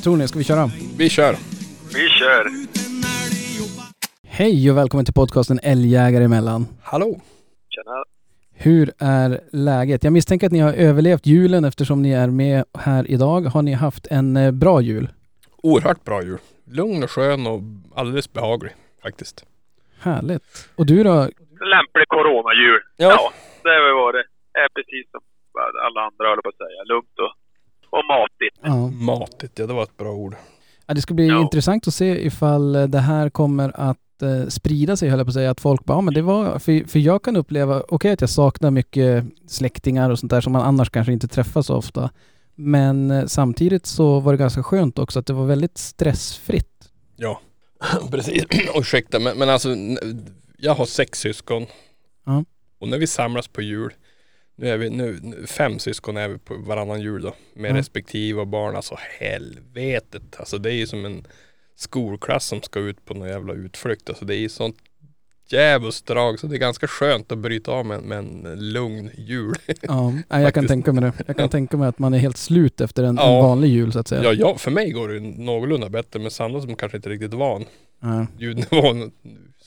Vad tror ni? Ska vi köra? Vi kör. Vi kör. Hej och välkommen till podcasten Älgjägare emellan. Hallå. Tjena. Hur är läget? Jag misstänker att ni har överlevt julen eftersom ni är med här idag. Har ni haft en eh, bra jul? Oerhört bra jul. Lugn och skön och alldeles behaglig faktiskt. Härligt. Och du då? Lämplig coronajul. Ja. Ja, det har väl varit. är precis som alla andra höll på att säga. Lugnt och, och matigt. Ja. Matigt, ja det var ett bra ord. Ja, det ska bli Ja. intressant att se ifall eh, det här kommer att eh, sprida sig, höll jag på att säga. Att folk bara, ja men det var... För, för jag kan uppleva, okej att jag saknar mycket släktingar och sånt där som man annars kanske inte träffar så ofta. Men eh, samtidigt så var det ganska skönt också att det var väldigt stressfritt. Ja. Precis. Ursäkta men, men alltså jag har sex syskon. Ja. Och när vi samlas på jul nu är vi nu, fem syskon är vi på varannan jul då. Med Ja. respektive barn. Alltså helvetet. Alltså det är ju som en skolklass som ska ut på någon jävla utflykt. Alltså det är ju sånt djävulskt drag. Så det är ganska skönt att bryta av med, med en lugn jul. Ja, jag kan tänka mig det. Jag kan tänka mig att man är helt slut efter en, en Ja. vanlig jul så att säga. Ja, ja, för mig går det någorlunda bättre. Men Sandra som kanske inte är riktigt van Ja. ljudnivån.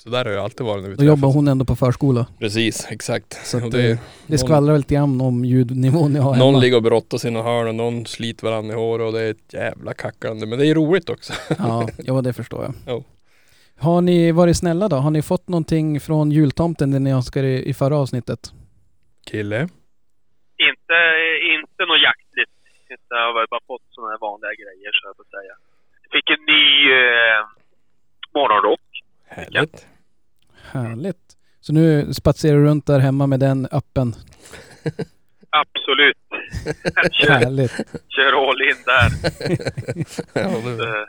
Så där har jag alltid varit när vi Då jobbar hon ändå på förskola. Precis, exakt. Så att, det, eh, Det skvallrar väl lite grann om ljudnivån ni har någon hemma. ligger och brottas i något hörn och någon sliter varandra i håret och det är ett jävla kacklande. Men det är roligt också. Ja, ja, det förstår jag. Jo. Har ni varit snälla då? Har ni fått någonting från jultomten det ni önskade i, förra avsnittet? Kille. Inte, inte något jaktligt. Jag har väl bara fått sådana här vanliga grejer så jag får säga. Fick en ny eh, morgonrock. Härligt. Härligt. Så nu spatserar du runt där hemma med den öppen. Absolut. kör, Härligt. kör all in där. ja, det,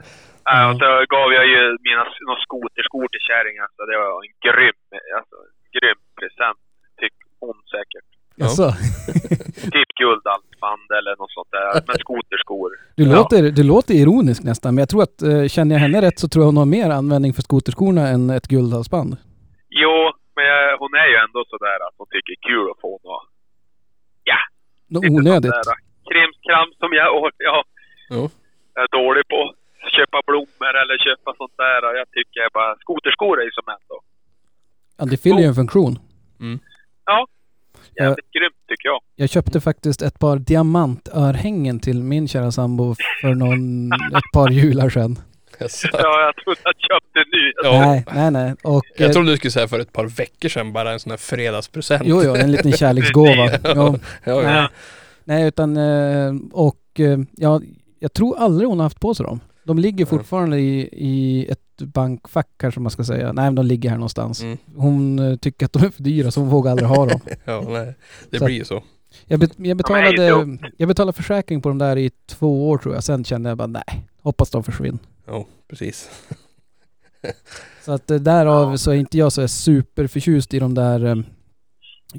Eh, ja, och så gav jag ju mina några skoterskor till kärringen. Så det var en grym, alltså, en grym present. Tycker hon säkert. Ja. Alltså, Typ guldhalsband eller något sånt där. Men skoterskor. du, Ja. låter, du låter ironisk nästan, men jag tror att eh, känner jag henne rätt så tror jag hon har mer användning för skoterskorna än ett guldhalsband. Jo, men jag, hon är ju ändå sådär att hon tycker det är kul att få något Något lite onödigt. där Krimskrams som jag och ja, Jo. jag är dålig på. att Köpa blommor eller köpa sånt där. Och jag tycker bara skoterskor är ju som ändå. Ja, det fyller ju en funktion. Jävligt grymt tycker jag. Jag köpte faktiskt ett par diamantörhängen till min kära sambo för någon, ett par jular sedan. Ja, jag trodde att jag köpte en ny. Ja. Nej, nej, nej. Och, eh, Jag trodde du skulle säga för ett par veckor sedan bara en sån här fredagspresent. Jo, jo, en liten kärleksgåva. Jo, Ja, ja. nej, nej, utan eh, och eh, ja, jag tror aldrig hon har haft på sig dem. De ligger fortfarande i, i ett bankfack kanske man ska säga. Nej, men de ligger här någonstans. Mm. Hon eh, tycker att de är för dyra så hon vågar aldrig ha dem. ja nej. Det Så- blir ju så. Jag, bet, jag, betalade, jag betalade försäkring på dem där i två år tror jag. Sen kände jag bara nej, hoppas de försvinner. Ja, precis. Så att eh, därav Ja. så är inte jag så superförtjust i de där eh,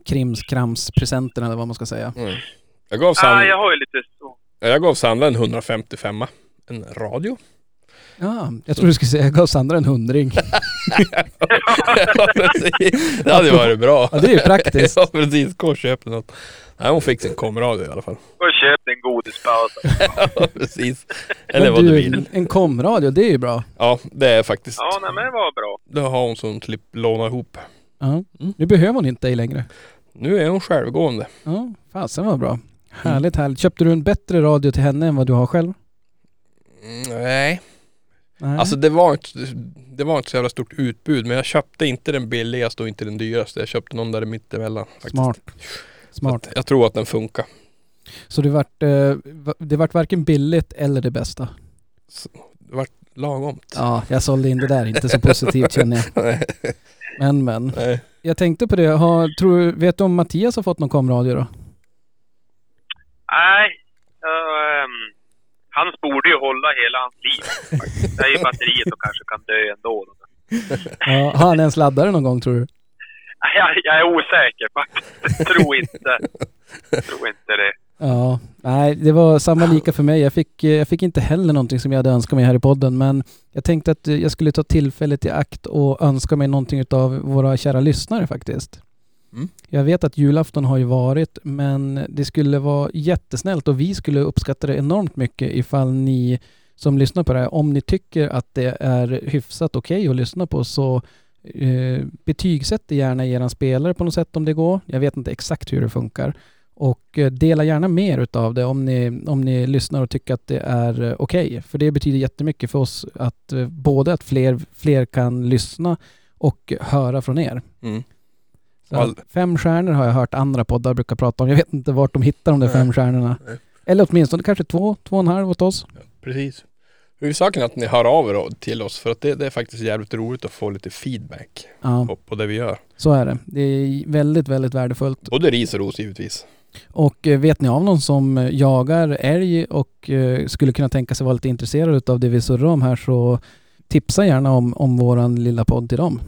krimskramspresenterna eller vad man ska säga. Mm. Jag gav Ah, Sandra, jag har ju lite så. jag gav Sandra en 155 En radio. Ja, jag tror du skulle säga jag gav Sandra en hundring. Ja, precis. det hade varit bra. Ja, det är ju praktiskt. Ja, precis. Gå och köp något. Nej, hon fick sin komradio i alla fall. Och köpte en godispaus. Ja, precis. Eller Men vad du vill. En, en komradio, det är ju bra. Ja, det är faktiskt. Ja, nej men det var bra. Det har hon som klipp låna ihop. Ja. Mm. Nu behöver hon inte dig längre. Nu är hon självgående. Ja, fasen var bra. Härligt, härligt. Köpte du en bättre radio till henne än vad du har själv? Mm, nej. Nej. Alltså det var, inte, det var inte så jävla stort utbud. Men jag köpte inte den billigaste och inte den dyraste. Jag köpte någon där mittemellan. Faktiskt. Smart. Så Smart. Jag tror att den funkar. Så det vart, eh, det vart varken billigt eller det bästa? Det var lagomt. Ja, jag sålde in det där inte så positivt känner jag. Men men. Nej. Jag tänkte på det, har, tror, vet du om Mattias har fått någon komradio då? Nej, ehm, hans borde ju hålla hela hans liv. faktiskt. Det är ju batteriet och kanske kan dö ändå. Ja, har han ens laddare någon gång tror du? Jag, jag är osäker faktiskt. Tror inte. Tror inte det. Ja, nej det var samma lika för mig. Jag fick, eh, jag fick inte heller någonting som jag hade önskat mig här i podden men jag tänkte att eh, jag skulle ta tillfället i akt och önska mig någonting av våra kära lyssnare faktiskt. Mm. Jag vet att julafton har ju varit men det skulle vara jättesnällt och vi skulle uppskatta det enormt mycket ifall ni som lyssnar på det här, om ni tycker att det är hyfsat okej att lyssna på så eh, betygsätt det gärna er spelare på något sätt om det går. Jag vet inte exakt hur det funkar. Och eh, dela gärna mer utav det om ni, om ni lyssnar och tycker att det är eh, okej. För det betyder jättemycket för oss att eh, både att fler, fler kan lyssna och höra från er. Mm. All- Fem stjärnor har jag hört andra poddar brukar prata om. Jag vet inte vart de hittar de där Nej. fem stjärnorna. Nej. Eller åtminstone kanske två, två och en halv åt oss. Precis. Huvudsaken är att ni hör av er till oss för att det, det är faktiskt jävligt roligt att få lite feedback Ja, på, på det vi gör. så är det. Det är väldigt, väldigt värdefullt. Både ris och ros givetvis. Och eh, vet ni av någon som eh, jagar älg och eh, skulle kunna tänka sig vara lite intresserad av det vi surrar om här så tipsa gärna om, om våran lilla podd till dem.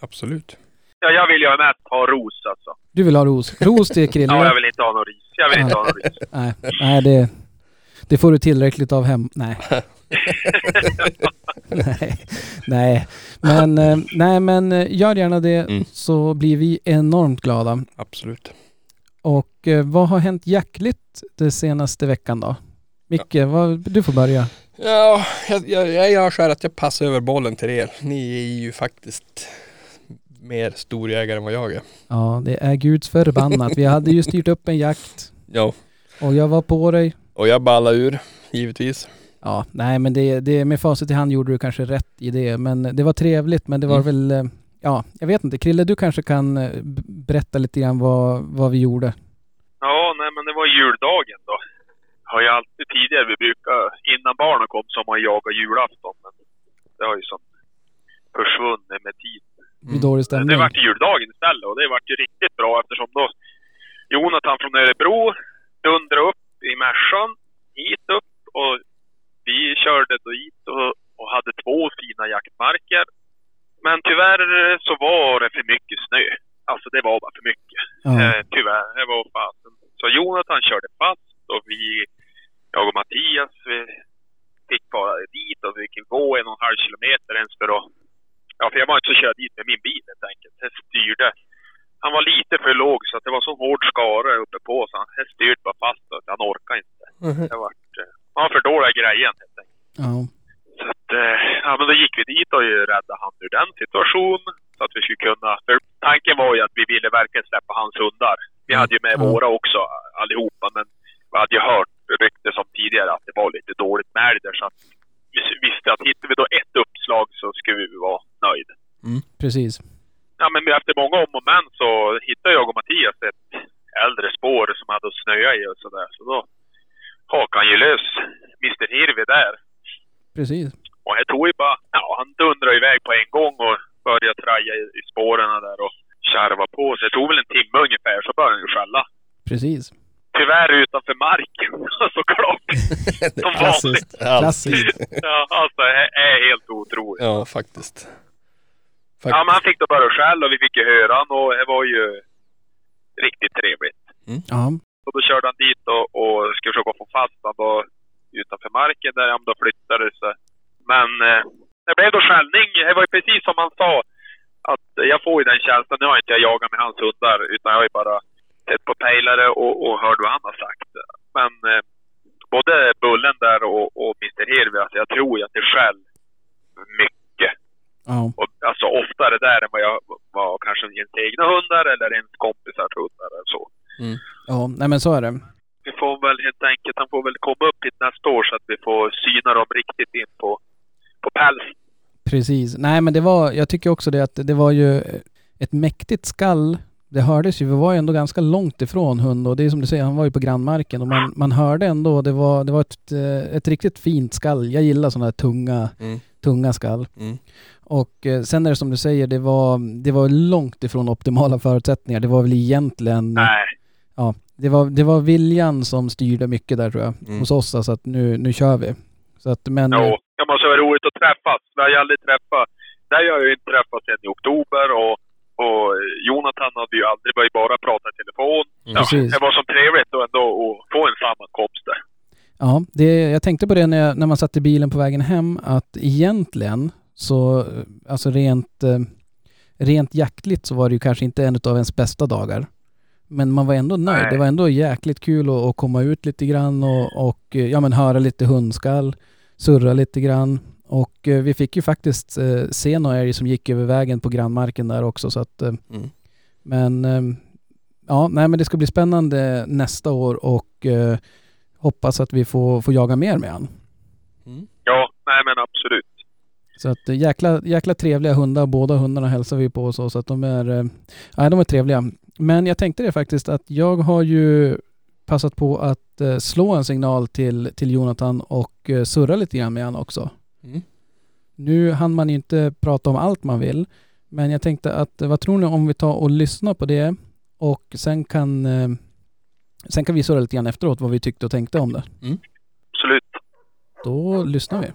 Absolut. Ja, jag vill ju mest ha ros alltså. Du vill ha ros. Ros till Krille? Ja, jag vill inte ha någon ris. Jag vill inte ha någon ris. Nej, nej det, det får du tillräckligt av hem. Nej. nej. Nej. Men, eh, nej, men eh, gör gärna det Mm. så blir vi enormt glada. Absolut. Och eh, vad har hänt jackligt den senaste veckan då? Micke, vad, du får börja. Ja, jag, jag, jag här att jag passar över bollen till er. Ni är ju faktiskt mer storjägare än vad jag är. Ja, det är guds förbannat. Vi hade ju styrt upp en jakt Ja, och jag var på dig. Och jag ballar ur givetvis. Ja, nej men det, det med facit i hand gjorde du kanske rätt i det. Men det var trevligt men det var Mm. väl, eh, ja, jag vet inte. Krille, du kanske kan eh, berätta lite grann vad, vad vi gjorde. Ja, nej men det var juldagen då. Har jag alltid tidigare, vi brukar, innan barnen kom så har man jagat julafton. Men det har ju som försvunnit med tiden. Det blir dålig Det stämning. vart juldagen istället och det vart ju riktigt bra eftersom då Jonathan från Örebro dundrade upp i Mercan hit upp och vi körde då hit och, och hade två fina jaktmarker. Men tyvärr så var det för mycket snö. Alltså det var bara för mycket. Ja, Eh, tyvärr, det var fasen. Så Jonathan körde fast och vi, jag och Mattias, vi fick fara dit och vi fick gå en och en halv kilometer ens för att... Ja, för jag var inte så köra dit med min bil helt enkelt. Jag styrde. Han var lite för låg så att det var så hård skara uppe på så han styrde bara fast och han orkade inte. Det vart... eh, Han var för dålig i grejen helt enkelt. ja, Så att, eh, ja men då gick vi dit och räddade han ur den situationen. Så att vi skulle kunna, för tanken var ju att vi ville verkligen släppa hans hundar. Vi hade ju med Ja. våra också allihopa men vi hade ju hört rykte som tidigare att det var lite dåligt med älg där så att vi visste att hittar vi då ett uppslag så skulle vi vara nöjda. precis. Ja men efter många om och men så hittade jag och Mattias ett äldre spår som hade snöat i och sådär. Så då hakade han ju lös Mr Hirvi där. Precis. Och här tog ju bara, ja han dundrade iväg på en gång och började traja i, i spåren där och kärva på. Så det tog väl en timme ungefär så började han ju skälla. Precis. Tyvärr utanför marken såklart. Som vanligt. Klassiskt. Klassiskt. Ja, alltså det är helt otroligt. Ja, faktiskt. Ja, Fakt- men han fick då bara skäll och vi fick ju höra han och det var ju riktigt trevligt. Ja, Och då körde han dit och, och skulle försöka få fast han då utanför marken där, ja, men då flyttade sig. Men eh, det blev då skällning. Det var ju precis som han sa. Att jag får ju den känslan. Nu har inte jag jagat med hans hundar utan jag har ju bara sett på pejlare och, och hört vad han har sagt. Men eh, både Bullen där och, och Mr Hirvi, alltså jag tror ju att det skäll mycket. Ja, Och, alltså oftare där än vad jag var kanske ens egna hundar eller ens kompisars hundar eller så. ja, nej men så är det. Vi får väl helt enkelt, han får väl komma upp hit nästa år så att vi får syna dem riktigt in på, på päls. Precis. Nej men det var, jag tycker också det att det var ju ett mäktigt skall. Det hördes ju, vi var ju ändå ganska långt ifrån hund och det är som du säger, han var ju på grannmarken och man, man hörde ändå, det var, det var ett, ett riktigt fint skall. Jag gillar sådana här tunga, Mm. tunga skall. Mm. Och eh, sen är det som du säger, det var, det var långt ifrån optimala förutsättningar. Det var väl egentligen, Nej, ja, det var, det var viljan som styrde mycket där tror jag, Mm. hos oss. Alltså att nu, nu kör vi. Så att, men... jo. Det måste vara roligt att träffas. Vi har ju aldrig träffat. Där har jag ju inte träffat sedan i oktober och, och Jonathan hade ju aldrig, vi bara pratat i telefon. Ja, Precis. det var så trevligt då ändå att få en sammankomst där. Ja, det, jag tänkte på det när, jag, när man satt i bilen på vägen hem att egentligen så, alltså rent, eh, rent jaktligt så var det ju kanske inte en av ens bästa dagar. Men man var ändå nöjd. Nej. Det var ändå jäkligt kul att, att komma ut lite grann och, och eh, ja, men höra lite hundskall. surra lite grann. Och eh, vi fick ju faktiskt se några älg som gick över vägen på grannmarken där också så att Mm. men ja, nej men det ska bli spännande nästa år och hoppas att vi får, får jaga mer med han. Mm. Ja, nej men absolut. Så att eh, jäkla, jäkla trevliga hundar, båda hundarna hälsar vi på och så, så att de är, eh, nej, de är trevliga. Men jag tänkte det faktiskt att jag har ju passat på att eh, slå en signal till, till Jonathan och surra lite grann med han också. Mm. Nu hann man ju inte prata om allt man vill, men jag tänkte att vad tror ni om vi tar och lyssnar på det och sen kan, sen kan vi surra lite grann efteråt vad vi tyckte och tänkte om det. Absolut. Då lyssnar vi.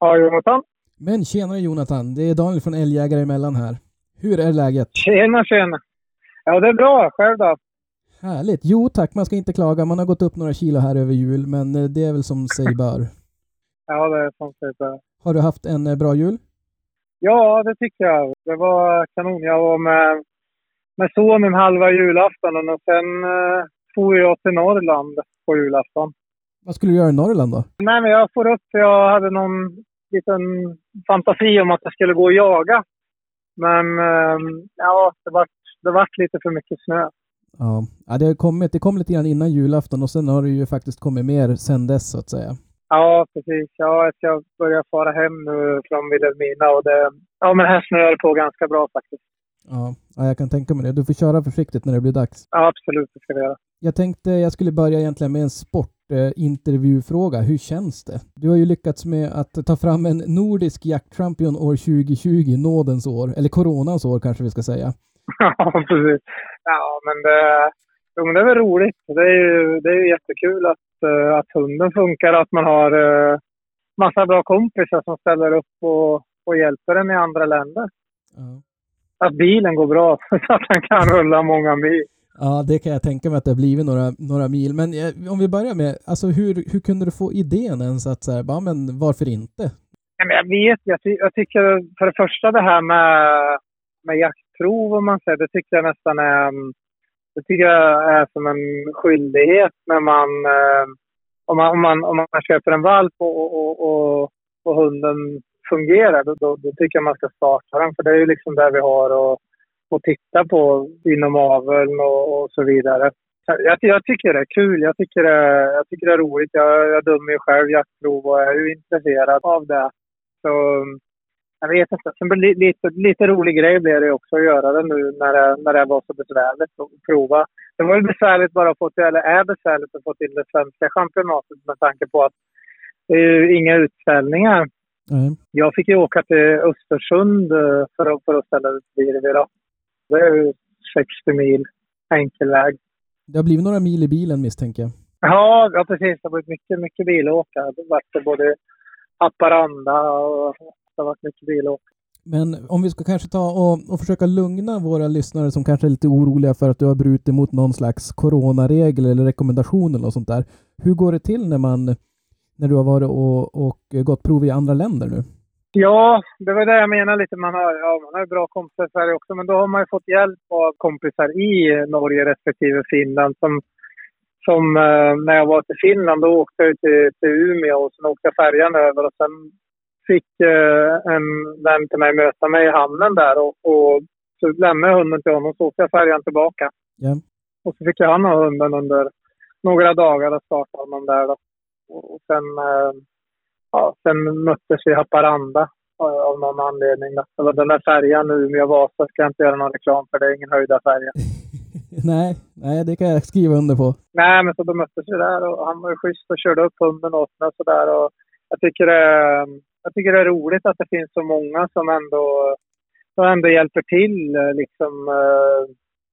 Ja, Jonathan. Men tjenare Jonathan, det är Daniel från Älgjägare emellan här. Hur är läget? Tjena, tjena. Ja, det är bra. Själv då? Härligt. Jo tack, man ska inte klaga. Man har gått upp några kilo här över jul, men eh, det är väl som sig bör. Ja, det är som sagt. det. Har du haft en eh, bra jul? Ja, det tycker jag. Det var kanon. Jag var med, med sonen halva julafton och sen eh, for jag till Norrland på julafton. Vad skulle du göra i Norrland då? Nej, men jag får upp. Jag hade någon liten fantasi om att jag skulle gå och jaga. Men eh, ja, det vart, det vart lite för mycket snö. Ja, ja det, har kommit, det kom lite grann innan julafton och sen har det ju faktiskt kommit mer sen dess så att säga. Ja, precis. Ja, jag ska börja fara hem nu från Vilhelmina och det, ja, men här snöar det på ganska bra faktiskt. Ja, ja, jag kan tänka mig det. Du får köra försiktigt när det blir dags. Ja, absolut, det ska vi göra. Jag tänkte jag skulle börja egentligen med en sportintervjufråga. Hur känns det? Du har ju lyckats med att ta fram en nordisk jaktchampion år 2020, nådens år, eller coronans år kanske vi ska säga. Ja, precis. Ja, men det, jo, men det är väl roligt. Det är ju, det är ju jättekul att, eh, att hunden funkar, att man har uh, massa bra kompisar som ställer upp och, och hjälper en i andra länder. Ja. Att bilen går bra så att han kan rulla många mil. Ja, det kan jag tänka mig att det har blivit några, några mil. Men eh, om vi börjar med, alltså hur, hur kunde du få idén ens att så här, bara, men varför inte? Ja, men jag vet, jag, ty jag tycker för det första det här med, med jaktprov om man säger, det tycker jag nästan är, mm, det tycker jag är som en skyldighet när man, eh, om man, om man, om man köper en valp och, och, och, och hunden fungerar, då, då, då tycker jag man ska starta den. För det är ju liksom där vi har och att titta på inom aveln och, och så vidare. Jag, jag tycker det är kul. Jag tycker det, jag tycker det är roligt. Jag, jag dömer ju själv jaktprov och är ju intresserad av det. Så jag vet inte. Sen blir lite, lite rolig grej blev det också att göra det nu när det, när det var så besvärligt att prova. Det var ju besvärligt bara att få till, eller är besvärligt att få till det svenska championatet med tanke på att det är ju inga utställningar. Nej. Jag fick ju åka till Östersund eh, för att, för att ställa ut virvi då. Det är ju 60 mil enkel väg. Det har blivit några mil i bilen misstänker jag. Ja, ja precis. Det har varit mycket, mycket bilåka. Det har varit både Haparanda och det har varit mycket bilåka. Men om vi ska kanske ta och, och försöka lugna våra lyssnare som kanske är lite oroliga för att du har brutit mot någon slags coronaregel eller rekommendation eller något sånt där. Hur går det till när man när du har varit och, och gått prov i andra länder nu? Ja, det var det jag menade lite. Man har, ja, man har bra kompisar i Sverige också, men då har man ju fått hjälp av kompisar i Norge respektive Finland. Som, som eh, när jag var till Finland, då åkte jag till, till Umeå och sen åkte jag färjan över och sen fick eh, en vän till mig möta mig i hamnen där och, och så lämnade jag hunden till honom och så åkte jag färjan tillbaka. Ja. Och så fick jag han ha hunden under några dagar och startade honom där då. Och och sen, eh, ja, sen möttes vi i Haparanda eh, av någon anledning. Var den där färjan Umeå-Vasa ska jag inte göra någon reklam för. Det är ingen höjda färja. nej, nej, det kan jag skriva under på. Nej, men så då möttes vi där och han var ju schysst och körde upp hunden åt mig och sådär. Och jag tycker det, jag tycker det är roligt att det finns så många som ändå, som ändå hjälper till eh, liksom eh,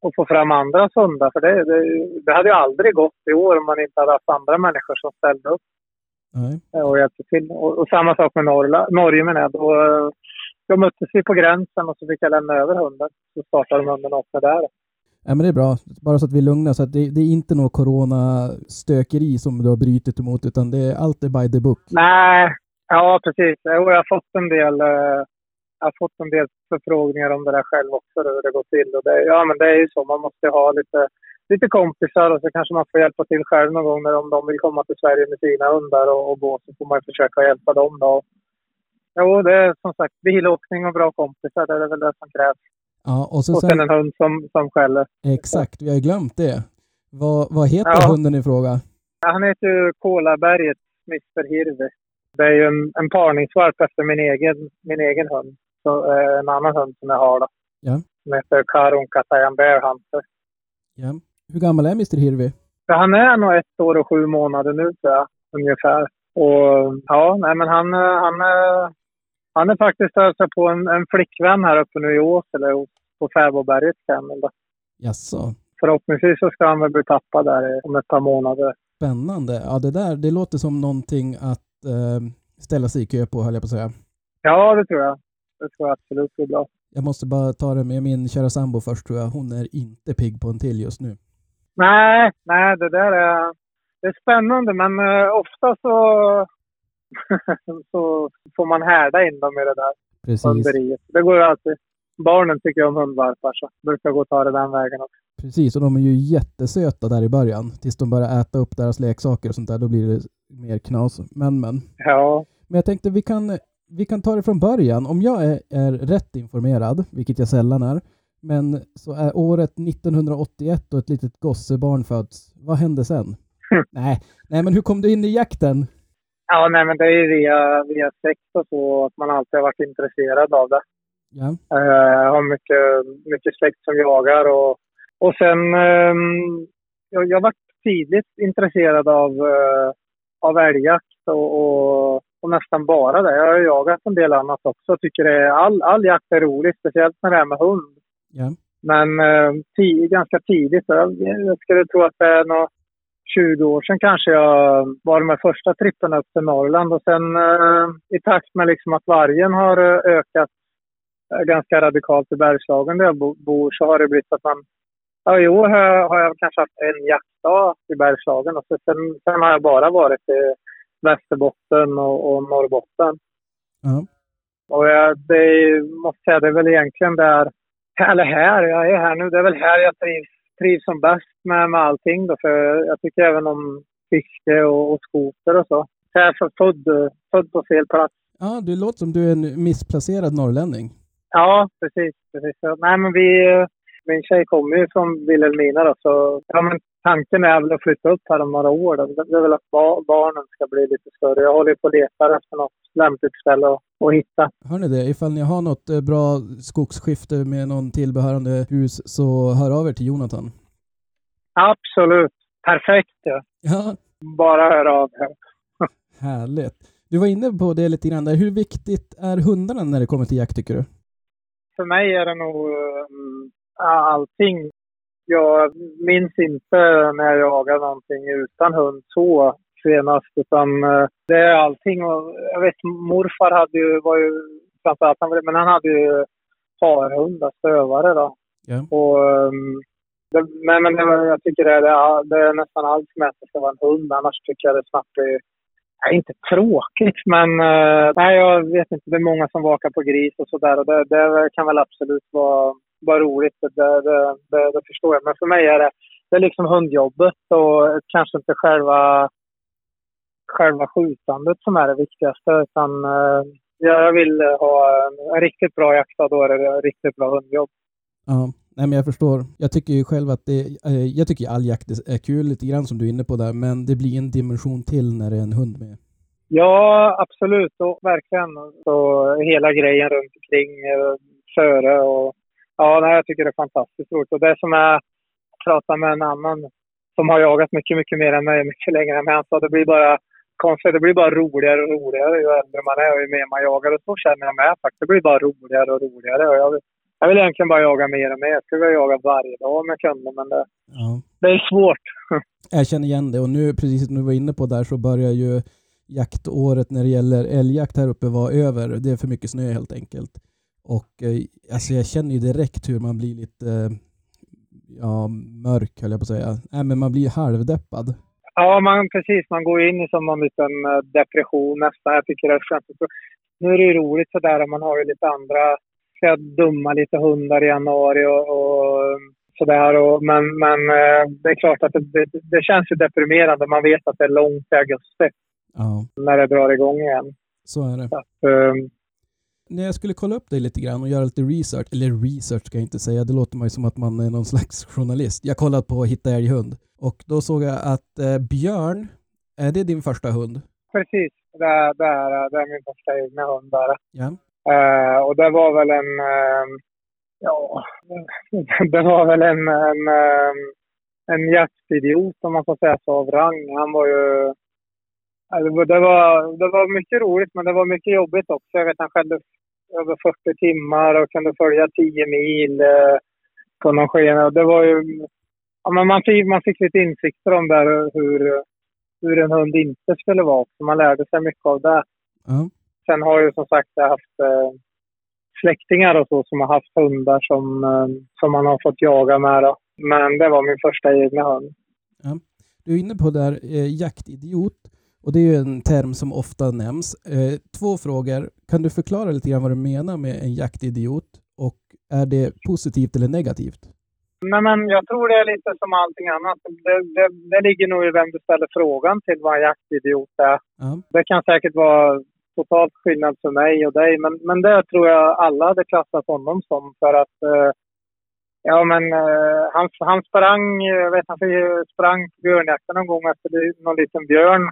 och få fram andra hundar. För det, det, det hade ju aldrig gått i år om man inte hade haft andra människor som ställde upp Nej. eh, och hjälpte till. Och, och samma sak med Norrla, Norge menar jag. Då, eh, då möttes vi på gränsen och så fick jag lämna över hunden. Så startade de hunden också där. Ja, men det är bra. Bara så att vi lugnar så att det, det är inte något coronastökeri som du har brutit emot utan det är allt är by the book. Nej, ja precis. Jag har fått en del, eh, jag har fått en del förfrågningar om det där själv också, hur det går till. Och det, ja, men det är ju så. Man måste ha lite, lite kompisar och så kanske man får hjälpa till själv någon gång när om de vill komma till Sverige med sina hundar och, och gå så får man försöka hjälpa dem då. Jo, det är som sagt bilåkning och bra kompisar. Det är väl det som krävs. Ja, och, så Och sen en hund som, som skäller. Exakt, vi har ju glömt det. Vad, vad heter Ja. hunden i fråga? Ja, Han heter ju Kolaberget, Mr Hirvi. Det är ju en, en parningsvalp efter min egen, min egen hund. Så, eh, en annan hund som jag har då. Ja. Som heter Karun Katajan Bear Hunter. Ja. Hur gammal är Mr Hirvi? Han är nog ett år och sju månader nu tror jag, ungefär. Och ja, nej men han, eh, han, han är faktiskt alltså på en, en flickvän här uppe nu i Åsele hos- på Fäbodberget då. Jaså, Förhoppningsvis så ska han väl bli tappad där om ett par månader. spännande. Ja, det där, det låter som någonting att eh, ställa sig i kö på, höll jag på att säga. Ja, det tror jag. Det tror jag absolut blir bra. Jag måste bara ta det med min kära sambo först tror jag. Hon är inte pigg på en till just nu. Nej, nej, det där är, det är spännande men eh, ofta så, så får man härda in dem i det där Precis, hunderiet. Det går ju alltid. Barnen tycker om hundvalpar så brukar gå och ta det den vägen också. precis. Och de är ju jättesöta där i början. Tills de börjar äta upp deras leksaker och sånt där. Då blir det mer knas. Men, men. Ja, Men jag tänkte vi kan, vi kan ta det från början. Om jag är, är rätt informerad, vilket jag sällan är, men så är året 1981 och ett litet gossebarn föds. Vad hände sen? nej, nej, men hur kom du in i jakten? ja nej, men det är ju via, via sex och så att man alltid har varit intresserad av det. Ja, Eh, Jag har mycket, mycket släkt som jagar och, och sen ehm, jag, jag varit tidigt intresserad av, eh, av älgjakt och, och, och nästan bara det. Jag har jagat en del annat också tycker det all, all jakt är rolig, speciellt när det är med hund. Ja, Men eh, ganska tidigt, jag, jag skulle tro att det är nog 20 år sedan kanske jag var med första trippen upp till Norrland och sen eh, i takt med liksom att vargen har eh, ökat eh, ganska radikalt i Bergslagen där jag bo, bor så har det blivit att man Ja, i år har jag, har jag kanske haft en jaktdag i Bergslagen och så sen, sen har jag bara varit i Västerbotten och, och Norrbotten. ja. Och jag, det måste säga, det är väl egentligen där, eller här, jag är här nu, det är väl här jag trivs, trivs som bäst med, med allting då. För jag tycker även om fiske och, och skoter och så. Så jag är född, född på fel plats. Ja, det låter som du är en missplacerad norrlänning. Ja, precis. precis. Nej, men vi, min tjej kommer ju från Vilhelmina då, så ja, men tanken är väl att flytta upp här om några år. Då. Det är väl att ba- barnen ska bli lite större. Jag håller på och letar efter något lämpligt ställe att, att hitta. Hör ni det? Ifall ni har något eh, bra skogsskifte med någon tillbehörande hus så hör av er till Jonathan. Absolut. Perfekt ja. Ja, Bara höra av er. härligt. Du var inne på det lite grann där. Hur viktigt är hundarna när det kommer till jakt tycker du? För mig är det nog um, allting. Jag minns inte när jag jagade någonting utan hund så senast, utan eh, det är allting. Och jag vet morfar hade ju, var ju framförallt, han- men han hade ju harhundar, stövare då. Ja. Och, um, det, men men det, jag tycker det det är, det är nästan allt som det ska vara en hund. Annars tycker jag det snabbt blir Nej, inte tråkigt, men eh, nej, jag vet inte. Det är många som vakar på gris och sådär. Och det, det kan väl absolut vara, vara roligt. Det, det, det, det förstår jag. Men för mig är det, det är liksom hundjobbet och kanske inte själva, själva skjutandet som är det viktigaste. Utan eh, jag vill ha en, riktigt bra jakt och då är det riktigt bra hundjobb. Ja, nej men jag förstår. Jag tycker ju själv att det, eh, jag tycker all jakt är- kul lite grann som du är inne på där, men det blir en dimension till när det är en hund med. Ja, absolut. Och verkligen. Så hela grejen runt omkring, eh, före och... Ja, nej, jag tycker det är fantastiskt roligt. Och det som är... Jag pratade med en annan som har jagat mycket, mycket mer än mig, mycket längre. Men han sa det blir bara konstigt. Det blir bara roligare och roligare ju äldre man är och ju mer man jagar. Och så känner jag med faktiskt. Det blir bara roligare och roligare. Och jag, vill, jag vill egentligen bara jaga mer och mer. Jag skulle vilja jaga varje dag om jag kunde, men det, Ja. det är svårt. Jag känner igen det och nu, precis som du var inne på där, så börjar ju jaktåret när det gäller älgjakt här uppe vara över. Det är för mycket snö helt enkelt. Och eh, alltså jag känner ju direkt hur man blir lite eh, ja, mörk höll jag på att säga. Nej, men man blir halvdeppad. Ja, man, precis. Man går in i som någon liten eh, depression nästan. Jag tycker det är skönt. nu är det ju roligt sådär och man har ju lite andra, ska jag dumma lite hundar i januari och, och sådär. Och, men, men eh, det är klart att det, det, det, känns ju deprimerande. Man vet att det är långt till augusti. Ja. När det drar igång igen. Så är det. Att, um, när jag skulle kolla upp dig lite grann och göra lite research, eller research ska jag inte säga, det låter man ju som att man är någon slags journalist. Jag kollade på Hitta älghund och då såg jag att eh, Björn, är det din första hund? Precis, det är, det är, det är min första egna hund där. Ja. Uh, och det var väl en, uh, ja, det var väl en, en, uh, en jaktidiot om man får säga så av rang. Han var ju det var, det var mycket roligt, men det var mycket jobbigt också. Jag vet, han skällde över 40 timmar och kunde följa 10 mil eh, på någon skena. Det var ju... Ja, men man, fick, man fick lite insikter om där hur, hur en hund inte skulle vara. Så man lärde sig mycket av det. Mm. Sen har ju som sagt jag haft eh, släktingar och så som har haft hundar som, eh, som man har fått jaga med. Då. Men det var min första egna hund. Ja. Du är inne på där eh, jaktidiot. Och det är ju en term som ofta nämns. Eh, två frågor. Kan du förklara lite grann vad du menar med en jaktidiot? Och är det positivt eller negativt? Nej, men jag tror det är lite som allting annat. Det, det, det ligger nog i vem du ställer frågan till vad en jaktidiot är. Ja. Det kan säkert vara totalt skillnad för mig och dig, men, men det tror jag alla hade klassat honom som. För att eh, Ja, men eh, han, han sprang, jag vet han sprang björnjakten någon gång efter någon liten björn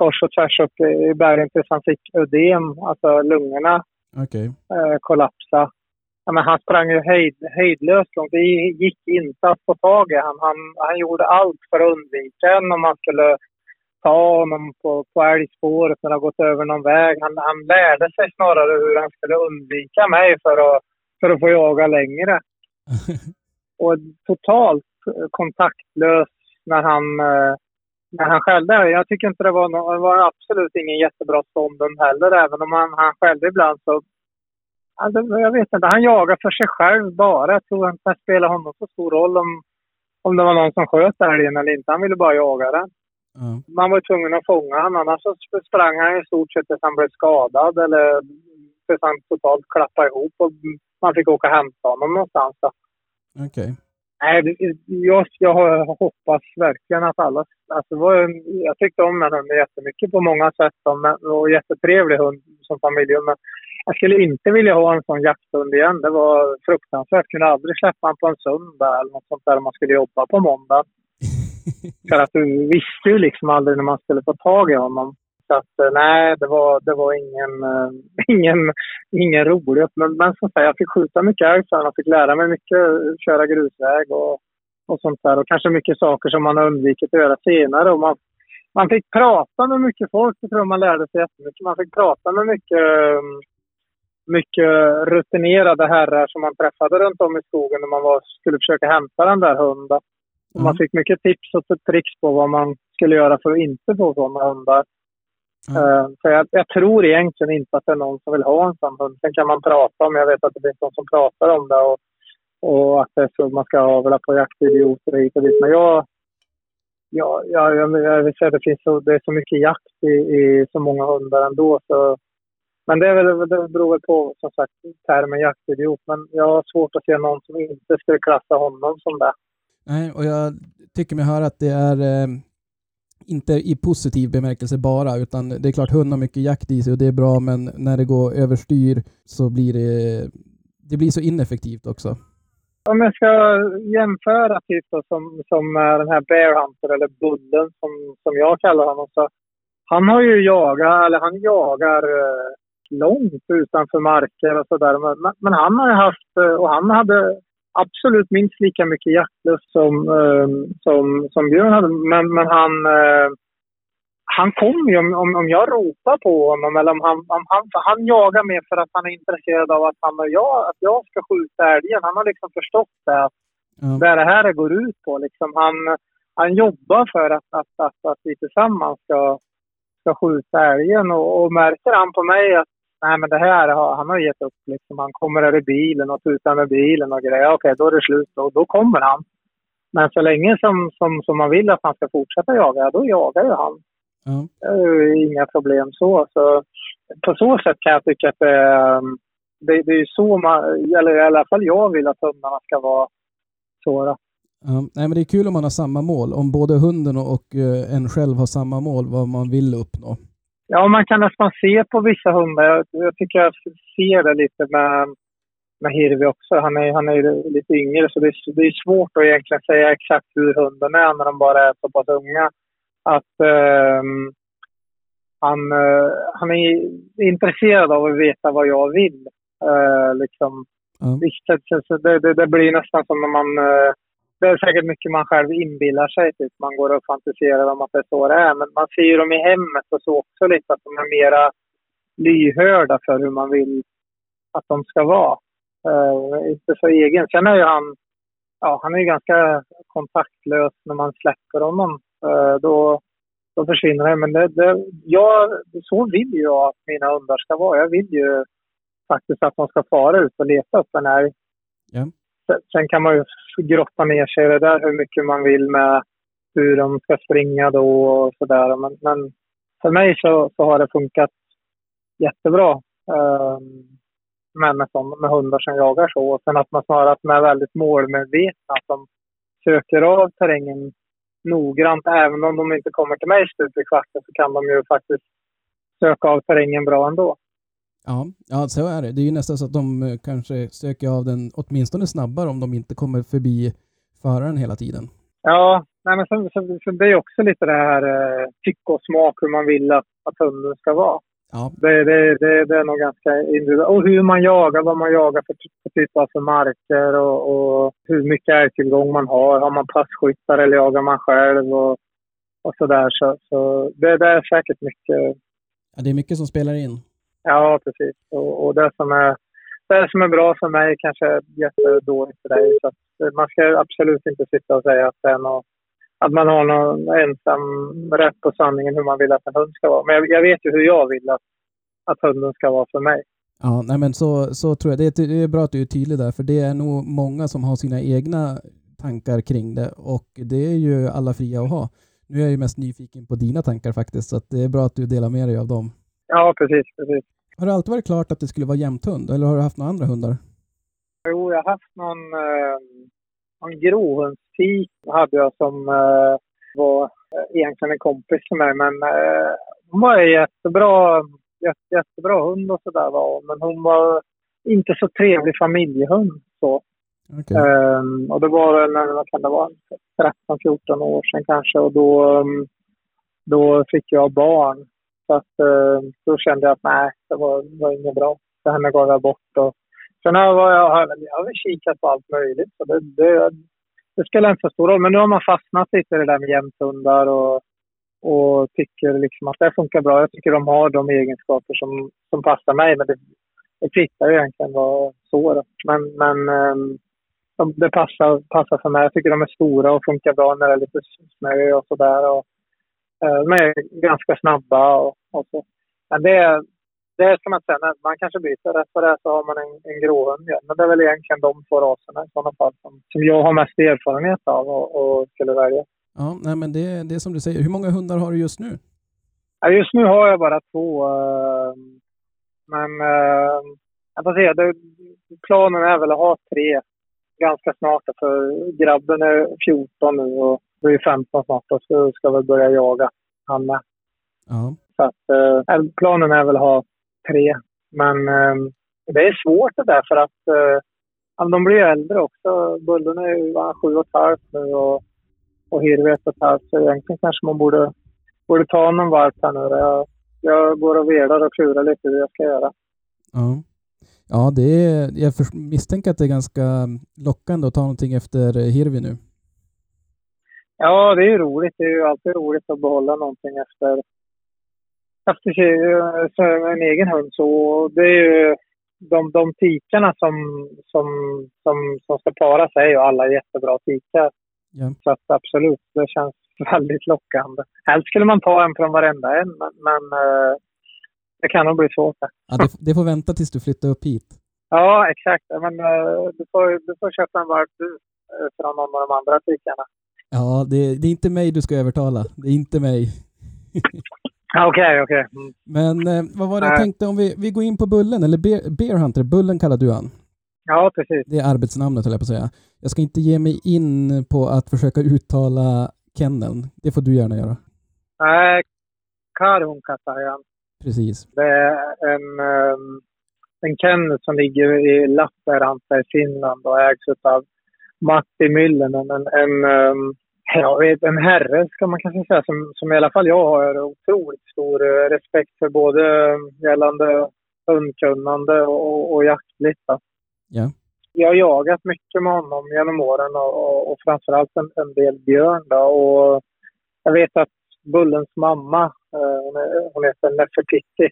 kors och tvärs upp i bergen tills han fick ödem, alltså lungorna okay. eh, kollapsa. Ja, men han sprang ju hejd, hejdlöst långt. Det gick inte att få tag i han, han, han gjorde allt för att undvika en om man skulle ta honom på, på älgspåret när han gått över någon väg. Han, han lärde sig snarare hur han skulle undvika mig för att, för att få jaga längre. och totalt kontaktlös när han eh, när han skällde. Jag tycker inte det var, no det var absolut ingen jättebra ståndhund heller, även om han, han skällde ibland så... Alltså, jag vet inte, han jagar för sig själv bara. Jag tror inte det spelar honom så stor roll om, om det var någon som sköt älgen eller inte. Han ville bara jaga den. Mm. Man var tvungen att fånga honom, annars så sprang han i stort sett tills han blev skadad eller tills han totalt klappade ihop och man fick åka och hämta honom någonstans. Okej. Okay. Nej, jag, jag hoppas verkligen att alla... Alltså jag tyckte om den hunden jättemycket på många sätt och jättetrevlig hund som familj. Men jag skulle inte vilja ha en sån jakthund igen. Det var fruktansvärt. Jag kunde aldrig släppa honom på en söndag eller något sånt där man skulle jobba på måndag. För att du visste ju liksom aldrig när man skulle få tag i honom. Så att eh, nej, det var, det var ingen, uh, ingen, ingen rolig men, men som sagt, jag fick skjuta mycket älg så jag fick lära mig mycket, köra grusväg och, och sånt där. Och kanske mycket saker som man har undvikit att göra senare. Och man, man fick prata med mycket folk, det tror jag man lärde sig jättemycket. Man fick prata med mycket, mycket rutinerade herrar som man träffade runt om i skogen när man var, skulle försöka hämta den där hunden. Och Man fick mycket tips och tricks på vad man skulle göra för att inte få sådana hundar. Mm. Så jag, jag, tror egentligen inte att det är någon som vill ha en sån hund. Sen kan man prata om, jag vet att det finns någon som pratar om det och, och att det är så man ska avla på jaktidioter och hit och dit. Men jag, ja, ja, jag, jag vill säga att det, finns så, det är så mycket jakt i, i så många hundar ändå. Så, men det, är väl, det beror väl på som sagt termen jaktidiot. Men jag har svårt att se någon som inte skulle klassa honom som det. Nej, och jag tycker mig höra att det är eh inte i positiv bemärkelse bara, utan det är klart hund har mycket jakt i sig och det är bra, men när det går överstyr så blir det, det blir så ineffektivt också. Om jag ska jämföra typ då, som, som eh, den här Bear Hunter eller Bullen som, som jag kallar honom så han har ju jagat, eller han jagar eh, långt utanför marker och sådär. Men, men han har ju haft, eh, och han hade absolut minst lika mycket jaktlust som, eh, som, som Björn hade. Men, men han, eh, han kommer ju om, om, om jag ropar på honom eller om han, om han, han jagar mer för att han är intresserad av att, han och jag, att jag ska skjuta älgen. Han har liksom förstått det, att mm. det är det här det går ut på. Liksom han, han jobbar för att, att, att, att vi tillsammans ska, ska skjuta älgen och, och märker han på mig att nej men det här, han har gett upp liksom. Han kommer i bilen och tutar med bilen och grejer. Okej, då är det slut och då kommer han. Men så länge som, som, som man vill att han ska fortsätta jaga, då jagar ju han. Ja. Eh, Inga problem så. så. På så sätt kan jag tycka att det, är, um, det, det är ju så man, eller i alla fall jag vill att hundarna ska vara så. Ja, nej, men det är kul om man har samma mål. Om både hunden och och, eh, en själv har samma mål, vad man vill uppnå. Ja, man kan nästan se på vissa hundar. Jag, jag tycker jag ser det lite med, med Hirvi också. Han är, han är lite yngre så det är, det är svårt att egentligen säga exakt hur hunden är när de bara är så pass unga. Att ehm, han, eh, han är intresserad av att veta vad jag vill. Eh, liksom. Visst, så det, det, det blir nästan som när man... Det är säkert mycket man själv inbillar sig. Typ. Man går och fantiserar om att det är så det är. Men man ser ju dem i hemmet och så också lite att de är mera lyhörda för hur man vill att de ska vara. Uh, inte så egen. Sen är ju han... Ja, han är ju ganska kontaktlös när man släpper honom. Uh, då, då försvinner det. Men det, det, jag, så vill jag att mina hundar ska vara. Jag vill ju faktiskt att de ska fara ut och leta upp en älg. Ja. Sen- kan man ju grotta ner sig i det där hur mycket man vill med hur de ska springa då och sådär. Men, men för mig så, så har det funkat jättebra ehm, med, med, sån- med hundar som jagar så. Och sen att man snarare att är väldigt målmedvetna. Att de söker av terrängen noggrant. Även om de inte kommer till mig i slutet i kvarten så kan de ju faktiskt söka av terrängen bra ändå. Ja, ja, så är det. Det är ju nästan så att de eh, kanske söker av den åtminstone snabbare om de inte kommer förbi föraren hela tiden. Ja, nej men så, så, så det är också lite det här eh, tycke och smak hur man vill att, att hunden ska vara. Ja, Det, det, det, det är nog ganska individuellt. Och hur man jagar, vad man jagar för, för typ av för marker och, och hur mycket älgtillgång man har. Har man passkyttar eller jagar man själv och, och sådär. Så, så det, det är säkert mycket. ja, det är mycket som spelar in. Ja, precis. Och, och det, som är, det som är bra för mig kanske är jättedåligt för dig. Så att man ska absolut inte sitta och säga att, det är något, att man har någon ensam rätt på sanningen hur man vill att en hund ska vara. Men jag, jag vet ju hur jag vill att, att hunden ska vara för mig. Ja, nej men så, så tror jag. Det är, det är bra att du är tydlig där, för det är nog många som har sina egna tankar kring det och det är ju alla fria att ha. Nu är jag ju mest nyfiken på dina tankar faktiskt, så det är bra att du delar med dig av dem. Ja, precis. precis. Har det alltid varit klart att det skulle vara jämthund, eller har du haft några andra hundar? Jo, jag har haft någon, eh, någon gråhundstik hade jag som eh, var eh, egentligen en kompis till mig. Men eh, hon var en jättebra, jätte, jättebra hund och sådär var. Men hon var inte så trevlig familjehund. Så. Okej. Ehm, och det var när- vad kan det vara, 13-14 år sedan kanske. Och då, ehm, då fick jag barn. Så att, eh, då kände jag att nej, det var, var inget bra. Det här med gav jag bort. Och, sen har jag, jag, har, kikat på allt möjligt. Så det, det, det spelar inte så stor roll. Men nu har man fastnat lite i det där med jämthundar och, och tycker liksom att det funkar bra. Jag tycker de har de egenskaper som, som passar mig. Men det, det kvittar ju egentligen vad så. Då. Men, men ehm, de, det passar, passar för mig. Jag tycker de är stora och funkar bra när det är lite snö och sådär. Eh, de är ganska snabba och, och så. Men det, det ska man säga, man kanske byter. Rätt vad det är så har man en, en gråhund igen. Men det är väl egentligen de två raserna i sådana fall som, som jag har mest erfarenhet av och, och skulle välja. Ja, nej men det, det är som du säger. Hur många hundar har du just nu? Ja, Just nu har jag bara två. eh, Men eh, jag får se. Det, planen är väl att ha tre ganska snart. För grabben är 14 nu och blir 15 snart och så ska vi börja jaga han med. Ja. Så att, eh, planen är väl att ha tre. Men eh, det är svårt det där för att eh, de blir äldre också. Bullen är ju sju och ett halvt nu och, och Hirvi ett och ett halvt. Så egentligen kanske man borde, borde ta någon varv här nu. Jag, jag går och velar och klurar lite hur jag ska göra. Ja, ja det är, jag misstänker att det är ganska lockande att ta någonting efter Hirvi nu. Ja, det är ju roligt. Det är ju alltid roligt att behålla någonting efter, efter en egen hund. Så det är ju de, de tikarna som, som, som, som ska para sig är ju alla jättebra tikar. Ja. Så att absolut, det känns väldigt lockande. Helst skulle man ta en från varenda en, men, men eh, det kan nog bli svårt. Ja, det, det får vänta tills du flyttar upp hit. Ja, exakt. Men eh, du, får, du får köpa en valp du eh, från någon av de andra tikarna. Ja, det, det är inte mig du ska övertala. Det är inte mig. Okej, okej. Mm. Men eh, vad var det jag tänkte om vi, vi går in på Bullen, eller Bear, Bear Hunter, Bullen kallar du han. Ja, precis. Det är arbetsnamnet höll jag på att säga. Jag ska inte ge mig in på att försöka uttala kenneln. Det får du gärna göra. Nej, Karhunka säger han. Precis. Det är en, um, en kennel som ligger i Lappeenranta i Finland och ägs av Matti Myllinen. En, en, vet, en herre ska man kanske säga som, som i alla fall jag har otroligt stor eh, respekt för både gällande hundkunnande och, och jaktligt. Ja. Jag har jagat mycket med honom genom åren och, och, och framförallt en, en del björn. Då. Och jag vet att Bullens mamma, eh, hon, heter Nefertiti.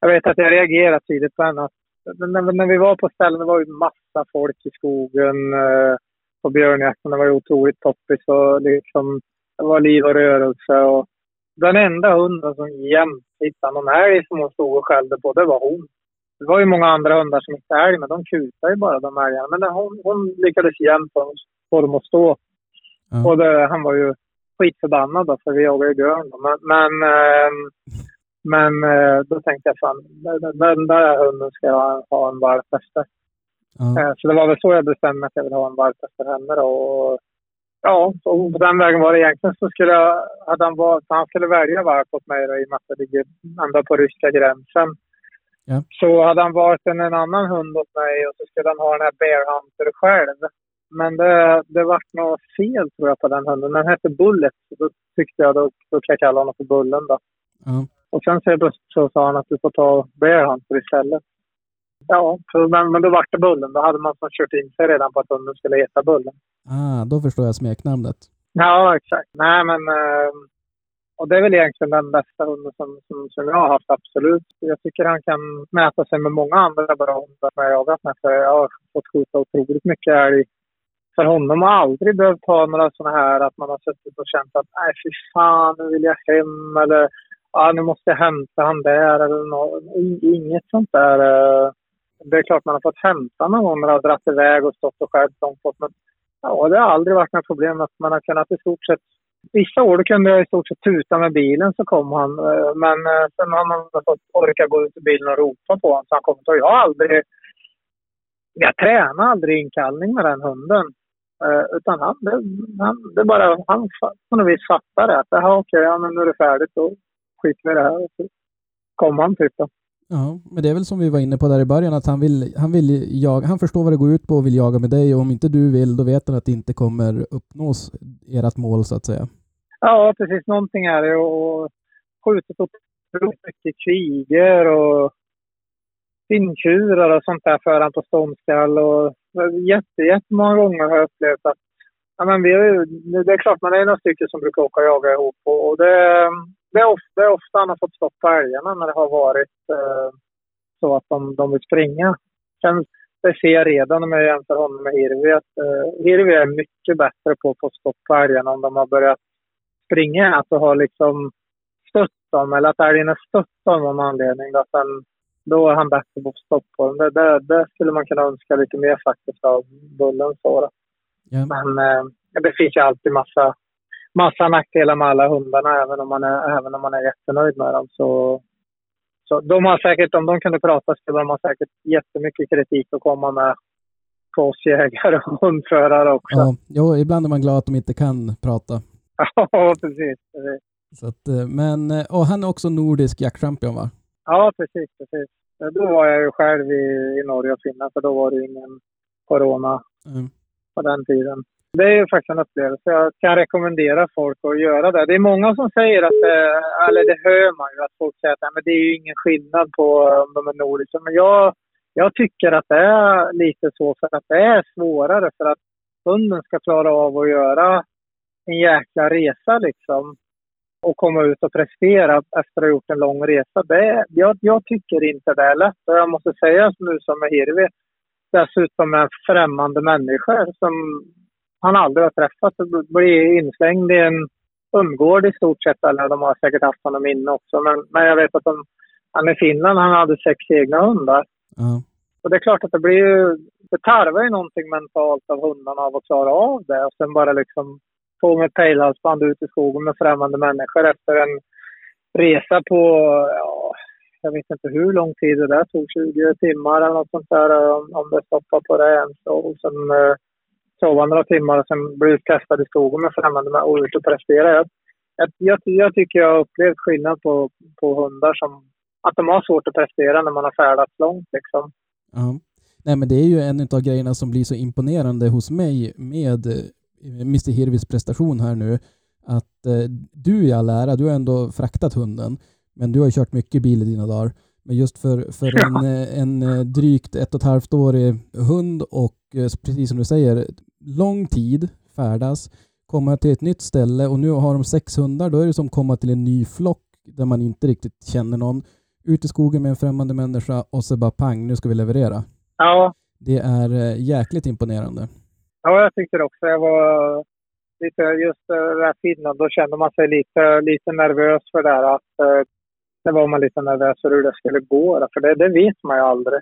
Jag vet att jag reagerade tidigt på henne. När, vi var på ställen, det var ju massa folk i skogen eh, på björnjakten. Det var ju otroligt poppis och liksom, det var liv och rörelse. Och den enda hunden som jämt hittade någon älg som hon stod och skällde på, det var hon. Det var ju många andra hundar som hittade älg, men de kutade ju bara de älgarna. Men hon, hon lyckades jämt få dem att stå. Ja. Och det, han var ju skitförbannad då, för vi jagade ju björn. då. Men, men, ehm, men eh, då tänkte jag fan, den, den där hunden ska jag ha en valp efter. Eh, Så det var väl så jag bestämde att jag ville ha en valp efter henne då. Och, ja, så på den vägen var det egentligen så skulle jag, hade han valt, han skulle välja valp åt mig då, i och med att det ligger ända på ryska gränsen. Ja. Så hade han valt en, en annan hund åt mig och så skulle han ha den här Bear Hunter själv. Men det, det vart något fel tror jag på den hunden. Den hette Bullet. Så då tyckte jag då, då kan jag kalla honom för Bullen då. Ja. Och sen så, så sa han att du får ta Bear Hunter istället. Ja, så, men, men då vart det Bullen. Då hade man som kört in sig redan på att hunden skulle heta Bullen. Ah, då förstår jag smeknamnet. Ja, exakt. Nej, men... Eh, och det är väl egentligen den bästa hunden som, som, som jag har haft, absolut. Jag tycker han kan mäta sig med många andra bra hundar som jag har jagat med. För jag har fått skjuta otroligt mycket älg. För honom har aldrig behövt ha några sådana här att man har suttit och känt att nej fy fan, nu vill jag hem eller ah, nu måste jag hämta han där eller något. Inget sånt där. Eh. Det är klart man har fått hämta någon gång när det har dragit iväg och stått och skärpt långt bort. Men ja, det har aldrig varit något problem att man har kunnat i stort sett Vissa år kunde jag i stort sett tuta med bilen så kom han. Eh, men eh, sen har man fått orka gå ut i bilen och ropa på honom så han kom. Så jag har aldrig... Jag tränade aldrig inkallning med den hunden. Eh, utan han, det, han, det bara, han på något vis fattar det. Att jaha, okej, ja, men nu är det färdigt. Då skiter vi i det här. Och så kom han typ då. Ja, men det är väl som vi var inne på där i början att han vill, han vill jaga, han förstår vad det går ut på och vill jaga med dig och om inte du vill då vet han att det inte kommer uppnås ert mål så att säga. Ja, precis. Någonting är det. Och skjutit otroligt mycket kvigor och finntjurar och sånt där för han på ståndskall. Och jätte, jättemånga gånger har jag upplevt att ja, men vi, det är klart man är några stycken som brukar åka och jaga ihop. Och och det, det, är ofta, det är ofta han har fått stopp på älgarna när det har varit eh, så att de, de vill springa. Sen det ser jag redan om jag jämför honom med Hirvi att eh, Hirvi är mycket bättre på att få stopp på älgarna om de har börjat springa. Att har liksom stött dem eller att älgen har stött dem av någon anledning. Då, sen, då är han bättre på att få stopp på dem. Det, det, det skulle man kunna önska lite mer faktiskt av Bullen. Så. Ja. Men eh, det finns ju alltid massa, massa nackdelar med alla hundarna även om man är, även om man är jättenöjd med dem. Så, så de har säkert, om de kunde prata skulle de ha säkert jättemycket kritik att komma med på oss jägare och hundförare också. Ja, jo, ibland är man glad att de inte kan prata. Ja, precis. precis. Så att, eh, men, eh, och han är också nordisk jaktchampion va? Ja, precis, precis. Då var jag ju själv i, i Norge och Finland för då var det ingen corona Mm. på den tiden. Det är ju faktiskt en upplevelse. Jag kan rekommendera folk att göra det. Det är många som säger att, eh, eller det hör man ju, att folk säger att "Nej, men det är ju ingen skillnad på om de är nordiska. Men jag, jag tycker att det är lite så för att det är svårare för att hunden ska klara av att göra en jäkla resa liksom och komma ut och prestera efter att ha gjort en lång resa. Det, jag, jag tycker inte det är lätt. Och jag måste säga nu som med Hirvi, dessutom med främmande människor som han aldrig har träffat. Blir inslängd i en umgård i stort sett. Eller de har säkert haft honom inne också. Men, men jag vet att de, han i Finland han hade sex egna hundar. Ja. Och det är klart att det blir ju, det tarvar ju någonting mentalt av hundarna av att klara av det. Och sen bara liksom på med pejlhalsband ut i skogen med främmande människor efter en resa på, ja, jag vet inte hur lång tid det där tog, 20 timmar eller något sånt där om, om det stoppar på det ens. Och sen eh, sova några timmar och sen bli utkastad i skogen med främmande människor och ut och prestera. Jag, jag, jag, tycker jag har upplevt skillnad på, på hundar som att de har svårt att prestera när man har färdats långt liksom. Ja. Nej, men det är ju en av grejerna som blir så imponerande hos mig med Mr Hirvis prestation här nu. Att eh, du i all ära, du har ändå fraktat hunden, men du har kört mycket bil i dina dagar. Men just för, för ja. en, eh, en eh, drygt ett och ett halvt årig hund och precis som du säger, lång tid färdas, komma till ett nytt ställe och nu har de sex hundar, då är det som komma till en ny flock där man inte riktigt känner någon. Ut i skogen med en främmande människa och så bara pang, nu ska vi leverera. Ja. Det är eh, jäkligt imponerande. Ja, jag tyckte det också. Jag var lite, just den här tiden, då kände man sig lite, lite nervös för det här. Att, eh, det var man lite nervös för hur det skulle gå. För det, det vet man ju aldrig.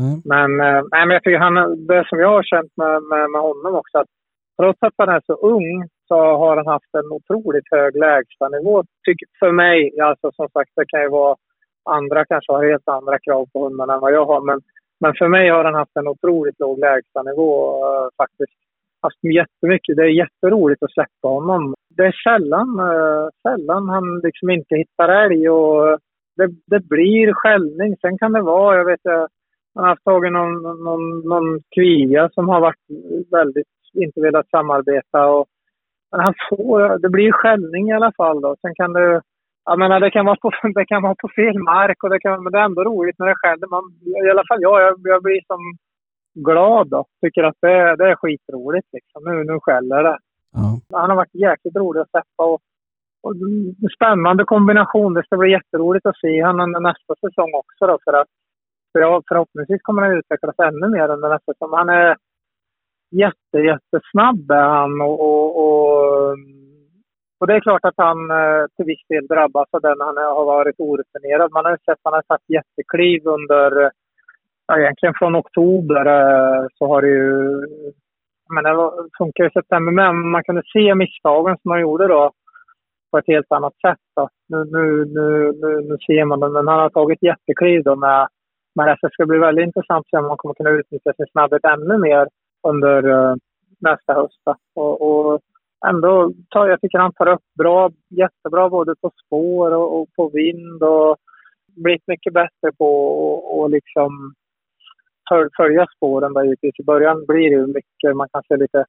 Mm. Men, äh, nej, men jag tycker han, det som jag har känt med, med, med honom också, att trots att han är så ung så har han haft en otroligt hög lägstanivå. För mig, alltså som sagt, det kan ju vara andra kanske har helt andra krav på hundarna än vad jag har. Men, men för mig har han haft en otroligt låg lägstanivå eh, faktiskt. Haft jättemycket. Det är jätteroligt att släppa honom. Det är sällan, eh, sällan han liksom inte hittar älg och eh, det, det blir skällning. Sen kan det vara, jag vet han har haft tagit någon, någon, någon kviga som har varit väldigt, inte velat samarbeta. Och, men han får, det blir skällning i alla fall då. Sen kan det jag menar, det kan vara på, det kan vara på fel mark, och det kan, men det är ändå roligt när det skäller. Man, I alla fall jag, jag, jag blir som glad då. Tycker att det, det är skitroligt liksom. Nu, nu skäller det. Ja. Han har varit jäkligt rolig att släppa och, och spännande kombination. Det ska bli jätteroligt att se honom nästa säsong också då för att för förhoppningsvis kommer han utvecklas ännu mer under nästa säsong. Han är jätte, jättesnabb är han och, och, och och det är klart att han eh, till viss del drabbas av den. Han har varit orutinerad. Man har sett att han har tagit jättekliv under, ja, egentligen från oktober eh, så har det ju, men det funkar i september men man kunde se misstagen som han gjorde då på ett helt annat sätt. Då. Nu, nu, nu, nu, nu ser man det, men han har tagit jättekliv då med, med det. Det ska bli väldigt intressant att se om man kommer kunna utnyttja sin snabbhet ännu mer under uh, nästa höst. Och, och ändå tar, jag tycker han tar upp bra, jättebra både på spår och, och på vind och blivit mycket bättre på att liksom följa spåren där ute. I början blir det mycket, man kan se lite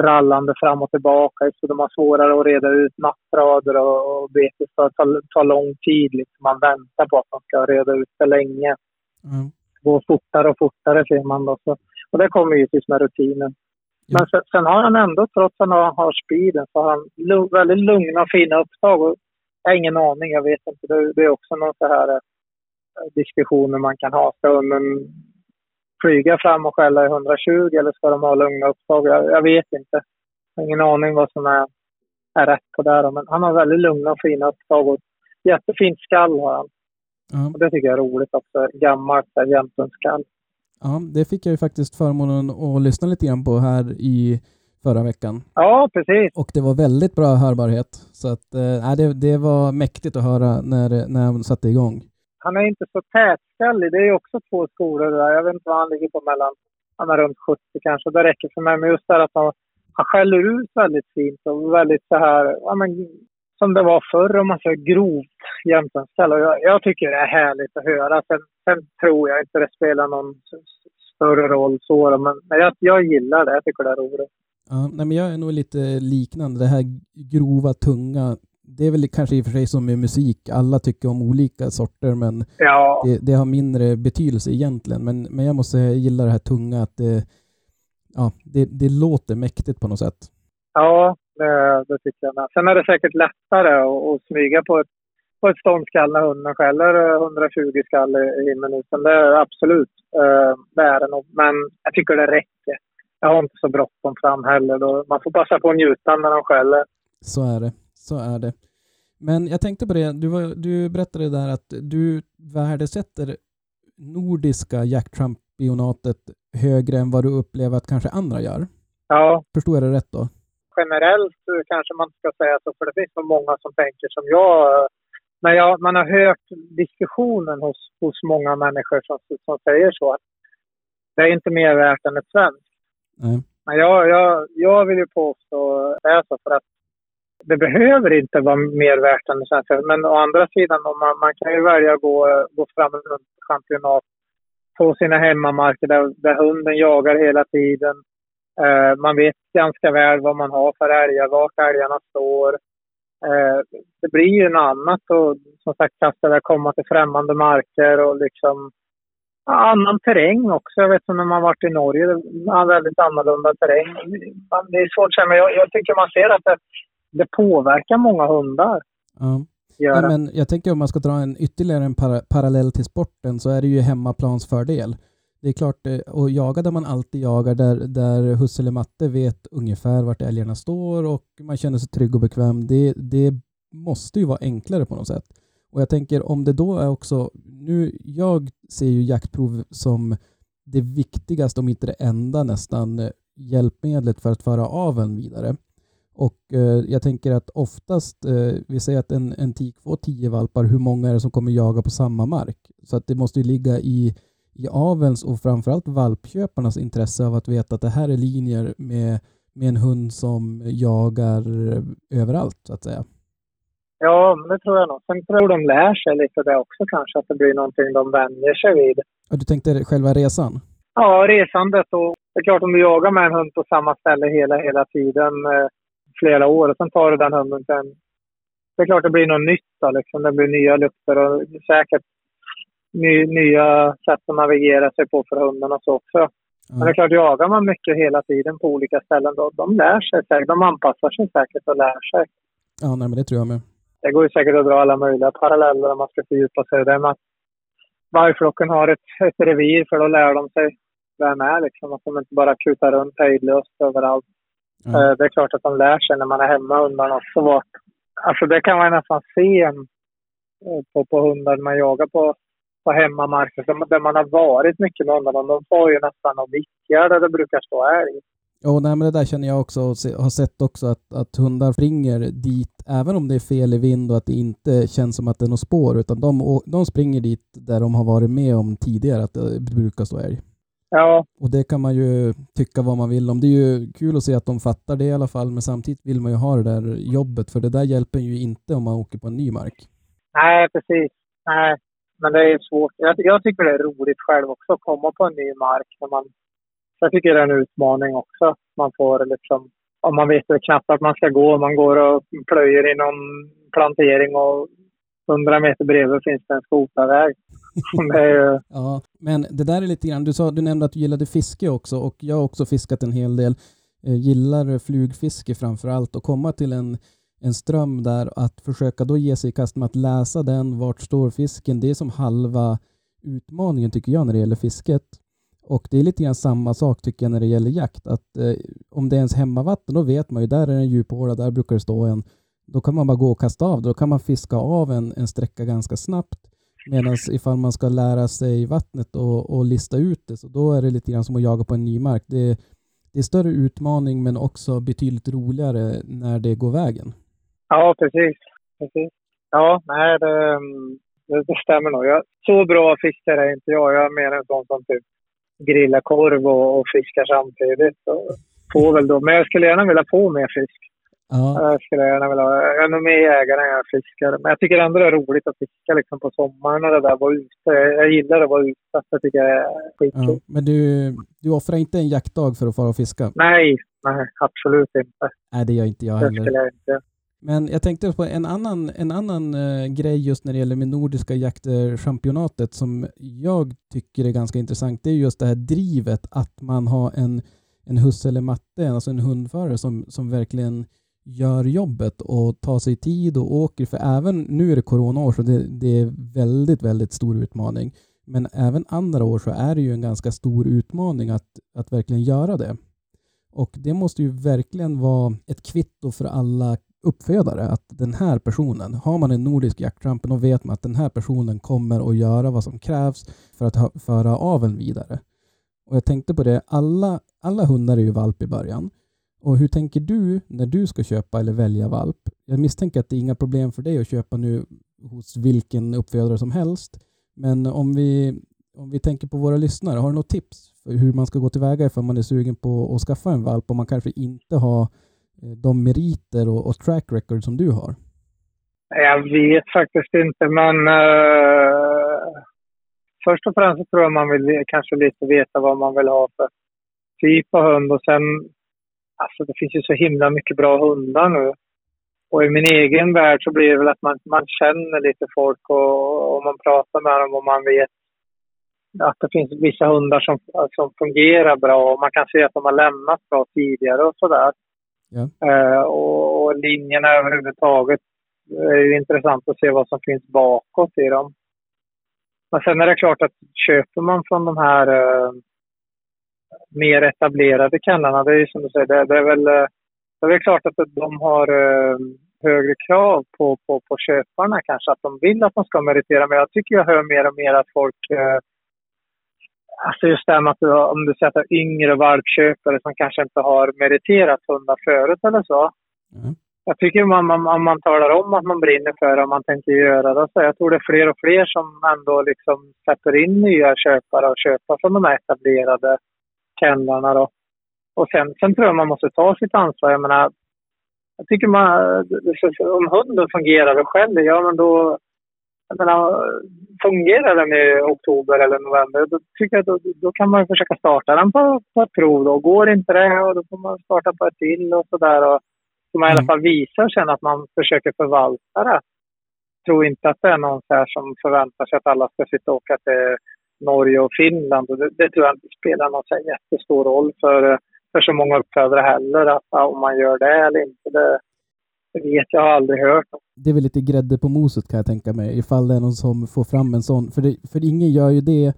rallande fram och tillbaka så de har svårare att reda ut nattrader och, och betes tar, tar lång tid. Liksom. Man väntar på att de ska reda ut det länge. Mm. Går fortare och fortare ser man då. Så, och det kommer givetvis med rutinen. Men sen, sen, har han ändå, trots att han har speeden, så har han lugn, väldigt lugna och fina upptag. Och jag har ingen aning, jag vet inte. Det, det är också någon så här eh, diskussioner man kan ha. Ska hunden flyga fram och skälla i 120 eller ska de ha lugna upptag? Jag, jag vet inte. Jag har ingen aning vad som är, är rätt på det. Men han har väldigt lugna och fina upptag och jättefint skall har han. Mm. Och det tycker jag är roligt också. Gammalt jämthundskall. Ja, det fick jag ju faktiskt förmånen att lyssna lite grann på här i förra veckan. Ja, precis. Och det var väldigt bra hörbarhet. Så att, eh, det, det var mäktigt att höra när, när han satte igång. Han är inte så tätskallig. Det är också två skolor där. Jag vet inte vad han ligger på mellan. Han är runt 70 kanske. Det räcker för mig. Men just det att han, han skäller ut väldigt fint och väldigt så här, ja men som det var förr om man säger grovt jämtlandskall. Jag, jag tycker det är härligt att höra. Sen, sen, tror jag inte det spelar någon större roll så, men jag, jag gillar det. Jag tycker det är roligt. Ja, nej, men jag är nog lite liknande. Det här grova, tunga. Det är väl kanske i och för sig som med musik. Alla tycker om olika sorter, men ja. det, det, har mindre betydelse egentligen. Men, men jag måste gillar det här tunga, att det, ja, det, det låter mäktigt på något sätt. Ja, det, det tycker jag med. Sen är det säkert lättare att, att smyga på ett, på ett ståndskall när hunden skäller 120 skall i minuten. Det är absolut, eh, det är det nog. Men jag tycker det räcker. Jag har inte så bråttom fram heller. Då. Man får passa på att njuta när de skäller. Så är det. Så är det. Men jag tänkte på det, du, var, du berättade där att du värdesätter nordiska Jack Trump-spionatet högre än vad du upplever att kanske andra gör. Ja. Förstår jag det rätt då? generellt kanske man ska säga så, för det finns nog många som tänker som jag men jag, man har hört diskussionen hos, hos många människor som, som säger så. Att det är inte mer värt än ett svenskt. Nej. Men jag, jag, jag vill ju påstå det är så för att det behöver inte vara mer värt än det svenska. Men å andra sidan, man, man kan ju välja att gå, gå fram runt championat på sina hemmamarker där, där hunden jagar hela tiden. Eh, man vet ganska väl vad man har för älgar, vart älgarna står. Eh, det blir ju något annat och som sagt kasta där, komma till främmande marker och liksom annan terräng också. Jag vet som när man varit i Norge, det är väldigt annorlunda terräng. Det är svårt att säga, men jag, jag tycker man ser att det, det påverkar många hundar. Ja. Ja, men jag tänker om man ska dra en ytterligare en para parallell till sporten så är det ju hemmaplansfördel. Det är klart, eh, och jaga där man alltid jagar, där, där husse eller matte vet ungefär vart älgarna står och man känner sig trygg och bekväm. Det, det måste ju vara enklare på något sätt. Och jag tänker om det då är också, nu, jag ser ju jaktprov som det viktigaste, om inte det enda nästan, eh, hjälpmedlet för att föra aveln vidare. Och eh, jag tänker att oftast, eh, vi säger att en, en tik får tio valpar, hur många är det som kommer jaga på samma mark? Så att det måste ju ligga i, i avels och framförallt valpköparnas intresse av att veta att det här är linjer med, med en hund som jagar överallt så att säga. Ja, men det tror jag nog. Sen tror de lär sig lite det också kanske, att det blir någonting de vänjer sig vid. Och du tänkte själva resan? Ja, resandet och det är klart om du jagar med en hund på samma ställe hela, hela tiden, eh, flera år, och sen tar du den hunden sen. Det är klart det blir något nytt då, liksom. Det blir nya lukter och säkert ny, nya sätt att navigera sig på för hundarna så också. Men det är klart, jagar man mycket hela tiden på olika ställen, då, de lär sig säkert. De anpassar sig säkert och lär sig. Ja, nej, men det tror jag med. Det går ju säkert att dra alla möjliga paralleller om man ska fördjupa sig i det. Men vargflocken har ett, ett revir för då lär de sig vem är liksom. Att de inte bara kutar runt hejdlöst överallt. Eh, Det är klart att de lär sig när man är hemma hundarna också. Vart, alltså det kan man nästan se eh, på, på hundar man jagar på, på hemmamarker. Där man- Där man har varit mycket med hundarna. De får ju nästan och vickar där det brukar stå älg. Jo, nej, men det där känner jag också och har sett också att, att hundar springer dit även om det är fel i vind och att det inte känns som att det är något spår utan de, de springer dit där de har varit med om tidigare att det brukar stå älg. Ja, Och det kan man ju tycka vad man vill om. Det är ju kul att se att de fattar det i alla fall men samtidigt vill man ju ha det där jobbet för det där hjälper ju inte om man åker på en ny mark. nej precis. Nej, men det är svårt. Jag, jag tycker det är roligt själv också att komma på en ny mark. När man, jag tycker det är en utmaning också. Man får liksom, om man vet knappt att man ska gå, man går och plöjer i någon plantering och 100 meter bredvid finns det en skotarväg. Ju, Ja, men det där är lite grann, du, sa, du nämnde att du gillade fiske också och jag har också fiskat en hel del. Eh, gillar flugfiske framför allt och komma till en, en ström där att försöka då ge sig i kast med att läsa den, vart står fisken, det är som halva utmaningen tycker jag när det gäller fisket. Och det är lite grann samma sak tycker jag när det gäller jakt. Att eh, om det är ens hemmavatten då vet man ju, där är en djuphåla, där brukar det stå en. Då kan man bara gå och kasta av, då kan man fiska av en, en sträcka ganska snabbt. Medan ifall man ska lära sig vattnet och, och lista ut det, så då är det lite grann som att jaga på en ny mark. Det, det är större utmaning men också betydligt roligare när det går vägen ja, precis. precis. Ja, nej, det, mm, det, det stämmer nog. Jag, så bra fiskare är inte jag. Jag är mer en sån som typ grillar korv och, och fiskar samtidigt. Och får väl då. Men jag skulle gärna vilja få mer fisk. Ja, Jag skulle gärna vilja. Jag är nog mer jägare än jag är fiskare. Men jag tycker ändå det är roligt att fiska liksom på sommaren när det där var ute. Jag gillar att vara ute. Jag tycker det är ja. skitkul. Men du, du offrar inte en jaktdag för att fara och fiska? Nej, nej, absolut inte. Nej, det gör inte jag Det heller. skulle jag inte. Men jag tänkte på en annan, en annan eh, grej just när det gäller med Nordiska jaktchampionatet som jag tycker är ganska intressant. Det är just det här drivet att man har en, en husse eller matte, alltså en hundförare som, som verkligen gör jobbet och tar sig tid och åker. För även nu är det coronaår så det, det är väldigt, väldigt stor utmaning. Men även andra år så är det ju en ganska stor utmaning att, att verkligen göra det. Och det måste ju verkligen vara ett kvitto för alla uppfödare att den här personen, har man en nordisk jaktramp då vet man att den här personen kommer att göra vad som krävs för att ha, föra aveln vidare. Och jag tänkte på det, alla, alla hundar är ju valp i början. Och hur tänker du när du ska köpa eller välja valp? Jag misstänker att det är inga problem för dig att köpa nu hos vilken uppfödare som helst. Men om vi, om vi tänker på våra lyssnare, har du något tips för hur man ska gå tillväga ifall man är sugen på att skaffa en valp och man kanske inte har Eh, de meriter och, och track record som du har? Jag vet faktiskt inte, men uh, först och främst så tror jag man vill kanske lite veta vad man vill ha för typ av hund och sen, alltså det finns ju så himla mycket bra hundar nu. Och i min egen värld så blir det väl att man, man känner lite folk och, och man pratar med dem och man vet att det finns vissa hundar som, som fungerar bra och man kan se att de har lämnat bra tidigare och sådär. Ja. Eh, och, och linjerna överhuvudtaget eh, är ju intressant att se vad som finns bakåt i dem. Men sen är det klart att köper man från de här uh, mer etablerade kennlarna, det är ju som du säger, det, det är väl det är väl klart att de har uh, högre krav på, på, på köparna kanske, att de vill att de ska meritera. Men jag tycker jag hör mer och mer att folk Alltså just det här med att om du att det är yngre valpköpare som kanske inte har meriterat hundar förut eller så. Mm. Jag tycker man, man, om man talar om att man brinner för det och man tänker göra det, så jag tror det är fler och fler som ändå liksom släpper in nya köpare och köpa från de här etablerade kennlarna då. Och sen, sen tror jag man måste ta sitt ansvar. Jag menar, jag tycker man, om hunden fungerar själv, ja men då, jag menar, fungerar den i oktober eller november, då tycker jag då, då kan man försöka starta den på, på ett prov. Då. Går inte det, och då får man starta på ett till och sådär. Så man i alla mm. fall visar sen att man försöker förvalta det. Jag tror inte att det är någon så som förväntar sig att alla ska sitta och åka till Norge och Finland. Det, det tror jag inte spelar någon så jättestor roll för, för så många uppfödare heller, att, om man gör det eller inte. Det vet jag, har aldrig hört. Det är väl lite grädde på moset kan jag tänka mig, ifall det är någon som får fram en sån. För, det, för ingen gör ju det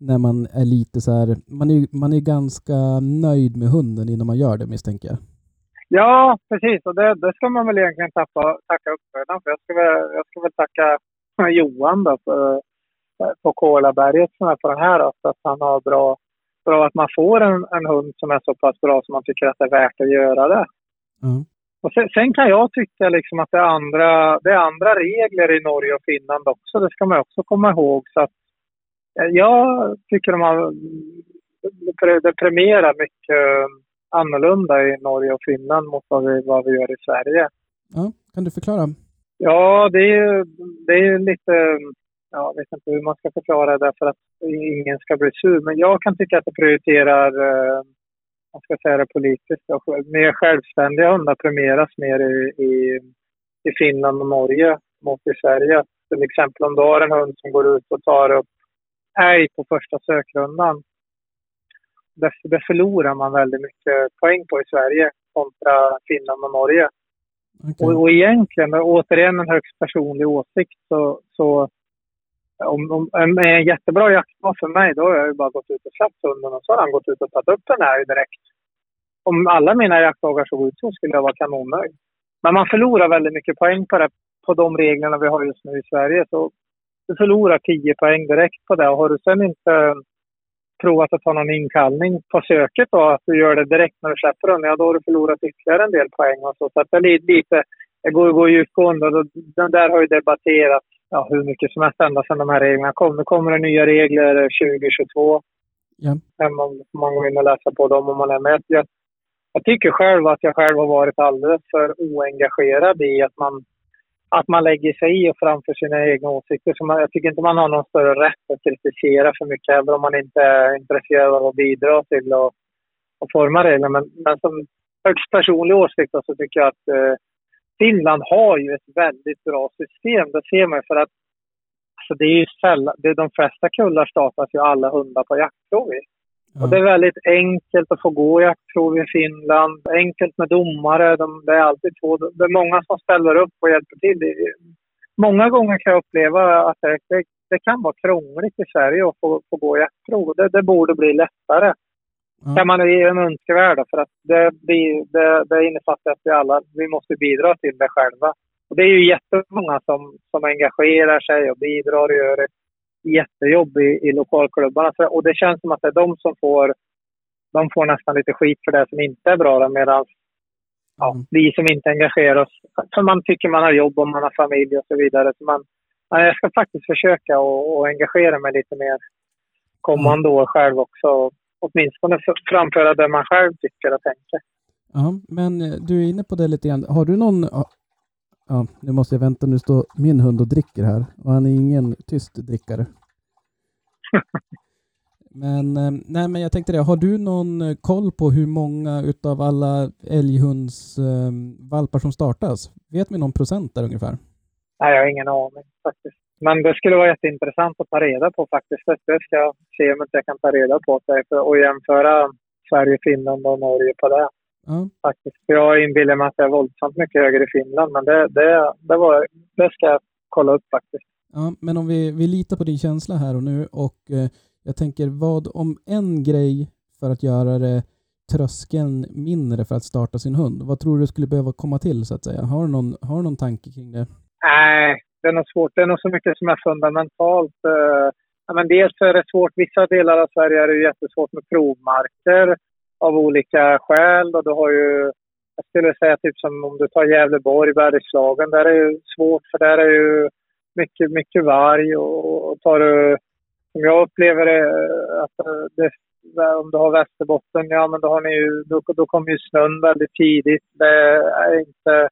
när man är lite så här, man är, man är ganska nöjd med hunden innan man gör det misstänker jag. Ja, precis. Och det, det ska man väl egentligen tappa, tacka uppfödaren för. Jag ska väl, jag ska väl tacka Johan då på, på Kolaberget som är på den här. Alltså att han har bra, bra att man får en, en hund som är så pass bra som man tycker att det är värt att göra det. Mm. Och sen, sen, kan jag tycka liksom att det är, andra, det är andra regler i Norge och Finland också. Det ska man också komma ihåg. Så att, eh, jag tycker de har, det premierar mycket annorlunda i Norge och Finland mot vad vi, vad vi gör i Sverige. Ja, kan du förklara? Ja, det är, det är lite... Ja, jag vet inte hur man ska förklara det för att ingen ska bli sur. Men jag kan tycka att det prioriterar, eh, man ska säga det politiskt, mer självständiga hundar premieras mer i, i, i Finland och Norge mot i Sverige. Till exempel om du har en hund som går ut och tar upp älg på första sökrundan det, det förlorar man väldigt mycket poäng på i Sverige kontra Finland och Norge. Okay. Och, och egentligen, återigen en högst personlig åsikt, så, så om, om, en jättebra jaktdag för mig, då har jag ju bara gått ut och släppt hunden och så har han gått ut och tagit upp den här direkt. Om alla mina jaktdagar såg ut så skulle jag vara kanonnöjd. Men man förlorar väldigt mycket poäng på det, på de reglerna vi har just nu i Sverige. Så du förlorar 10 poäng direkt på det. Och har du sen inte provat att ta någon inkallning på söket då, att du gör det direkt när du släpper den, ja då har du förlorat ytterligare en del poäng och så. Så att det är lite, det går, går djupgående och den där har ju debatterats ja, hur mycket som helst ända sedan de här reglerna kom. Nu kommer det nya regler 2022. Ja. Man, man och läsa på dem om man är med. Jag, jag tycker själv att jag själv har varit alldeles för oengagerad i att man att man lägger sig i och framför sina egna åsikter. Så man, jag tycker inte man har någon större rätt att kritisera för mycket, även om man inte är intresserad av att bidra till att, att forma reglerna. Men, men som högst personlig åsikt så tycker jag att eh, Finland har ju ett väldigt bra system. Det ser man för att alltså det är ju sällan, det är de flesta kullar startas ju alla hundar på jaktprov i. Och det är väldigt enkelt att få gå jaktprov i Finland. Enkelt med domare. De, det är alltid två. Det är många som ställer upp och hjälper till. Många gånger kan jag uppleva att det, det, det kan vara krångligt i Sverige att få, få gå jaktprov. Det, det borde bli lättare. Mm. Kan man ge en önskevärld för att det, det, det innefattar att vi alla vi måste bidra till det själva. Och det är ju jättemånga som, som engagerar sig och bidrar och gör ett jättejobb i, i lokalklubbarna. Och det känns som att det är de som får, de får nästan lite skit för det som inte är bra. Medan ja, mm. vi som inte engagerar oss, för man tycker man har jobb och man har familj och så vidare. Så man, ja, jag ska faktiskt försöka och, och engagera mig lite mer kommande år själv också. Åtminstone framföra det man själv tycker och tänker. Ja, men eh, du är inne på det lite grann. Har du någon... Ja, nu måste jag vänta. Nu står min hund och dricker här och han är ingen tyst drickare. men, eh, nej, men jag tänkte det. Har du någon eh, koll på hur många utav alla älghundsvalpar som startas? Vet vi någon procent där ungefär? Nej, jag har ingen aning faktiskt. Men det skulle vara jätteintressant att ta reda på faktiskt. Det ska jag se om jag kan ta reda på det och jämföra Sverige, Finland och Norge på det. Ja. Faktiskt. Jag inbillar mig att det är våldsamt mycket högre i Finland, men det, det, det, var, det ska jag kolla upp faktiskt. Ja, men om vi, vi litar på din känsla här och nu och eh, jag tänker vad om en grej för att göra det tröskeln mindre för att starta sin hund? Vad tror du skulle behöva komma till så att säga? Har du någon, har du någon tanke kring det? Nej, det är nog svårt. Det är nog så mycket som är fundamentalt. Eh, ja, men dels är det svårt. Vissa delar av Sverige är det jättesvårt med provmarker av olika skäl. Och du har ju, jag skulle säga typ som om du tar Gävleborg, Bergslagen. Där är det ju svårt för där är ju mycket, mycket varg. Och, och tar du, som jag upplever det, att eh, det, om du har Västerbotten, ja men då, har ni ju, då, då kommer ju snön väldigt tidigt. Det är inte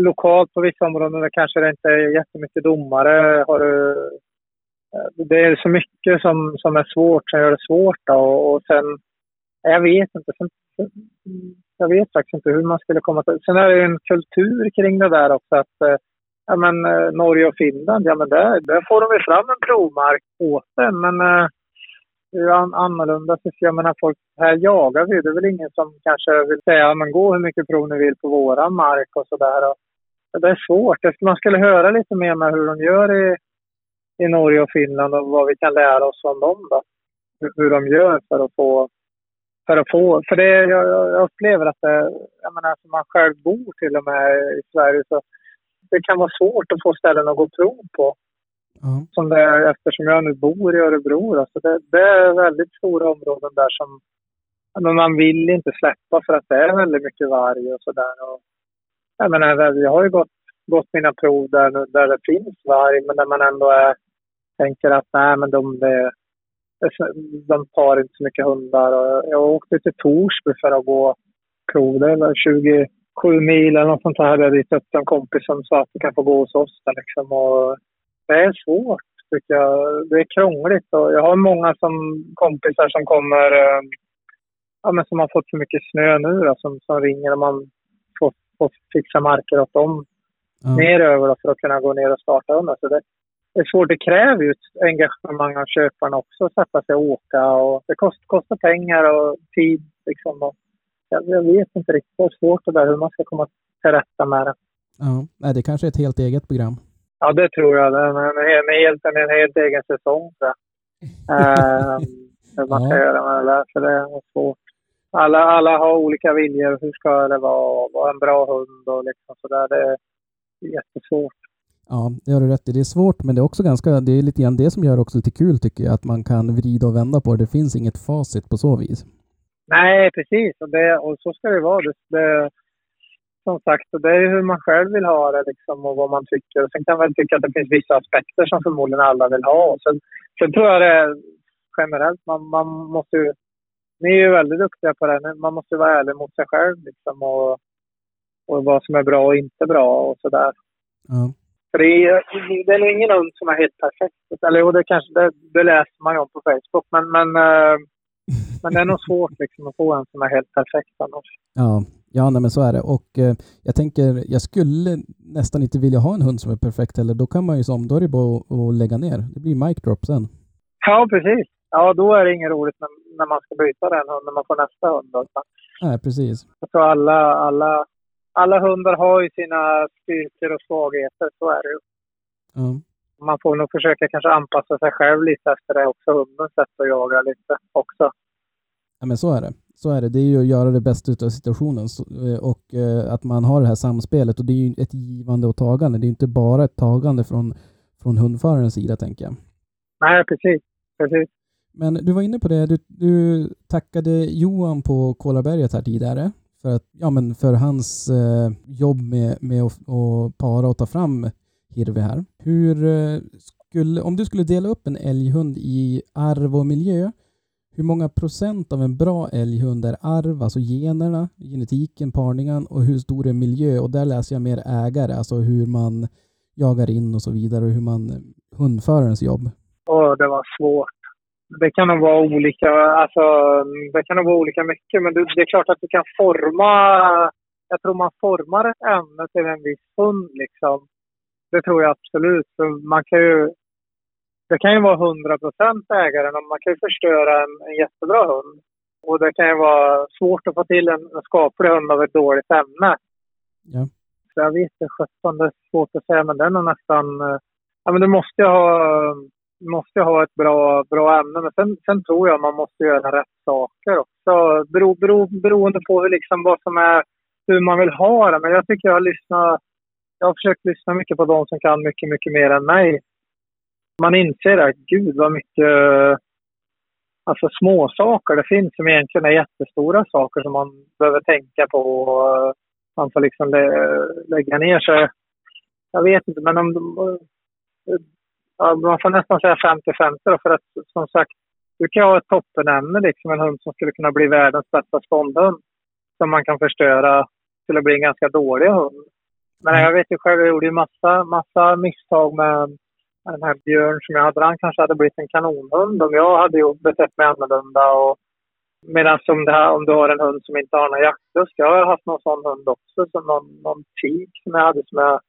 lokalt på vissa områden där kanske det inte är jättemycket domare. Har du, eh, det är så mycket som, som är svårt, som gör det svårt. Då. Och sen, eh, jag vet inte. Sen, jag vet faktiskt inte hur man skulle komma till... Sen är det en kultur kring det där också. att eh, ja, men, Norge och Finland, ja men där, där får de ju fram en provmark åt det. Men det är an annorlunda. Jag menar, folk, här jagar vi. Det är väl ingen som kanske vill säga ja, men gå hur mycket prov ni vill på våran mark och sådär. Det är svårt. Man skulle höra lite mer med hur de gör i, i Norge och Finland och vad vi kan lära oss om dem. Då. Hur, hur de gör för att få... För, att få, för det, jag, jag upplever att det, jag menar, som man själv bor till och med i Sverige så det kan vara svårt att få ställen att gå prov på. Mm. Som det är, eftersom jag nu bor i Örebro. Alltså det, det är väldigt stora områden där som men man vill inte släppa för att det är väldigt mycket varg och sådär. Jag menar, jag har ju gått, gått mina prov där, där det finns varg, men där man ändå är, tänker att nej, men de, de, de tar inte så mycket hundar. Och jag åkte till Torsby för att gå prov. Det var 27 mil eller något sånt där. Jag hade upp en kompis som sa att du kan få gå hos oss. Där liksom. och det är svårt, tycker jag. Det är krångligt. Och jag har många som kompisar som kommer eh, ja, men som har fått så mycket snö nu då, som, som ringer och man och fixa marker åt dem ja. neröver för att kunna gå ner och starta hundar. Så det, det är svårt. Det kräver ju ett engagemang av köparna också, att sätta sig och åka. Och det kost, kostar pengar och tid. Liksom. Och jag, jag vet inte riktigt. Det är svårt det där, hur man ska komma till rätta med det. Ja, det kanske är ett helt eget program. Ja, det tror jag. Det är en, en, helt, en helt egen säsong. Så. uh, hur man ska göra med det där, för det är svårt alla, alla har olika viljor. Hur ska det vara? Vara en bra hund och liksom sådär. Det är jättesvårt. Ja, det har du rätt i. Det är svårt, men det är också ganska, det är lite grann det som gör också lite kul tycker jag, att man kan vrida och vända på det. Det finns inget facit på så vis. Nej, precis. Och, det, och så ska det vara. Det, det, som sagt, det är hur man själv vill ha det liksom, och vad man tycker. Och sen kan man väl tycka att det finns vissa aspekter som förmodligen alla vill ha. Sen, sen tror jag det är generellt, man, man måste ju ni är ju väldigt duktiga på det. Man måste vara ärlig mot sig själv liksom, och, och vad som är bra och inte bra och sådär. Ja. För det är, det är nog ingen hund som är helt perfekt. Eller jo, det, kanske, det, det läser man ju om på Facebook. Men, men, äh, men det är nog svårt liksom, att få en som är helt perfekt annars. Ja, ja nej, men så är det. Och eh, jag tänker, jag skulle nästan inte vilja ha en hund som är perfekt heller. Då kan man ju som, då är det bara att, att lägga ner. Det blir mic drop sen. Ja, precis ja, då är det inget roligt när, när man ska byta den hunden, när man får nästa hund. Då. Nej, precis. Så alla, alla, alla hundar har ju sina styrkor och svagheter, så är det ju. Ja. Man får nog försöka kanske anpassa sig själv lite efter det också, hundens sätt att jaga lite också. Ja, men så är det. Så är det. Det är ju att göra det bästa av situationen eh, och eh, att man har det här samspelet och det är ju ett givande och tagande. Det är ju inte bara ett tagande från, från hundförarens sida, tänker jag. Nej, precis. precis. Men du var inne på det, du, du tackade Johan på Kolaberget här tidigare för, att, ja, men för hans eh, jobb med, med att, att para och ta fram Hirvi här. Hur eh, skulle, om du skulle dela upp en älghund i arv och miljö, hur många procent av en bra älghund är arv, alltså generna, genetiken, parningen och hur stor är miljö? Och där läser jag mer ägare, alltså hur man jagar in och så vidare och hur man eh, hundförarens jobb. Åh, det var svårt. Det kan nog vara olika, alltså det kan nog vara olika mycket, men det, det är klart att du kan forma, jag tror man formar ett ämne till en viss hund liksom. Det tror jag absolut. För man kan ju, det kan ju vara 100 procent ägaren och man kan ju förstöra en, en jättebra hund. Och det kan ju vara svårt att få till en, en skaplig hund av ett dåligt ämne. Ja. Så jag vet inte, 17, det är svårt att säga, men den är nästan... eh, Ja, men du måste ju ha, måste ha ett bra, bra ämne. Men sen, sen tror jag man måste göra rätt saker också. Bero, bero, beroende på hur, liksom, vad som är, hur man vill ha det. Men jag tycker jag har lyssnat... Jag har försökt lyssna mycket på de som kan mycket, mycket mer än mig. Man inser att gud vad mycket alltså små saker det finns som egentligen är jättestora saker som man behöver tänka på. och Man får liksom lä- lägga ner sig. Jag vet inte, men om ja, man får nästan säga 50-50 då, för att som sagt, du kan ha ett toppenämne, liksom en hund som skulle kunna bli världens bästa ståndhund som man kan förstöra till att bli en ganska dålig hund. Men jag vet ju själv, jag gjorde ju massa, massa misstag med den här Björn som jag hade. Han kanske hade blivit en kanonhund om jag hade betett mig annorlunda. Och Medan om, det här, om du har en hund som inte har någon jaktlust. Jag har haft någon sån hund också, som någon, någon tik som jag hade som jag...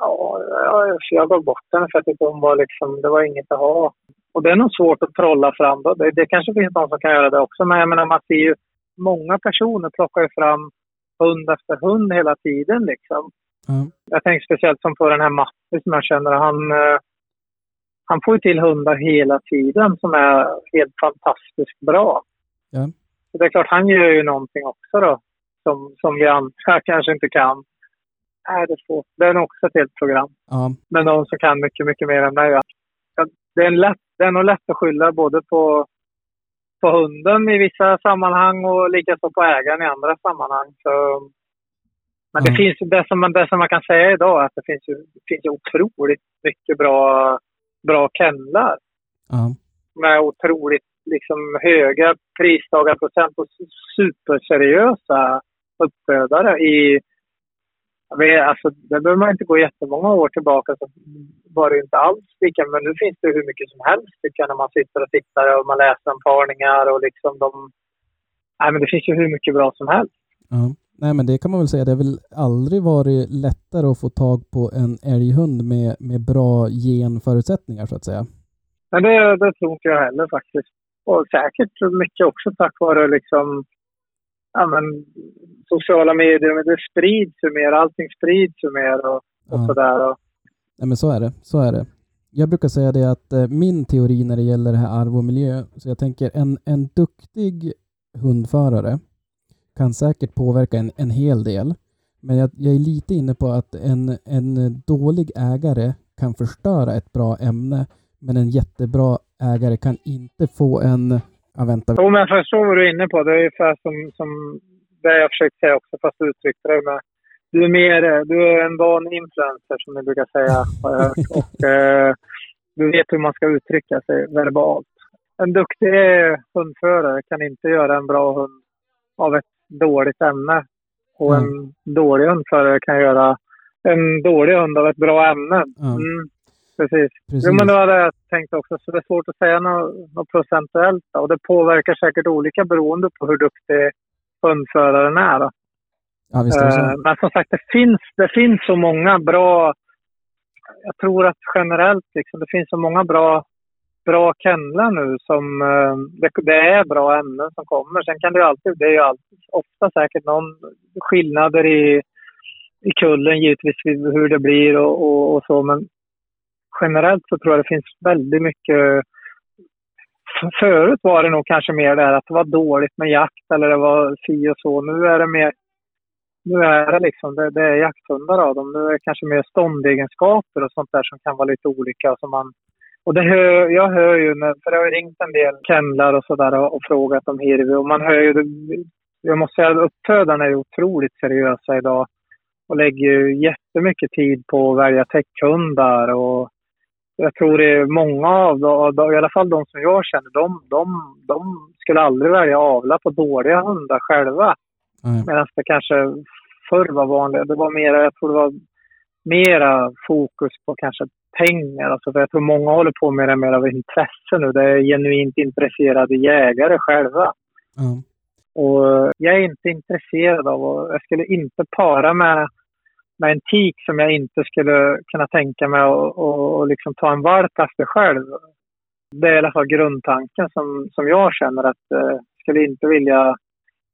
Ja, jag, gav bort den för att jag hon var liksom, det var inget att ha. Och det är nog svårt att trolla fram. Det, det kanske finns någon som kan göra det också. Men jag menar, man ser ju många personer plockar ju fram hund efter hund hela tiden liksom. Ja. Jag tänker speciellt som på den här Matti som jag känner. Han, eh, han får ju till hundar hela tiden som är helt fantastiskt bra. Ja. Så det är klart, han gör ju någonting också då. Som, som vi andra kanske inte kan. Nej, det, är svårt. det är nog också ett helt program. Ja, Men de som kan mycket, mycket mer än mig. Det är, en lätt, det är nog lätt att skylla både på, på hunden i vissa sammanhang och likaså på ägaren i andra sammanhang. Så, men det, Ja. finns, det, som man, det som man kan säga idag är att det finns ju, det finns ju otroligt mycket bra, bra kennlar ja, med otroligt liksom, höga pristagarprocent och superseriösa uppfödare i alltså, det behöver man inte gå jättemånga år tillbaka så var det inte alls lika. Men nu finns det hur mycket som helst tycker jag när man sitter och tittar och man läser om parningar och liksom de... Nej men det finns ju hur mycket bra som helst. ja. Nej, men det kan man väl säga. Det har väl aldrig varit lättare att få tag på en älghund med, med bra genförutsättningar så att säga. Men det, det tror inte jag heller faktiskt. Och säkert mycket också tack vare liksom ja, men, sociala medier. Men det sprids ju mer, allting sprids ju mer och, och Ja. sådär. Och, Nej, men så är det. Så är det. Jag brukar säga det att eh, min teori när det gäller det här arv och miljö, så jag tänker en, en duktig hundförare kan säkert påverka en, en hel del. Men jag, jag är lite inne på att en, en dålig ägare kan förstöra ett bra ämne, men en jättebra ägare kan inte få en... Ja, vänta. Jo, men jag förstår vad du är inne på. Det är ungefär som, som det jag försökt säga också, fast du uttryckte det med. Du är mer, eh, du är en van influencer som ni brukar säga, har jag hört. Och eh, du vet hur man ska uttrycka sig verbalt. En duktig hundförare kan inte göra en bra hund av ett dåligt ämne. Och en dålig hundförare kan göra en dålig hund av ett bra ämne. Ja. Mm, precis. Precis. Jo, men det var det jag tänkte också. Så det är svårt att säga något, något procentuellt. Då. Och det påverkar säkert olika beroende på hur duktig hundföraren är. Då. Ja, visst Eh. Men som sagt, det finns, det finns så många bra... Jag tror att generellt liksom, det finns så många bra, bra kennlar nu som... eh, Det, det är bra ämnen som kommer. Sen kan det ju alltid... Det är ju alltid, ofta säkert någon skillnader i, i kullen givetvis hur det blir och, och, och så. Men generellt så tror jag det finns väldigt mycket... Förut var det nog kanske mer det här att det var dåligt med jakt eller det var si och så. Nu är det mer... Nu är det liksom, det, det är jakthundar av dem. Nu är det kanske mer ståndegenskaper och sånt där som kan vara lite olika. Som man, och det hör, jag hör ju, när, för jag har ju ringt en del kennlar och sådär och, och frågat om hirvi och man hör ju, det, jag måste säga att uppfödarna är otroligt seriösa idag. och lägger ju jättemycket tid på att välja täckhundar. Och jag tror det är många av dem, i alla fall de som jag känner, de, de, de skulle aldrig välja avla på dåliga hundar själva. Nej. Medan det kanske förr var vanligt. Det var mera, jag tror det var mera fokus på kanske pengar. Alltså för jag tror många håller på med det mer av intresse nu. Det är genuint intresserade jägare själva. Ja. Och jag är inte intresserad av och jag skulle inte para med, med en tik som jag inte skulle kunna tänka mig att och, och liksom ta en valp efter själv. Det är i alla fall grundtanken som, som jag känner att eh, skulle inte vilja...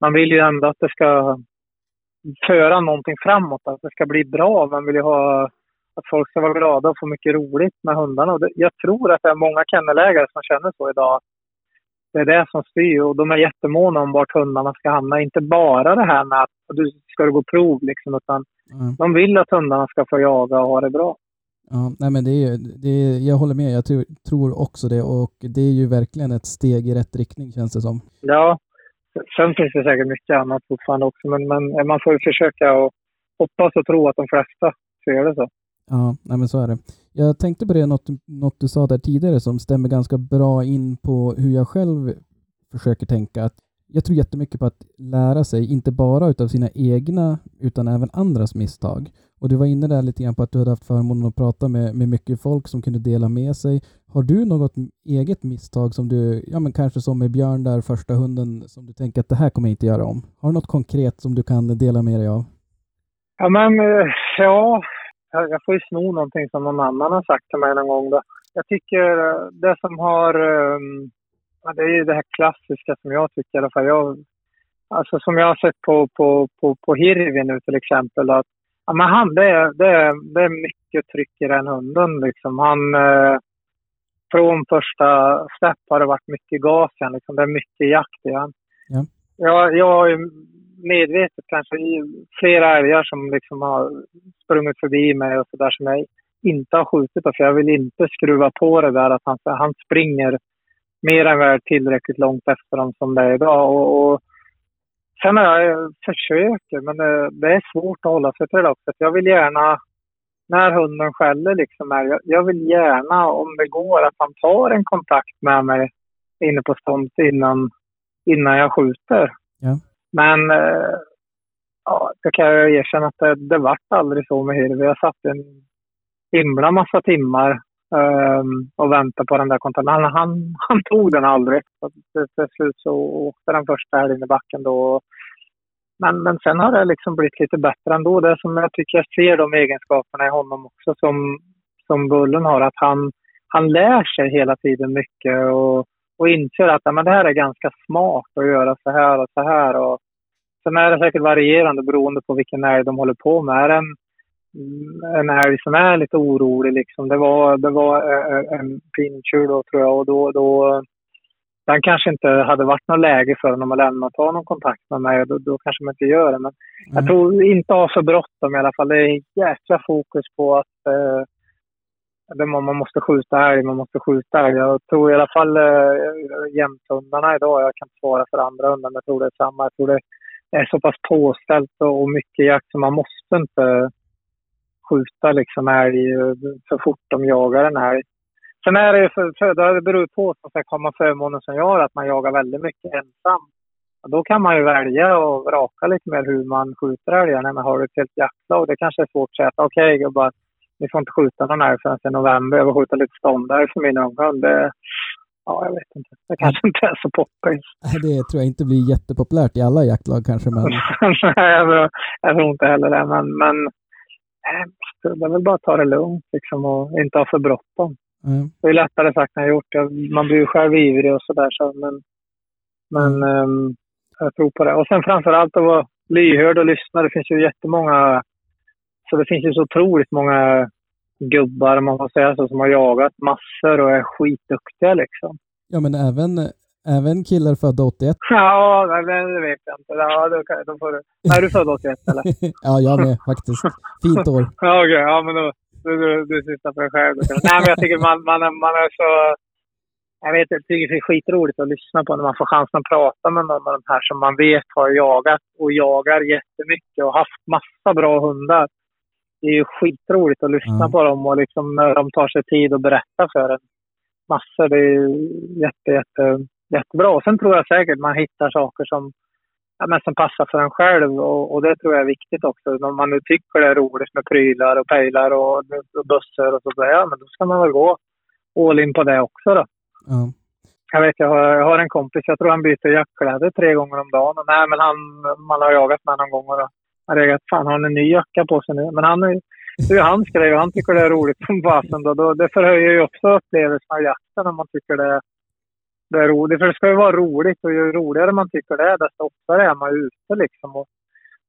Man vill ju ändå att det ska föra någonting framåt, att det ska bli bra. Man vill ju ha att folk ska vara glada och få mycket roligt med hundarna. Och det, jag tror att det är många kennelägare som känner så idag. Det är det som styr och de är jättemåna om vart hundarna ska hamna. Inte bara det här med att du ska gå prov liksom, utan Ja. de vill att hundarna ska få jaga och ha det bra. Ja, nej men det är, det är, jag håller med, jag tror, tror också det och det är ju verkligen ett steg i rätt riktning känns det som. Ja, sen finns det säkert mycket annat fortfarande också, men, men man får ju försöka och hoppas och tro att de flesta ser det så. Ja, nej men så är det. Jag tänkte på det, något, något du sa där tidigare som stämmer ganska bra in på hur jag själv försöker tänka. Att jag tror jättemycket på att lära sig, inte bara utav sina egna, utan även andras misstag. Och du var inne där lite grann på att du hade haft förmånen att prata med, med mycket folk som kunde dela med sig. Har du något eget misstag som du, ja men kanske som med Björn där, första hunden, som du tänker att det här kommer jag inte göra om? Har du något konkret som du kan dela med dig av? Ja, men eh, ja, jag jag får ju sno någonting som någon annan har sagt till mig någon gång. Då. Jag tycker eh, det som har... ehm, Det är ju det här klassiska som jag tycker i alla fall. Jag, alltså som jag har sett på, på, på, på Hirvi nu till exempel. Att, ja, men han, det, är, det, är, det är mycket tryck i den hunden. Liksom. Han, eh, från första step har det varit mycket gas liksom. Det är mycket jakt i han. Ja. Jag, jag har ju medvetet kanske flera älgar som liksom har sprungit förbi mig och sådär som jag inte har skjutit på. För jag vill inte skruva på det där att han, han springer mer än väl tillräckligt långt efter dem som det är idag. Och, och sen har jag försöker, men det, det är svårt att hålla sig till det också. Jag vill gärna, när hunden skäller liksom, är, jag, jag vill gärna om det går att han tar en kontakt med mig inne på stånd innan, innan jag skjuter. Men eh, ja, det kan jag erkänna att det, det vart aldrig så med Hirvi. Jag satt en himla massa timmar ehm, och väntade på den där kontakten. Han, han, han tog den aldrig. Så Till, till slut så åkte den första här inne i backen då. Men, men sen har det liksom blivit lite bättre ändå. Det som jag tycker jag ser de egenskaperna i honom också som, som Bullen har. Att han, han lär sig hela tiden mycket och, och inser att ja, men det här är ganska smart att göra så här och så här. Och sen är det säkert varierande beroende på vilken älg de håller på med. Är det en, en älg som är lite orolig liksom. Det var, det var eh, en pinntjur då tror jag och då, då den kanske inte hade varit något läge för honom att lämna och ta någon kontakt med mig. Då, då kanske man inte gör det. Men jag Mm. tror inte ha för bråttom i alla fall. Det är jäkla fokus på att eh, det, man man måste skjuta älg, man måste skjuta älg. Jag tror i alla fall eh, jämthundarna idag, jag kan inte svara för andra hundar, men jag tror det är samma. Jag tror det är så pass påställt och, mycket jakt så man måste inte skjuta liksom älg så fort de jagar en älg. Sen är det ju för, för, det beror på, som sagt, har man förmånen som jag har, att man jagar väldigt mycket ensam. Och Då kan man ju välja och vraka lite mer hur man skjuter älgarna. Men har du ett helt jaktlag, det kanske är svårt att säga att okej gubbar, ni får inte skjuta någon älg förrän i november. Jag vill skjuta lite ståndare för min unghund. Det, ja, jag vet inte. Det kanske inte är så poppis. Det tror jag inte blir jättepopulärt i alla jaktlag kanske, men Nej, jag, tror- inte heller det. Men, men eh, det är väl bara att ta det lugnt liksom, och inte ha för bråttom. eh, Det är lättare sagt än gjort. Man blir ju själv ivrig och sådär. Så, men men ehm, jag tror på det. Och sen framför allt att vara lyhörd och lyssna. Det finns ju jättemånga... Så det finns ju så otroligt många gubbar, om man får säga så, som har jagat massor och är skitduktiga liksom. ja men även, även killar födda 81. Ja, men det vet jag inte. Ja, då, kan- då får du... Är du född 81 eller? ja, jag med faktiskt. Fint år. Ja, okej. Ja, men då, du, du, du syftar på dig själv. Nej, men jag tycker man, man, är, man är så... jag vet jag tycker det är skitroligt att lyssna på när man får chansen att prata med någon av de här som man vet har jagat och jagar jättemycket och haft massa bra hundar. Det är ju skitroligt att lyssna Mm. på dem och liksom när de tar sig tid att berätta för en massor. Det är jätte, jätte, jättebra. Och sen tror jag säkert man hittar saker som, ja, men som passar för en själv och, och det tror jag är viktigt också. Om man nu tycker det är roligt med prylar och pejlar och, och bussar och sådär, ja men då ska man väl gå all in på det också då. Ja. Jag vet, jag har, jag har en kompis, jag tror han byter jackkläder tre gånger om dagen. Och nej, men han, man har jagat med honom någon gång och jag sagt, fan har han en ny jacka på sig nu? Men han är, det är ju hans grej och han tycker det är roligt som fasen. Då, då, det förhöjer ju också upplevelsen av jakten om man tycker det, det är roligt. För det ska ju vara roligt och ju roligare man tycker det är, desto oftare är man ute liksom och,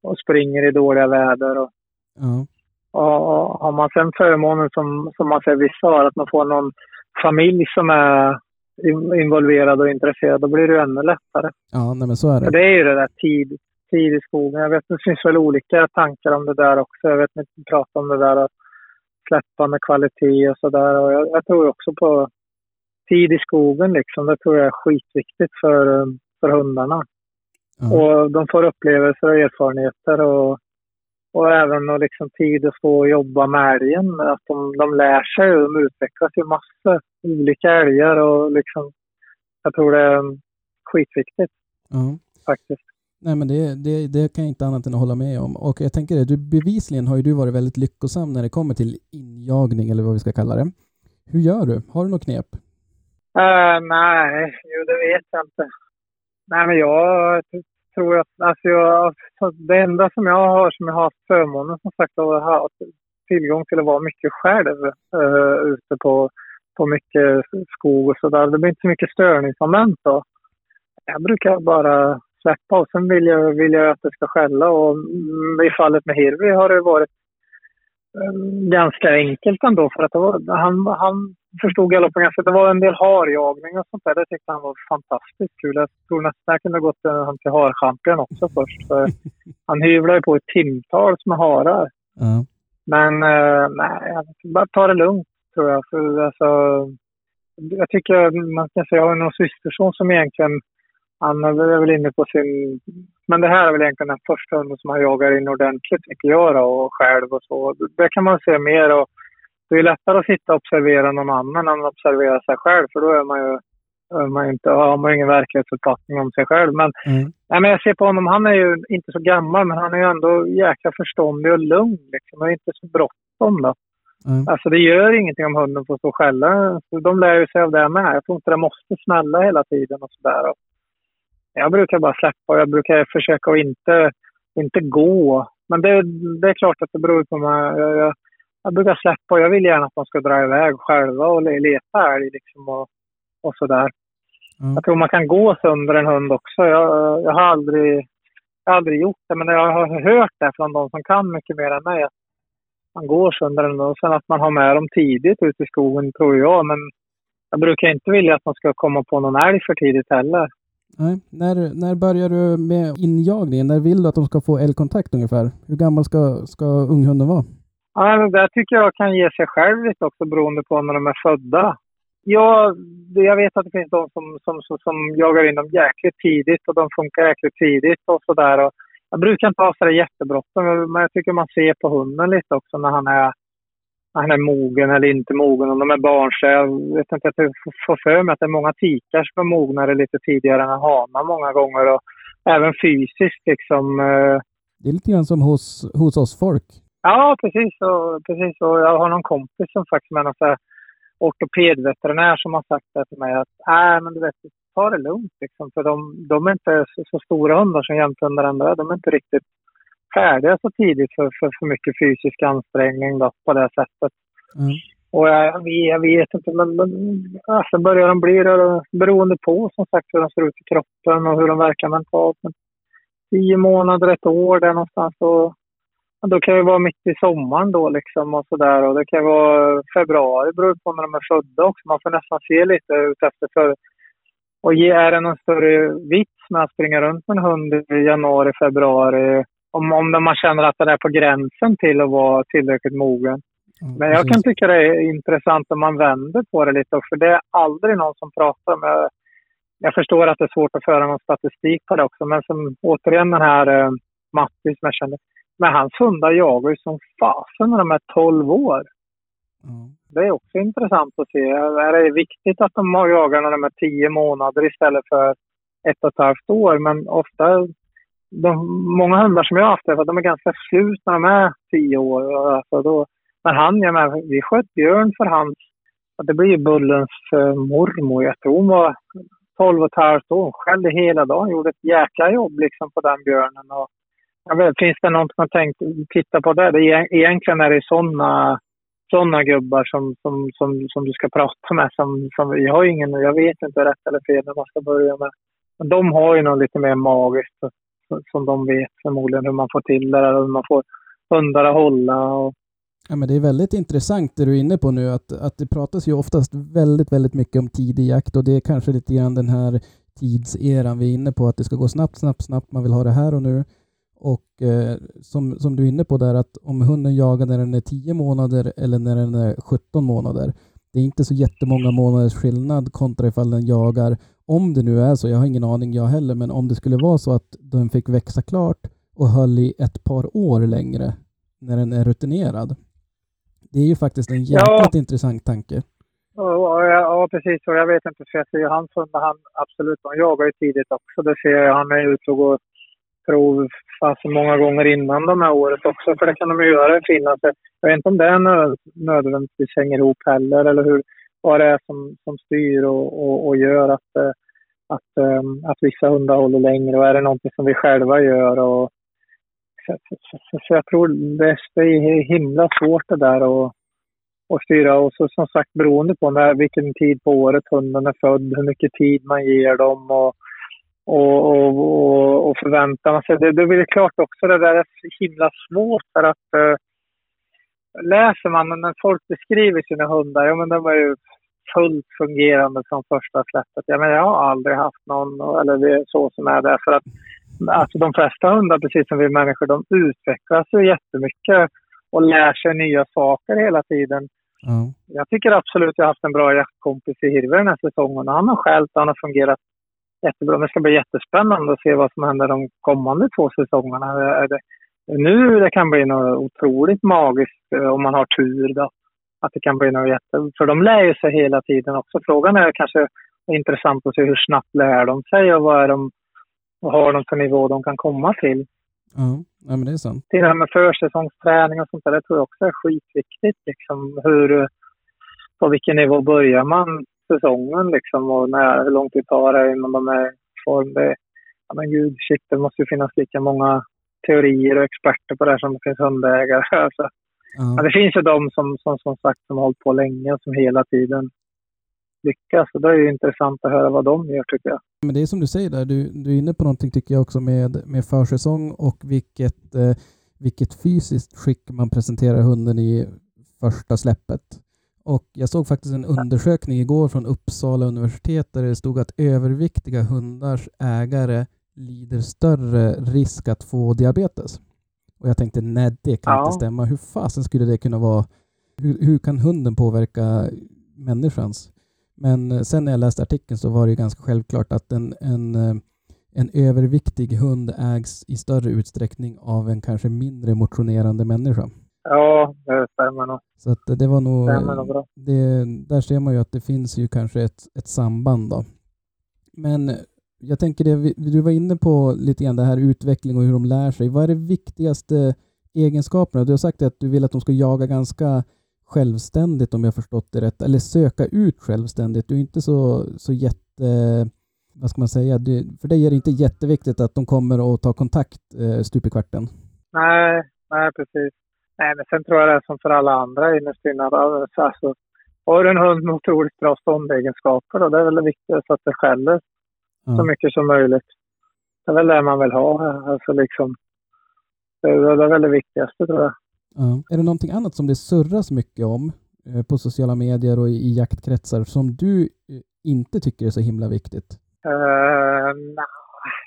och springer i dåliga väder. Och, Ja. och, och har man sen förmånen som, som man säger vissa har, att man får någon familj som är in- involverad och intresserad, då blir det ju ännu lättare. ja, nej men så är För det. det är ju det där tid, tid i skogen. Jag vet, det finns väl olika tankar om det där också. Jag vet inte, prata om det där att släppa med kvalitet och sådär. Jag, jag tror också på tid i skogen liksom. Det tror jag är skitviktigt för, för hundarna. Ja. Och de får upplevelser och erfarenheter och, och även och liksom tid att få jobba med älgen. Att de, de lär sig och de utvecklas ju massor. Olika älgar och liksom. Jag tror det är skitviktigt Ja. faktiskt. Nej men det, det, det kan jag inte annat än att hålla med om. Och jag tänker det, du, bevisligen har ju du varit väldigt lyckosam när det kommer till injagning eller vad vi ska kalla det. Hur gör du? Har du något knep? Uh, nej, jo, det vet jag inte. Nej, men jag tror att alltså jag, alltså, det enda som jag har som jag har haft förmånen som sagt att ha tillgång till att vara mycket själv uh, ute på, på mycket skog och sådär. Det blir inte så mycket störningsmoment då. Jag brukar bara släppa och sen vill jag, vill jag att det ska skälla och mm, i fallet med Hirvi har det varit eh, ganska enkelt ändå för att var, han, han förstod galoppen ganska. Det var en del harjagning och sånt där. Det tyckte han var fantastiskt kul. Jag tror nästan jag kunde gått eh, han till harchampion också först. För han hyvlade ju på ett timtal med harar. Ja. Men eh, nej, jag bara ta det lugnt tror jag. För, alltså, jag tycker man kan säga, jag har någon systerson som egentligen, han är väl inne på sin, men det här är väl egentligen den första hunden som han jagar in ordentligt tycker jag då, och själv och så. Det kan man se mer och det är lättare att sitta och observera någon annan än att observera sig själv för då är man ju, är man inte, har man ingen verklighetsuppfattning om sig själv. Men, Mm. nej, men jag ser på honom, han är ju inte så gammal men han är ju ändå jäkla förståndig och lugn liksom. Och inte så bråttom då. Mm. Alltså det gör ingenting om hunden får stå och skälla. De lär ju sig av det med. Jag tror inte det måste smälla hela tiden och sådär. Jag brukar bara släppa och jag brukar försöka att inte, inte gå. Men det, det är klart att det beror på mig. Jag, jag, jag brukar släppa och jag vill gärna att de ska dra iväg själva och le- leta älg liksom och, och sådär. Mm. Jag tror man kan gå sönder en hund också. Jag, jag, har aldrig, jag har aldrig gjort det, men jag har hört det från de som kan mycket mer än mig. Att man går sönder en hund sen att man har med dem tidigt ute i skogen tror jag. Men jag brukar inte vilja att man ska komma på någon älg för tidigt heller. Nej. När, när börjar du med injagningen? När vill du att de ska få älgkontakt ungefär? Hur gammal ska, ska unghunden vara? Ja, men det tycker jag kan ge sig själv lite också beroende på när de är födda. Ja, jag vet att det finns de som, som, som, som jagar in dem jäkligt tidigt och de funkar jäkligt tidigt och sådär. Jag brukar inte ha sådär jättebråttom, men jag tycker man ser på hunden lite också när han är, han är mogen eller inte mogen. Om de är barnsliga. Jag vet inte, jag får för mig att det är många tikar som är mognare lite tidigare än hanar många gånger. Och även fysiskt liksom. eh, Det är lite grann som hos, hos oss folk. Ja, precis. Och, precis. Och jag har någon kompis som faktiskt är någon så här ortopedveterinär som har sagt det till mig att äh, men du vet, ta det lugnt liksom. För de, de är inte så, så stora hundar som jämthundar ändå. De är inte riktigt färdiga så tidigt för, för, för mycket fysisk ansträngning då, på det sättet. Mm. Och jag, jag, vet, inte, men, men alltså börjar de bli det beroende på som sagt hur de ser ut i kroppen och hur de verkar mentalt. Men tio månader, ett år där någonstans. Och, då kan det vara mitt i sommaren då liksom och sådär. Och det kan vara februari beroende på när de är födda också. Man får nästan se lite ut efter för Och ge, är det någon större vits med att springa runt med en hund i januari, februari? Om, om man känner att den är på gränsen till att vara tillräckligt mogen. Ja, Men jag precis. kan tycka det är intressant om man vänder på det lite. För det är aldrig någon som pratar om jag, förstår att det är svårt att föra någon statistik på det också. Men som återigen den här eh, Mattis som jag kände. Men hans hundar jagar ju som fasen när de är 12 år. Ja. Det är också intressant att se. Är det viktigt att de har jagar när de är 10 månader istället för ett och ett halvt år? Men ofta, de, många hundar som jag har haft, för de är ganska slut när de är tio år. Alltså då, men han, jag menar, vi sköt björn för hans, det blir ju Bullens eh, mormor. Jag tror hon var 12 och ett halvt år. Hon skällde hela dagen, gjorde ett jäkla jobb liksom på den björnen. Och, jag vet, finns det något man tänkt titta på det? det är, egentligen är det sådana sådana gubbar som, som, som, som du ska prata med. Som, som, jag har ingen, jag vet inte rätt eller fel när man ska börja med. Men de har ju något lite mer magiskt som- de vet förmodligen hur man får till det och hur man får hundar att hålla. Och, Ja, men det är väldigt intressant det du är inne på nu, att, att det pratas ju oftast väldigt, väldigt mycket om tidig jakt och det är kanske lite grann den här tidseran vi är inne på, att det ska gå snabbt, snabbt, snabbt, man vill ha det här och nu. Och eh, som, som du är inne på där, att om hunden jagar när den är 10 månader eller när den är 17 månader, det är inte så jättemånga månaders skillnad kontra ifall den jagar, om det nu är så, jag har ingen aning jag heller, men om det skulle vara så att den fick växa klart och höll i ett par år längre när den är rutinerad. Det är ju faktiskt en jäkligt intressant tanke. ja, ja, precis. Och jag vet inte, för jag ser ju hans hundar, han absolut, han jagar ju tidigt också. Det ser jag. Han är ute och går prov fast många gånger innan de här året också. För det kan de ju göra i Finland. Så Jag vet inte om det är nö- nödvändigtvis hänger ihop heller. Eller hur, vad det är som, som styr och, och, och gör att, eh, att, ehm, att vissa hundar håller längre. Och är det någonting som vi själva gör? Och, så, så, så, så jag tror det, det är himla svårt det där att att styra. Och så som sagt beroende på när, vilken tid på året hunden är född, hur mycket tid man ger dem och, och, och, och, och förväntan sig. Det, det är klart också det där är så himla svårt för att eh, läser man när folk beskriver sina hundar, ja men de var ju fullt fungerande från första släppet. Ja, men jag har aldrig haft någon, eller det är så som är det. För att alltså, de flesta hundar, precis som vi människor, de utvecklas ju jättemycket och lär sig nya saker hela tiden. Ja. Jag tycker absolut jag har haft en bra jaktkompis i Hirve den här säsongen. Han har skällt han har fungerat jättebra. Det ska bli jättespännande att se vad som händer de kommande två säsongerna. Nu det kan bli något otroligt magiskt eh, om man har tur då. Att det kan bli något jätte... För de lär ju sig hela tiden också. Frågan är kanske intressant att se hur snabbt lär de sig och vad är de vad har de för nivå de kan komma till. Ja, ja men det är sant. Till det här med försäsongsträning och sånt där, det tror jag också är skitviktigt. Liksom, hur, på vilken nivå börjar man säsongen liksom, och när, hur lång tid tar det innan de är i form? Det, ja, men gud, shit, det måste ju finnas lika många teorier och experter på det här som det finns hundägare. Alltså, Ja. men det finns ju de som, som, som sagt som har hållit på länge och som hela tiden lyckas. Och det är ju intressant att höra vad de gör tycker jag. Men det är som du säger där, du, du är inne på någonting tycker jag också med, med försäsong och vilket, eh, vilket fysiskt skick man presenterar hunden i första släppet. Och jag såg faktiskt en undersökning igår från Uppsala universitet där det stod att överviktiga hundars ägare lider större risk att få diabetes. Och jag tänkte, nej det kan Ja. inte stämma. Hur fasen skulle det kunna vara? Hur, hur kan hunden påverka människans? Men eh, sen när jag läste artikeln så var det ju ganska självklart att en, en, eh, en överviktig hund ägs i större utsträckning av en kanske mindre motionerande människa. Ja, det stämmer nog. Så att det var nog... Stämmer nog bra. Det, där ser man ju att det finns ju kanske ett, ett samband då. Men jag tänker det, du var inne på lite grann det här utveckling och hur de lär sig. Vad är det viktigaste egenskaperna? Du har sagt att du vill att de ska jaga ganska självständigt om jag förstått det rätt, eller söka ut självständigt. Du är inte så, så jätte, vad ska man säga, du, för dig är det inte jätteviktigt att de kommer och tar kontakt eh, stup i kvarten. Nej, nej precis. Nej, men sen tror jag det är som för alla andra innerst inne. Alltså, har du en hund med otroligt bra ståndegenskaper då, det är väl det viktigaste att det skäller så mycket som möjligt. Det är väl det man vill ha. Alltså liksom, det är det är väl det viktigaste tror jag. Ja. Är det någonting annat som det surras mycket om eh, på sociala medier och i, i jaktkretsar som du eh, inte tycker är så himla viktigt? Uh, nej,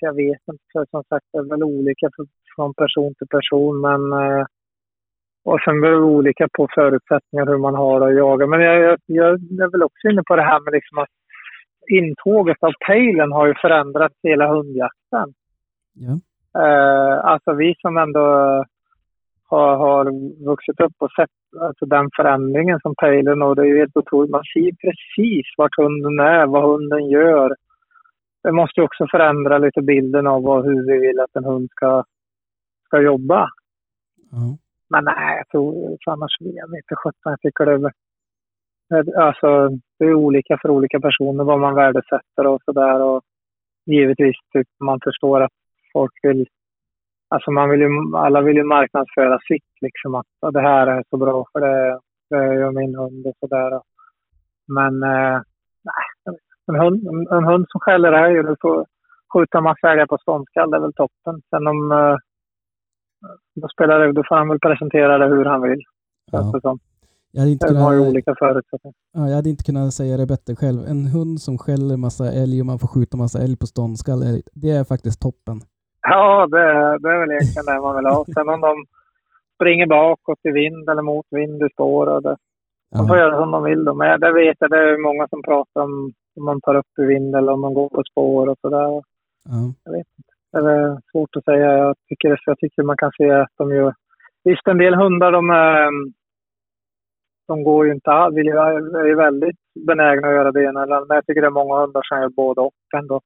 jag vet inte. Som sagt, det är väl olika för, från person till person. Men eh, Och sen beror det olika på förutsättningar hur man har att jaga. Men jag, jag, jag är väl också inne på det här med liksom att intåget av pejlen har ju förändrat hela hundjakten. Ja. Eh, alltså vi som ändå har, har vuxit upp och sett alltså den förändringen som pejlen och det är ju helt otroligt. Man ser precis vart hunden är, vad hunden gör. Det måste ju också förändra lite bilden av vad, hur vi vill att en hund ska, ska jobba. Ja. Men nej, jag tror vet jag inte sjutton. Jag tycker det är, alltså, det är olika för olika personer vad man värdesätter och sådär. Och givetvis typ man förstår att folk vill Alltså man vill ju, alla vill ju marknadsföra sitt liksom att "Ja, det här är så bra för det, det gör min hund och sådär. Men eh, nej, en hund, en, en hund som skäller älg och du får skjuta massa älgar på ståndskall, det är väl toppen. Sen om eh, då spelar det, då får han väl presentera det hur han vill. Ja. Jag, hade inte De har ju kunnat, olika förutsättningar. ja, jag hade inte kunnat säga det bättre själv. En hund som skäller massa älg och man får skjuta massa älg på ståndskall, är- det är faktiskt toppen. Ja, det, det är väl egentligen det man vill ha. Sen om de springer bakåt i vind eller mot vind i spår. Och det, de får Ja. göra som de vill. då. Men det vet jag, det är många som pratar om om man tar upp i vind eller om de går på spår och sådär. Ja. Det är svårt att säga. Jag tycker, jag tycker man kan se att de gör... Visst, en del hundar de, är, de går ju inte alls. Vi är ju väldigt benägna att göra det ena eller andra. Men jag tycker det är många hundar som gör både och ändå.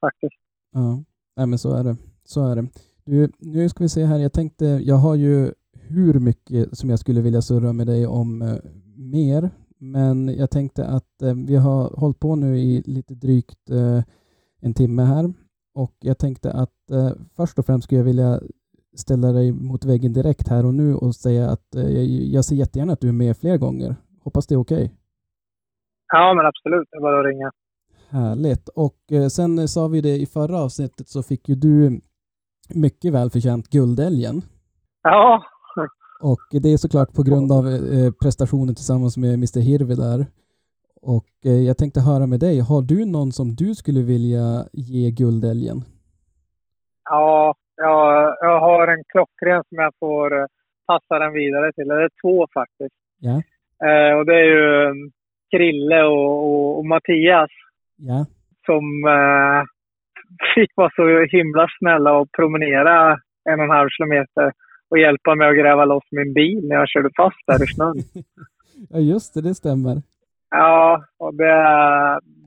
Faktiskt. Ja, Nej, men så är det. Så är det. Du, nu ska vi se här. Jag tänkte, jag har ju hur mycket som jag skulle vilja surra med dig om eh, mer. Men jag tänkte att eh, vi har hållit på nu i lite drygt eh, en timme här. Och jag tänkte att eh, först och främst skulle jag vilja ställa dig mot väggen direkt här och nu och säga att eh, jag, jag ser jättegärna att du är med fler gånger. Hoppas det är okej. Ja, men absolut. Det är bara att ringa. Härligt. Och eh, sen sa vi det i förra avsnittet så fick ju du mycket välförtjänt Guldälgen. Ja, Och det är såklart på grund av eh, prestationen tillsammans med Mr Hirvi där. Och jag tänkte höra med dig, har du någon som du skulle vilja ge Guldälgen? Ja, jag, jag har en klockren som jag får eh, passa den vidare till. Det är två faktiskt. Ja, Eh, och det är ju eh, Krille och, och, och Mattias ja, som eh, fick vara så himla snälla och promenera en och en halv kilometer och hjälpa mig att gräva loss min bil när jag körde fast där i snön. ja just det, det stämmer. Ja, och det,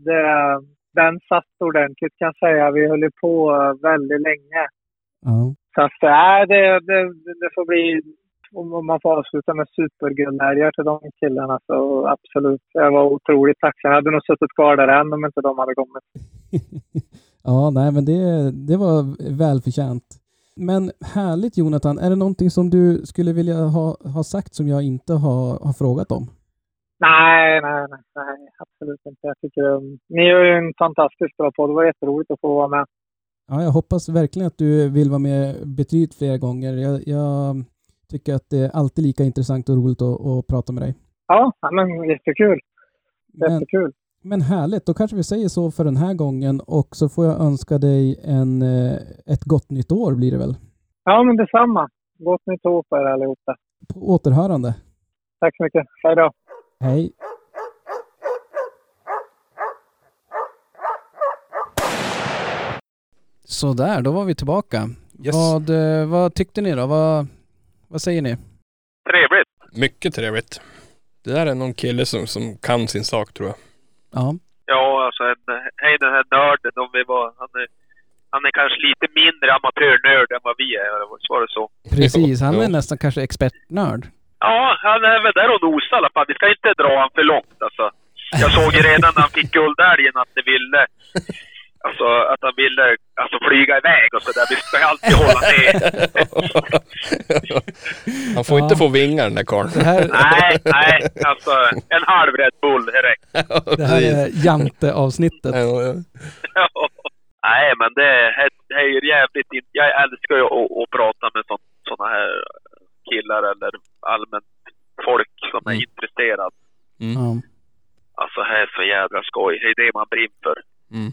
det, den satt ordentligt kan jag säga. Vi höll på eh, väldigt länge. Ja, Så att, äh, det, det, det får bli, om man får avsluta med superguldälgar till de killarna så absolut. Jag var otroligt tacksam. Jag hade nog suttit kvar där än om inte de hade kommit. ja nej men det, det var välförtjänt. Men härligt Jonathan, är det någonting som du skulle vilja ha, ha sagt som jag inte har, har frågat om? Nej, nej, nej, nej, absolut inte. Jag tycker um, ni gör ju en fantastiskt bra podd. Det var jätteroligt att få vara med. Ja, jag hoppas verkligen att du vill vara med betydligt fler gånger. Jag, jag tycker att det är alltid lika intressant och roligt att, att prata med dig. Ja, men jättekul. Men, Jättekul. men härligt, då kanske vi säger så för den här gången och så får jag önska dig en, eh, ett gott nytt år blir det väl? Ja, men detsamma. Gott nytt år på er allihopa. På återhörande. Tack så mycket. Hej då. Hej! Sådär, då var vi tillbaka. Yes. Vad, eh, vad tyckte ni då? Vad, vad säger ni? Trevligt. Mycket trevligt. Det där är någon kille som, som kan sin sak tror jag. Ja, Ja, alltså en, hej den här nörden, om vi var, han är, han är kanske lite mindre amatörnörd än vad vi är, eller var det så? precis. Han är Ja. nästan kanske expertnörd. Ja, han är väl där och nosar i alla fall. Vi ska inte dra han för långt alltså. Jag såg ju redan när han fick guldälgen att det ville, alltså att han ville alltså, flyga iväg och sådär. Vi ska alltid hålla med. Han får Ja. inte få vingar den där karln. Det här, Nej, nej, alltså en halv Red Bull direkt. det här är Jante-avsnittet. Ja. Nej, men det är, det är ju jävligt in- Jag älskar ju att, att prata med sådana här killar eller allmänt folk som är Mm. intresserad. Ja, Alltså, det här är så jävla skoj. Det är det man brinner för. Mm.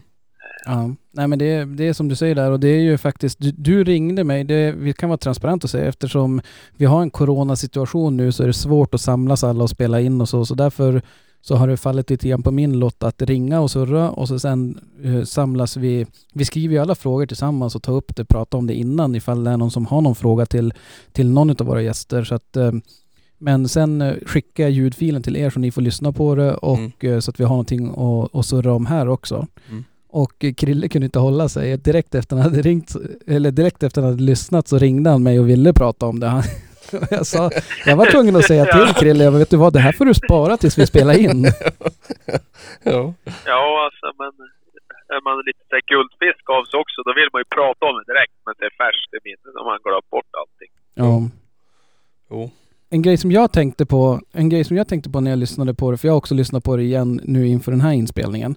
Ja. Nej men det, det är som du säger där och det är ju faktiskt, du, du ringde mig, det, vi kan vara transparent och säga eftersom vi har en coronasituation nu så är det svårt att samlas alla och spela in och så, så därför så har det fallit lite grann på min lott att ringa och surra och så sen eh, samlas vi. Vi skriver ju alla frågor tillsammans och tar upp det, prata om det innan ifall det är någon som har någon fråga till, till någon av våra gäster. Så att, eh, men sen eh, skickar jag ljudfilen till er så ni får lyssna på det och Mm. eh, så att vi har någonting att, att surra om här också. Mm. Och Krille kunde inte hålla sig. Direkt efter han hade ringt, eller direkt efter han hade lyssnat så ringde han mig och ville prata om det. Han, jag, sa, jag var tvungen att säga till Krille, jag vet du vad, det här får du spara tills vi spelar in. ja. Ja, alltså men är man lite så guldfisk av sig också, då vill man ju prata om det direkt. Men det är färskt i minnet om man glömt bort allting. Ja. Jo. En grej som jag tänkte på, en grej som jag tänkte på när jag lyssnade på det, för jag har också lyssnat på det igen nu inför den här inspelningen.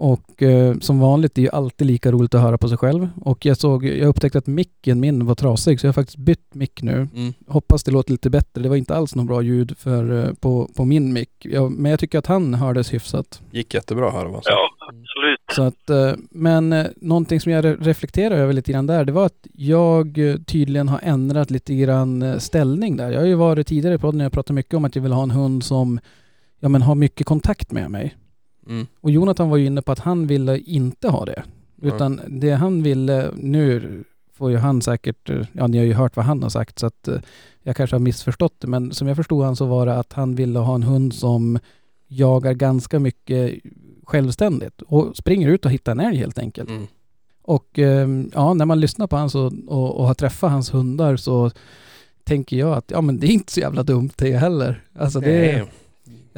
Och eh, som vanligt, det är ju alltid lika roligt att höra på sig själv. Och jag såg, jag upptäckte att micken min var trasig, så jag har faktiskt bytt mick nu. Mm. Hoppas det låter lite bättre. Det var inte alls något bra ljud för, eh, på, på min mick. Ja, men jag tycker att han hördes hyfsat. Gick jättebra här va? Så. Ja, absolut. Så att, eh, men eh, någonting som jag re- reflekterar över lite grann där, det var att jag eh, tydligen har ändrat lite grann eh, ställning där. Jag har ju varit tidigare i podden, jag pratat mycket om att jag vill ha en hund som ja, men har mycket kontakt med mig. Mm. Och Jonathan var ju inne på att han ville inte ha det. Utan det han ville, nu får ju han säkert, ja ni har ju hört vad han har sagt så att eh, jag kanske har missförstått det men som jag förstod han så var det att han ville ha en hund som jagar ganska mycket självständigt och springer ut och hittar en älg helt enkelt. Mm. Och eh, ja, när man lyssnar på hans och, och, och har träffat hans hundar så tänker jag att ja men det är inte så jävla dumt det heller. Alltså det är.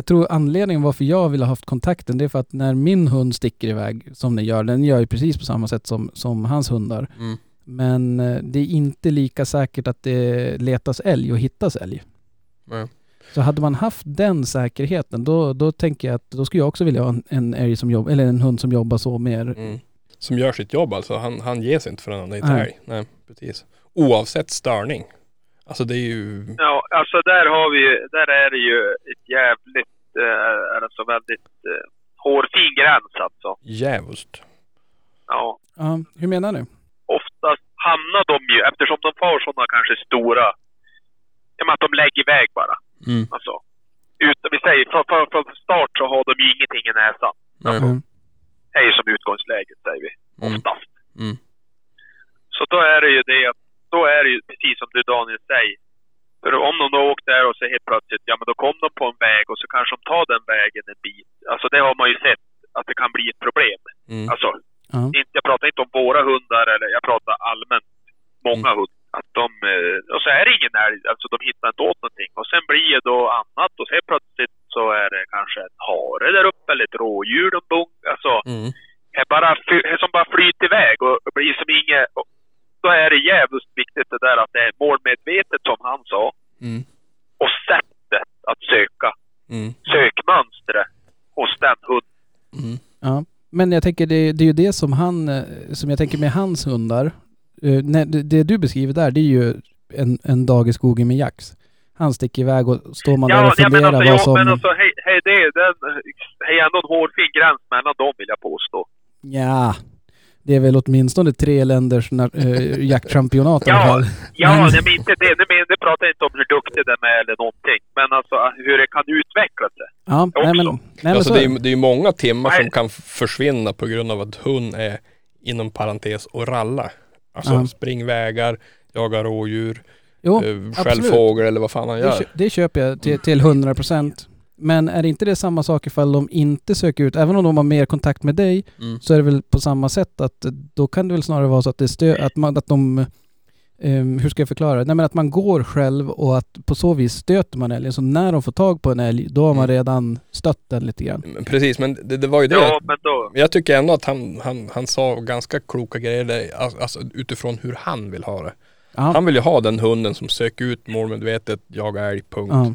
Jag tror anledningen varför jag vill ha haft kontakten det är för att när min hund sticker iväg som den gör, den gör ju precis på samma sätt som, som hans hundar. Mm. Men eh, det är inte lika säkert att det letas älg och hittas älg. Nej. Så hade man haft den säkerheten då, då tänker jag att då skulle jag också vilja ha en, en älg som jobbar, eller en hund som jobbar så mer. Mm. Som gör sitt jobb alltså. Han, han ger sig inte förrän han Nej. älg. Nej, precis. Oavsett störning. Alltså det är ju... Ja, alltså där har vi där är det ju ett jävligt, eh, alltså väldigt eh, hårfin gräns alltså. Djävulskt. Ja. Ja, hur menar du? Oftast hamnar de ju, eftersom de får sådana kanske stora, ja men att de lägger iväg bara. Mm. Alltså. Utan, vi säger, från, från, från start så har de ju ingenting i näsan. Mm. Det är ju som utgångsläget säger vi. Mm. Oftast. Mm. Så då är det ju det att, då är det ju precis som du Daniel säger. För om de då åkte där och så helt plötsligt, ja men då kom de på en väg och så kanske de tar den vägen en bit. Alltså det har man ju sett att det kan bli ett problem. Mm. Alltså, Ja. inte, jag pratar inte om våra hundar eller jag pratar allmänt många hundar. Att de, eh, och så är det ingen älg, alltså de hittar inte åt någonting. Och sen blir det då annat och så helt plötsligt så är det kanske en hare där uppe eller ett rådjur de bung, alltså Mm. är bara, är som bara flyter iväg och blir som inget... Då är det jävligt viktigt det där att det är målmedvetet som han sa. Mm. Och sättet att söka. Mm. Sökmönstret hos den hunden. Mm. Ja. Men jag tänker det, det är ju det som han, eh, som jag tänker med hans hundar. Eh, när, det, det du beskriver där, det är ju en, en dag i skogen med Jax. Han sticker iväg och står man där och ja, men funderar alltså, vad ja, som... men alltså hej, hej, det är den, hej, ändå en hårfin gräns mellan dem vill jag påstå. Ja, det är väl åtminstone tre länders äh, jaktchampionat i alla Ja, fall. ja, Men- det, men inte det, det, men, det pratar inte om hur duktig den är eller någonting. Men alltså hur det kan utveckla sig. Ja, nej men, nej, men Alltså så det är det. är ju många timmar Nej. som kan försvinna på grund av att hund är inom parentes och ralla. Alltså Ja. springvägar, jagar rådjur, Jo, eh, absolut. skällfågel eller vad fan han Det, gör. det köper jag till, till 100 procent. Men är inte det samma sak ifall de inte söker ut, även om de har mer kontakt med dig, Mm. så är det väl på samma sätt att eh, då kan det väl snarare vara så att det stö- att, man, att de ehm, hur ska jag förklara? Nej men att man går själv och att på så vis stöter man älgen. Så när de får tag på en älg, då har man Mm. redan stött den lite grann. Men Precis, men det, det var ju det. Ja, men då... Jag tycker ändå att han, han, han sa ganska kloka grejer där, alltså, alltså utifrån hur han vill ha det. Ja. Han vill ju ha den hunden som söker ut målmedvetet, jagar älg, punkt. ja.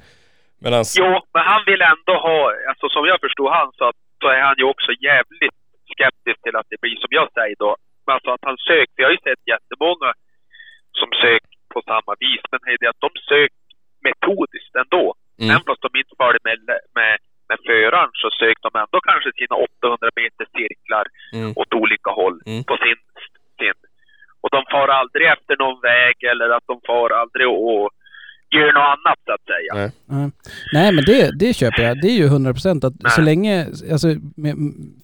Medan, Jo, men han vill ändå ha, alltså som jag förstod han så, att, så är han ju också jävligt skeptisk till att det blir som jag säger då. Men Alltså att han söker, vi har ju sett jättemånga som söker på samma vis, men det är det att de söker metodiskt ändå. Mm. Även fast de inte följer med, med, med föraren så så söker de ändå kanske sina 800 meter cirklar Mm. åt olika håll Mm. på sin, sin. Och de far aldrig efter någon väg eller att de far aldrig och gör något annat så att säga. Nej. Nej. Nej men det, det köper jag. Det är ju 100% att Nej. så länge, alltså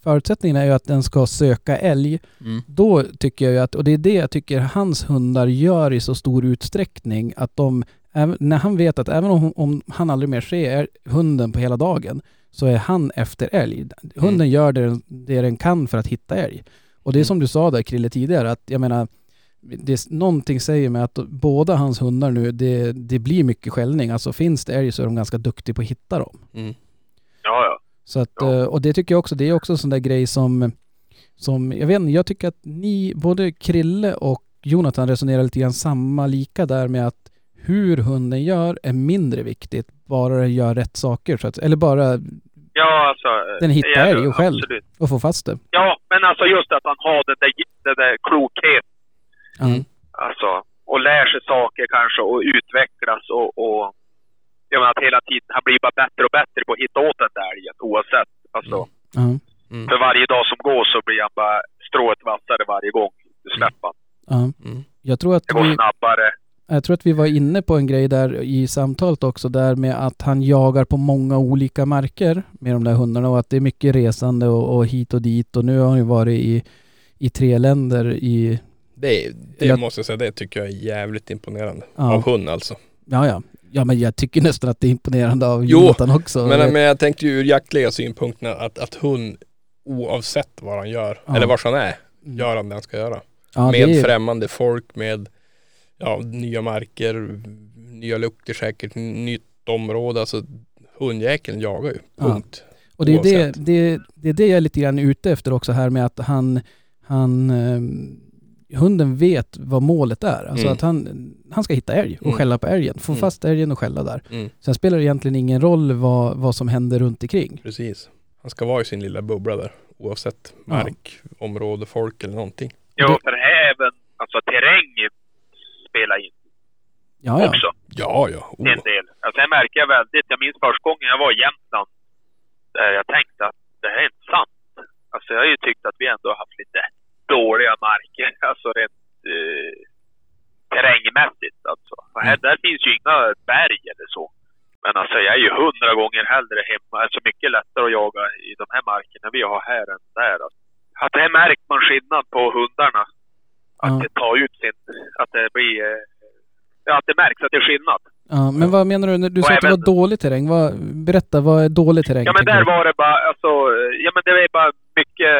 förutsättningen är ju att den ska söka älg. Mm. Då tycker jag ju att, och det är det jag tycker hans hundar gör i så stor utsträckning, att de, när han vet att även om, om han aldrig mer ser hunden på hela dagen, så är han efter älg. Hunden gör det, det den kan för att hitta älg. Och det är som du sa där Krille tidigare, att jag menar, det, är- någonting säger mig att båda hans hundar nu, det, det blir mycket skällning. Alltså finns det älg så är de ganska duktiga på att hitta dem. Mm. Ja, ja. Så att, Ja. eh, och det tycker jag också, det är också en sån där grej som, som, jag vet inte, jag tycker att ni, både Krille och Jonathan resonerar lite grann samma lika där med att hur hunden gör är mindre viktigt, bara den gör rätt saker. Så att, eller bara Ja, alltså. Den hittar älg själv. Absolut. att få fast det. Ja, men alltså just att han har den där, den där klokheten. Mm. Alltså, och lär sig saker kanske och utvecklas och, och jag menar att hela tiden, han blir bara bättre och bättre på att hitta åt den där älgen oavsett. Alltså, Ja. Mm. för varje dag som går så blir han bara strået vassare varje gång du släpper han. Ja. Mm. Jag tror att Det går vi, snabbare. Jag tror att vi var inne på en grej där i samtalet också, där med att han jagar på många olika marker med de där hundarna och att det är mycket resande och, och hit och dit och nu har han ju varit i, i tre länder i, Det, det Jag- måste jag säga, det tycker jag är jävligt imponerande. Ja. Av hund alltså. ja ja, ja men jag tycker nästan att det är imponerande av Jo, Jonathan också. Men, men jag tänkte ju ur jaktliga synpunkten att, att hund oavsett vad han gör, Ja. eller var han är, Mm. gör han det han ska göra. ja, med är, främmande folk, med ja, nya marker, nya lukter säkert, nytt område. Alltså hundjäkeln jagar ju. Ja. Punkt. och det är det, oavsett. det, det är det jag är lite grann ute efter också här med att han, han ehm, hunden vet vad målet är. Alltså Mm. att han, han ska hitta älg och Mm. skälla på älgen. Få Mm. fast älgen och skälla där. Mm, Sen spelar det egentligen ingen roll vad, vad som händer runt omkring. precis. Han ska vara i sin lilla bubbla där. Oavsett Ja. mark, område, folk eller någonting. Jo, Det- för även alltså terräng spelar in Ja, ja. också. Ja, ja. Oh. en del. Alltså, jag märker jag väldigt, jag minns första gången jag var i Jämtland, där jag tänkte att det här är inte sant. Alltså jag har ju tyckt att vi ändå har haft lite dåliga marker, alltså rent eh, terrängmässigt alltså. Och här, där finns ju inga berg eller så. Men alltså jag är ju hundra gånger hellre hemma, alltså mycket lättare att jaga i de här markerna vi har här än där. Alltså. Att här märker man skillnad på hundarna. Att Ja. det tar ut sin, att det blir, eh, ja att det märks att det är skillnad. Ja, men vad menar du? Du Och sa att det var dålig terräng. Vad, berätta, vad är dålig terräng? Ja men där du? var det bara, alltså, ja men det är bara mycket,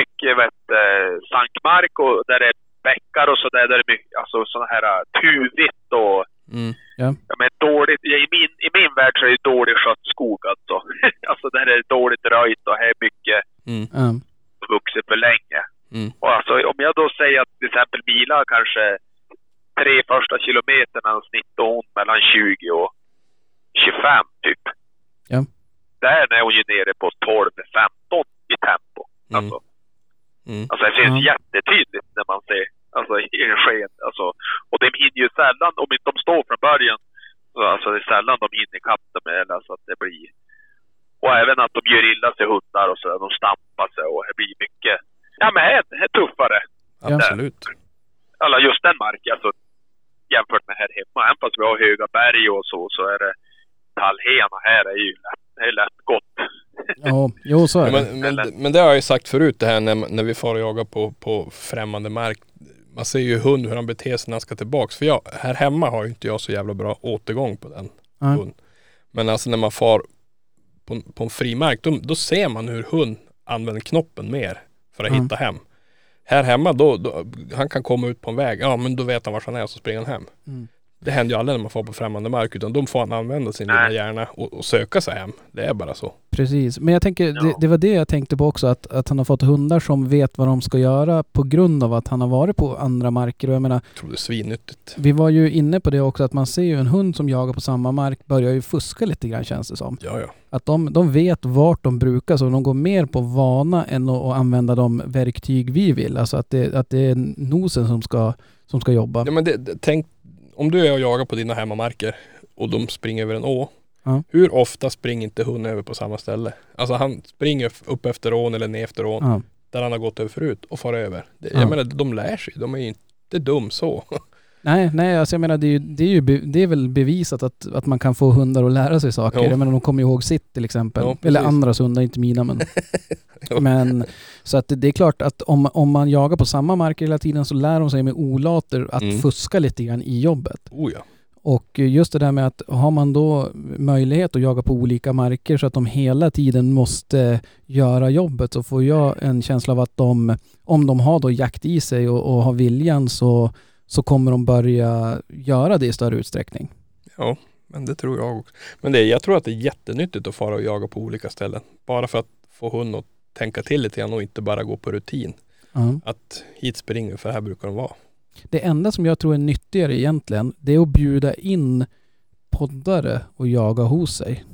mycket vet, eh, sankmark och där det är bäckar och sådär, där det är mycket, alltså sådana här eh, tuvigt och Mm. ja, men dåligt, ja, i, min, i min värld så är det dåligt skött skog alltså. alltså där är det dåligt röjt och här är mycket Mm. Ja. vuxit för länge. Mm. Och alltså om jag då säger att till exempel bilar kanske tre första kilometerna snittar mellan 20 och 25 typ. Ja. Där är hon ju nere på 12-15 i tempo. Mm. Alltså, Mm. alltså det syns Ja. jättetydligt när man ser alltså, i en sken. Alltså, och de hinner ju sällan, om inte de står från början, så alltså det är sällan de hinner ikapp dem eller så att det blir... Och även att de gör illa sig hundar och sådär. De stampar sig och det blir mycket... Ja men det är, tuffare. Absolut. Alla just den marken alltså, jämfört med här hemma. Även fast vi har höga berg och så, så är det tallhena här är ju lätt, det är lätt gott. Ja, jo så är det. men, men, men det har jag ju sagt förut det här när, när vi far och jagar på, på främmande mark. Man ser ju hund hur han beter sig när han ska tillbaks. För jag, här hemma har ju inte jag så jävla bra återgång på den Nej. hund. Men alltså när man far på, på en fri mark, då, då ser man hur hund använder knoppen mer för att Mm. hitta hem. Här hemma då, då, han kan komma ut på en väg, ja men då vet han var han är så springer han hem. Mm. Det händer ju aldrig när man får på främmande mark utan då får han använda sin lilla hjärna och, och söka sig hem. Det är bara så. Precis. Men jag tänker, det, det var det jag tänkte på också, att, att han har fått hundar som vet vad de ska göra på grund av att han har varit på andra marker. Och jag menar, Jag tror det är svinnyttigt. vi var ju inne på det också, att man ser ju en hund som jagar på samma mark börjar ju fuska lite grann känns det som. Ja, ja. Att de, de vet vart de brukar, så de går mer på vana än att, att använda de verktyg vi vill. Alltså att det, att det är nosen som ska, som ska jobba. Ja men det, det, tänk, om du är och jagar på dina hemmamarker och de springer över en å. Ja. Hur ofta springer inte hunden över på samma ställe? Alltså han springer upp efter ån eller ner efter ån Ja. där han har gått över förut och far över. Det, Ja. Jag menar, de lär sig. De är ju inte dum så. Nej, nej, alltså jag menar det är, ju, det är, ju be, det är väl bevisat att, att man kan få hundar att lära sig saker. Jo. Jag menar de kommer ihåg sitt till exempel. Ja. Eller andras hundar, inte mina men. Men så att det, är klart att om, om man jagar på samma marker hela tiden så lär de sig med olater att Mm. fuska lite grann i jobbet. Oh ja. Och just det där med att har man då möjlighet att jaga på olika marker så att de hela tiden måste göra jobbet så får jag en känsla av att de, om de har då jakt i sig och, och har viljan så, så kommer de börja göra det i större utsträckning. Ja, men det tror jag också. Men det, jag tror att det är jättenyttigt att fara och jaga på olika ställen. Bara för att få hunden att tänka till lite grann och inte bara gå på rutin. Ja. Att hit springer för här brukar de vara. Det enda som jag tror är nyttigare egentligen, det är att bjuda in poddare och jaga hos sig.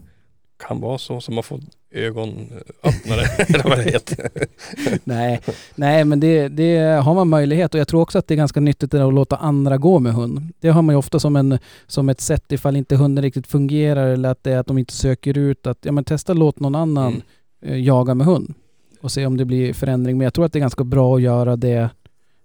Kan vara så som man får ögonöppnare eller vad det heter. nej, nej men det, det har man möjlighet och jag tror också att det är ganska nyttigt att låta andra gå med hund. Det har man ju ofta som, en, som ett sätt ifall inte hunden riktigt fungerar eller att det är att de inte söker ut att ja men testa låt någon annan Mm. eh, jaga med hund och se om det blir förändring. Men jag tror att det är ganska bra att göra det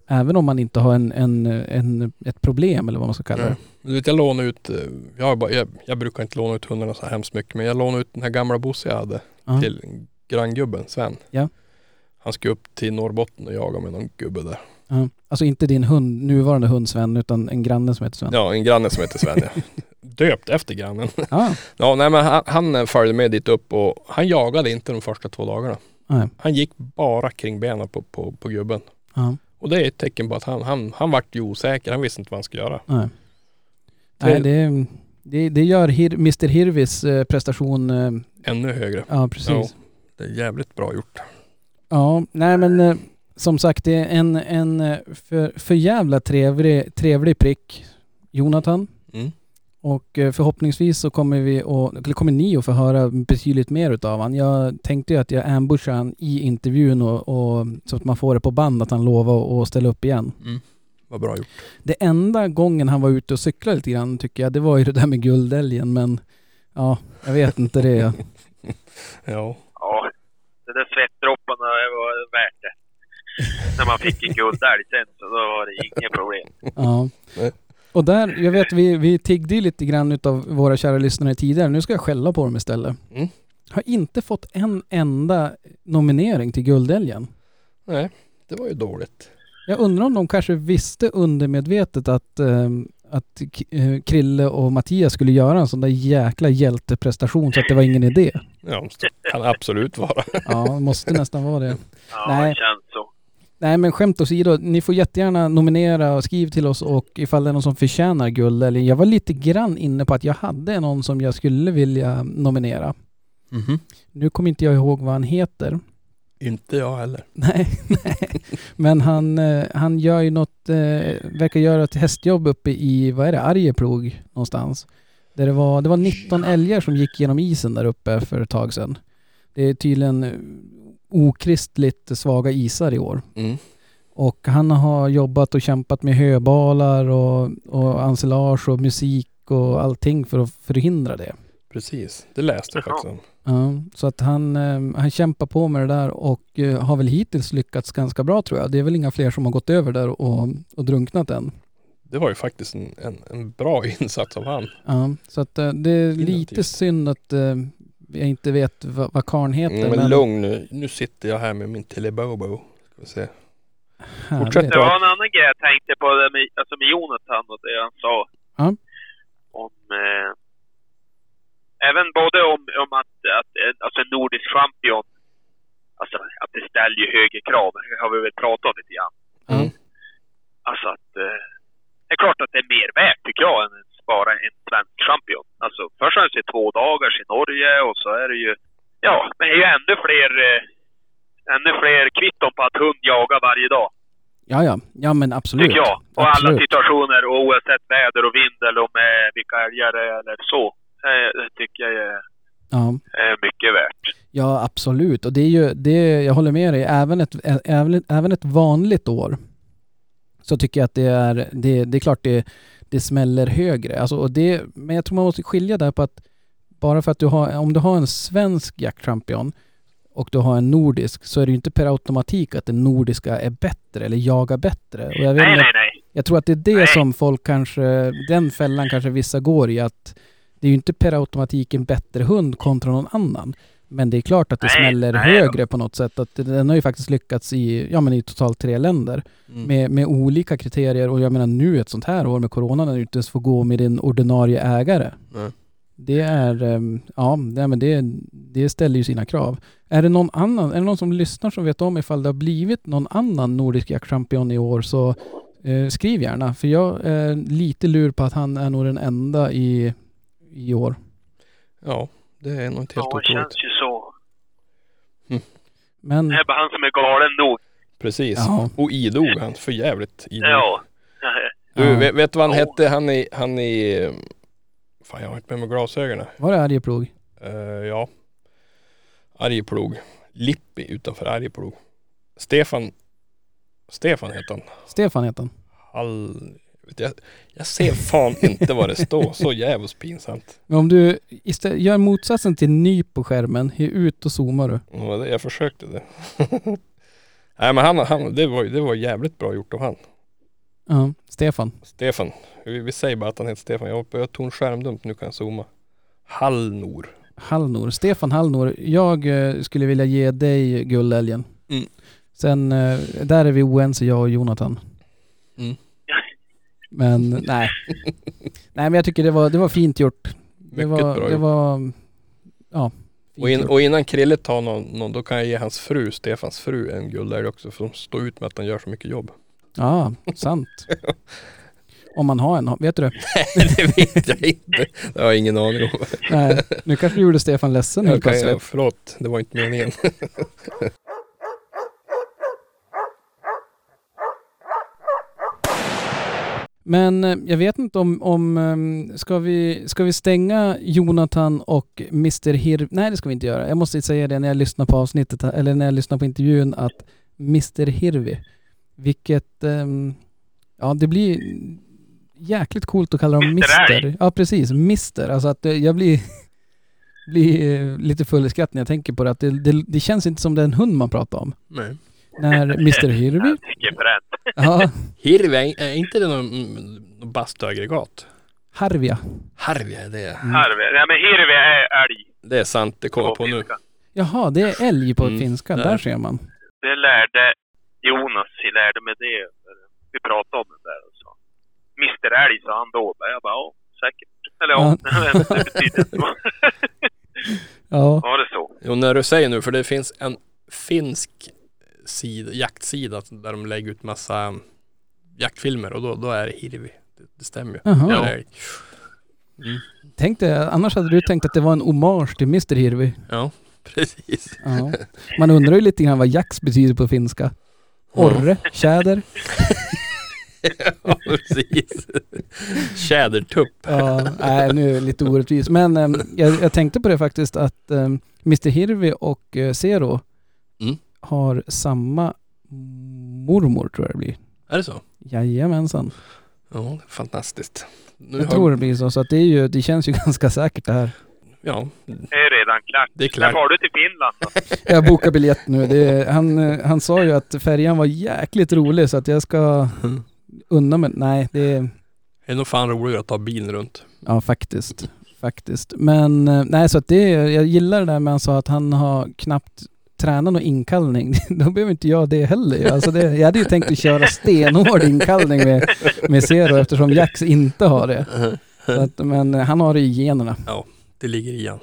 även om man inte har en, en, en, ett problem eller vad man ska kalla det. Ja. Du vet jag lånade ut, eh, jag, bara, jag, jag brukar inte låna ut hundarna så hemskt mycket men jag lånade ut den här gamla Bosse jag hade Ja. till granngubben Sven. Ja. Han ska upp till Norrbotten och jaga med någon gubbe där. Ja. Alltså inte din hund, nuvarande hund Sven utan en granne som heter Sven. Ja, en granne som heter Sven ja. Döpt efter grannen. Ja, nej men han, han följde med dit upp och han jagade inte de första två dagarna. Nej. Han gick bara kring benen på, på, på gubben. Ja. Och det är ett tecken på att han, han, han vart ju osäker. Han visste inte vad han skulle göra. Nej. Tre- Nej, det, det, det gör Hir, Mr Hirvis eh, prestation. eh, Ännu högre. Ja, precis. Ja, Ja, det är jävligt bra gjort. nej men eh, som sagt det är en, en för, för jävla trevlig, trevlig prick, Jonathan. Mm. Och eh, förhoppningsvis så kommer vi och, eller kommer ni att få höra betydligt mer utav han. Jag tänkte ju att jag ambushar han i intervjun och, och så att man får det på band att han lovar att ställa upp igen. Mm. Vad bra gjort. Det enda gången han var ute och cyklade lite grann tycker jag, det var ju det där med guldälgen men ja, jag vet inte det. Ja. Ja, de där svettdropparna det var värt det. När man fick en guldälg sen så då var det inget problem. Ja. Och där, jag vet vi, vi tiggde ju lite grann utav våra kära lyssnare tidigare. Nu ska jag skälla på dem istället. Mm. Har inte fått en enda nominering till Guldälgen. Nej, det var ju dåligt. Jag undrar om de kanske visste undermedvetet att, eh, att eh, Krille och Mattias skulle göra en sån där jäkla hjälteprestation så att det var ingen idé. Ja, det kan absolut vara. Ja, det måste nästan vara det. Ja, Nej. det känns så. Nej men skämt åsido, ni får jättegärna nominera och skriv till oss och ifall det är någon som förtjänar guld eller jag var lite grann inne på att jag hade någon som jag skulle vilja nominera. Mhm. Nu kommer inte jag ihåg vad han heter. Inte jag heller. Nej, nej. Men han, eh, han gör ju något, eh, verkar göra ett hästjobb uppe i, vad är det, Arjeplog någonstans. Där det var, det var 19 älgar som gick genom isen där uppe för ett tag sedan. Det är tydligen okristligt svaga isar i år. Mm. Och han har jobbat och kämpat med höbalar och, och ensilage och musik och allting för att förhindra det. Precis, det läste jag faktiskt om. Ja, så att han, eh, han kämpar på med det där och eh, har väl hittills lyckats ganska bra tror jag. Det är väl inga fler som har gått över där och, och drunknat än. Det var ju faktiskt en, en, en bra insats av han. Ja, så att eh, det är lite synd att jag inte vet vad, vad karln heter. Mm, men lugn nu. Nu sitter jag här med min Telebobo. Ska vi se. fortsätt Det var en annan grej jag tänkte på det med, alltså med Jonathan och det han sa. Ja. Om... Eh, även både om, om att, att eh, alltså en nordisk champion, alltså att det ställer ju högre krav. Det har vi väl pratat om lite grann. Mm. Alltså att... Eh, det är klart att det är mer värt tycker jag än att spara en svensk champion. Alltså först har det två dagars i Norge och så är det ju... Ja, men det är ju ännu fler... Eh, ännu fler kvitton på att hund jagar varje dag. Ja, ja. Ja, men absolut. Tycker jag. Och alla Absolut. situationer och oavsett väder och vind eller om eh, vilka älgar det är eller så. Eh, det tycker jag är, Ja. är mycket värt. Ja, absolut. Och det är ju, det, jag håller med dig, även ett, även, även ett vanligt år så tycker jag att det är, det, det är klart det, det smäller högre. Alltså, och det, men jag tror man måste skilja där på att bara för att du har, om du har en svensk jaktchampion och du har en nordisk så är det ju inte per automatik att den nordiska är bättre eller jagar bättre. Och jag, vet Nej, nej, nej. jag tror att det är det Nej. som folk kanske, den fällan kanske vissa går i att det är ju inte per automatik en bättre hund kontra någon annan. Men det är klart att det Nej, smäller nej. högre på något sätt. Att den har ju faktiskt lyckats i, ja men i totalt tre länder Mm. med, med olika kriterier. Och jag menar nu ett sånt här år med corona när du inte ens får gå med din ordinarie ägare. Nej. Det är, ehm, ja, men det, det ställer ju sina krav. Är det någon annan, är det någon som lyssnar som vet om ifall det har blivit någon annan nordisk jaktchampion i år så eh, skriv gärna. För jag är lite lur på att han är nog den enda i, i år. Ja, det är nog inte helt Ja, det otroligt. känns ju så. Men Det är bara han som är galen nog. Precis. Ja. Och idog han, för jävligt idog. Ja. Du, vet, vet du vad han Ja. hette? Han i, han i... Fan, jag har inte med mig glasögonen. var det Arjeplog? Uh, ja. Arjeplog. Lippi utanför Arjeplog. Stefan... Stefan heter han. Stefan heter han. Hall... vet Jag, jag ser fan inte vad det står. Så jävligt pinsamt. Men om du istället gör motsatsen till ny på skärmen, ge ut och zoomar du. Ja, det- Jag försökte det. Nej men han, han det, var, det var jävligt bra gjort av han. Ja, Stefan. Stefan. Vi, vi säger bara att han heter Stefan. Jag, jag tog en skärmdump, nu kan jag zooma. Hallnor. Hallnor. Stefan Hallnor. Jag eh, skulle vilja ge dig guldälgen. Mm. Sen, eh, där är vi oense jag och Jonathan. Men nej. nej men jag tycker det var, det var fint gjort. Det Mycket var, bra det gjort. var, ja. Och, in, och innan Krille tar någon, någon, då kan jag ge hans fru, Stefans fru, en guldälg också. För de står ut med att han gör så mycket jobb. Ja, sant. Om man har en, vet du det? det vet jag inte. Det har jag ingen aning om. Nej, nu kanske du gjorde Stefan ledsen helt Jag kan, plötsligt. jag, förlåt, det var inte meningen. Men eh, jag vet inte om, om ehm, ska, vi, ska vi stänga Jonathan och Mr Hirvi? Nej det ska vi inte göra. Jag måste säga det när jag lyssnar på avsnittet, eller när jag lyssnar på intervjun att Mr Hirvi, vilket, ehm, ja det blir jäkligt coolt att kalla dem Mr. Mr. Ja precis, Mr. Alltså att eh, jag blir, blir eh, lite full i skratt när jag tänker på det. Att det, det, det känns inte som den hund man pratar om. Nej. När Mr Hirvi, ja, Hirvi, är inte det någon, någon bastuaggregat? Harvia. Harvi är det. Mm. Harvi. Nej men Hirvi är älg. Det är sant, det kommer jag på nu. Jaha, det är älg på Mm, finska. där. Där ser man. Det lärde Jonas, jag lärde mig det. Vi pratade om det där och så. Mr Älg sa han då. Jag bara, ja säkert. Eller ja, det betyder inte. Ja. Var det så? Jo, när du säger nu, för det finns en finsk sida, jaktsida där de lägger ut massa jaktfilmer och då, då är det Hirvi. Det, det stämmer ju. Älg. Mm. Tänk dig, annars hade du tänkt att det var en hommage till Mr Hirvi. Ja, precis. Ja. Man undrar ju lite grann vad jax betyder på finska. Orre, tjäder. ja, precis. Tjädertupp. Ja, nej, nu är det lite orättvist. Men ehm, jag, jag tänkte på det faktiskt att um, Mr Hirvi och uh, Zero. Har samma mormor tror jag det blir. Är det så? Jajamensan. Ja, fantastiskt. Nu Jag har- tror det blir så. Så att det, är ju, det känns ju ganska säkert det här. Ja, Det är redan klart. det är När klart. var du till Finland då? Jag bokar biljett nu. Det är, han, han sa ju att färjan var jäkligt rolig så att jag ska Mm. unna mig. Nej, det är... Det är nog fan roligare att ta bilen runt. Ja, faktiskt. Faktiskt. Men eh, nej, så att det, jag gillar det där med han sa att han har knappt tränat någon inkallning. Då behöver inte jag det heller alltså det, Jag hade ju tänkt att köra stenhård inkallning med, med Zero eftersom Jax inte har det. Så att, men han har det i generna. Det ligger i han.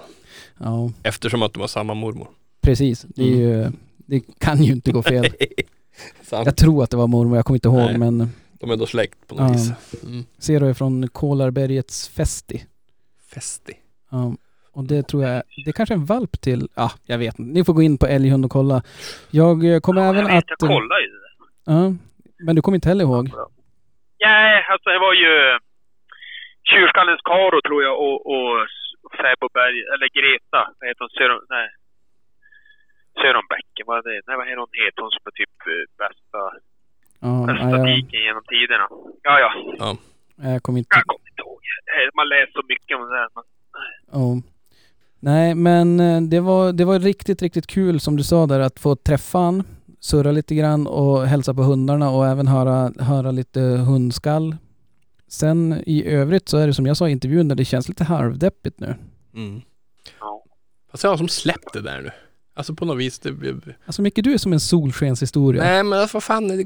Ja, Eftersom att de har samma mormor. precis. Det, är ju, det kan ju inte gå fel. Jag tror att det var mormor, jag kommer inte ihåg Nej. men De är då släkt på något Ja. vis. Mm. Zero är från Kolarbergets Festi. Festi. Ja, och det tror jag, det är kanske är en valp till, ja, jag vet inte. Ni får gå in på Älghund och kolla. Jag eh, kommer även jag vet, att... Jag kollade ju det. Ja, men du kommer inte heller ihåg? Nej, alltså det var ju Tjurskallens Karo tror jag och, och Fäbo Berg, eller Greta. Vad heter hon? Sören, nej. Sören Bäcken, vad är det? Nej, vad heter hon? Heter hon som är typ eh, bästa, Ja, bästa ja, piken genom tiderna? Ja, ja. jag kommer inte... Jag kommer inte ihåg. Eh, Man läser så mycket om det där. Man, Ja. Nej, men eh, det var, det var riktigt, riktigt kul som du sa där att få träffa han, surra lite grann och hälsa på hundarna och även höra, höra lite hundskall. Sen i övrigt så är det som jag sa i intervjun där det känns lite halvdeppigt nu. Mm. Fast jag har som släppt det där nu. Alltså på något vis. Det, Alltså Micke, du är som en solskenshistoria. Nej men vad fan. Det,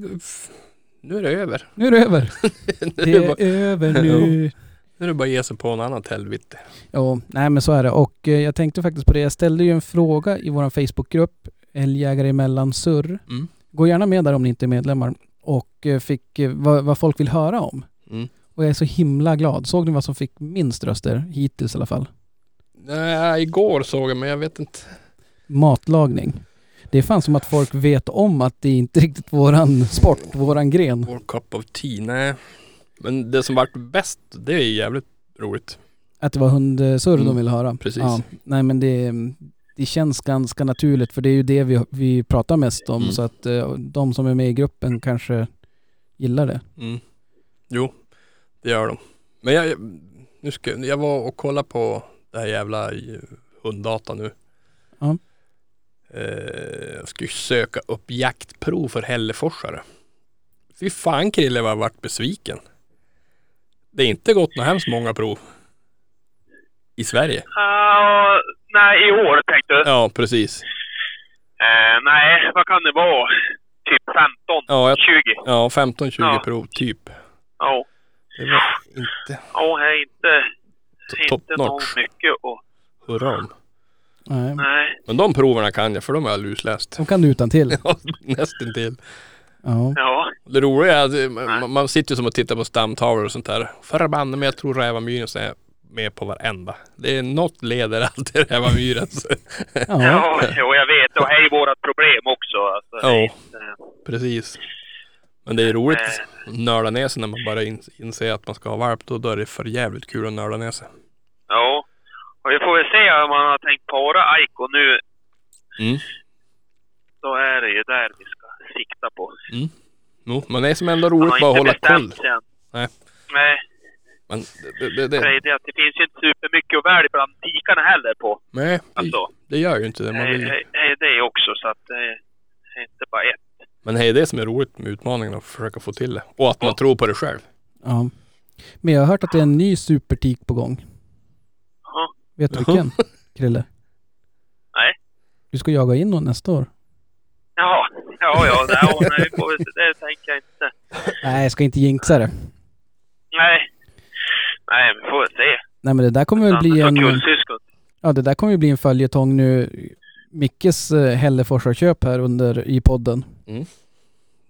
nu är det över. Nu är det över. nu, Det är det bara, är över nu. Nu är det bara att ge sig på en annat helvete. Ja, nej men så är det. Och eh, jag tänkte faktiskt på det. Jag ställde ju en fråga i vår Facebookgrupp, Älgjägare emellan surr. Mm. Gå gärna med där om ni inte är medlemmar. Och eh, fick eh, vad, vad folk vill höra om. Mm. Och jag är så himla glad. Såg ni vad som fick minst röster? Hittills i alla fall. Nej, igår såg jag men jag vet inte. Matlagning. Det är fan som att folk vet om att det är inte riktigt våran sport, våran gren. Vår cup of tea. Nej. Men det som vart bäst, det är jävligt roligt. Att det var hundsurr Mm, de ville höra. precis. Ja, nej men det, det känns ganska naturligt för det är ju det vi, vi pratar mest om. Mm. Så att eh, de som är med i gruppen kanske gillar det. Mm. Jo, det gör de. Men jag, nu ska, jag var och kollade på det här jävla eh, hunddata nu. Ja. Eh, jag ska ju söka upp jaktprov för Hälleforsare. Fy fan Krille vad jag varit besviken. Det är inte gått något hemskt många prov. I Sverige. Ja, nej, i år tänkte du? Ja, precis. Eh, nej, vad kan det vara? Typ 15, Ja, jag, 20? ja 15-20 Ja. prov typ. Ja. Det var inte Ja, det är inte, top inte någon notch. mycket och Hurra om. Nej. Nej. Men de proverna kan jag för de har jag lusläst. De kan du utan till. Ja, nästintill. Ja. Ja. Det roliga är att eh, man, sitter ju som och tittar på stamtavlor och sånt där. Förbanne mig jag tror rävamyrens är med på varenda. Det är något leder alltid rävamyrens. Ja. Ja, jo, jag vet. Och det är vårat problem också. Alltså, Ja. Precis. Men det är roligt att nörda ner sig när man bara in, inser att man ska ha valp. Då, då är det för jävligt kul att nörda ner sig. Ja. Och vi får väl se om man har tänkt para Aiko nu. Mm. Då är det ju där vi ska sikta på. Jo, men det är som ändå roligt bara att hålla koll. än. Nej. Nej, Men det, det, det, det, är det, att det finns ju inte supermycket att välja bland tikarna heller på. nej, det, Alltså, det gör ju inte det. Man det vill, är det också. Så att det är inte bara ett. men det är det som är roligt med utmaningen att försöka få till det. Och att man Ja. tror på det själv. ja. Men jag har hört att det är en ny supertik på gång. Ja. Vet du vilken? Krille? Nej. Du ska jaga in någon nästa år. Jaha. Ja, ja. Nej, ja, nej, får se. det tänker jag inte. Nej, jag ska inte jinxa det. Nej. Nej, vi får väl se. Nej men det där kommer väl bli en... kullsyskon. Ja, det där kommer ju bli en följetong nu. Mickes eh, Hälleforsarköp här under i podden.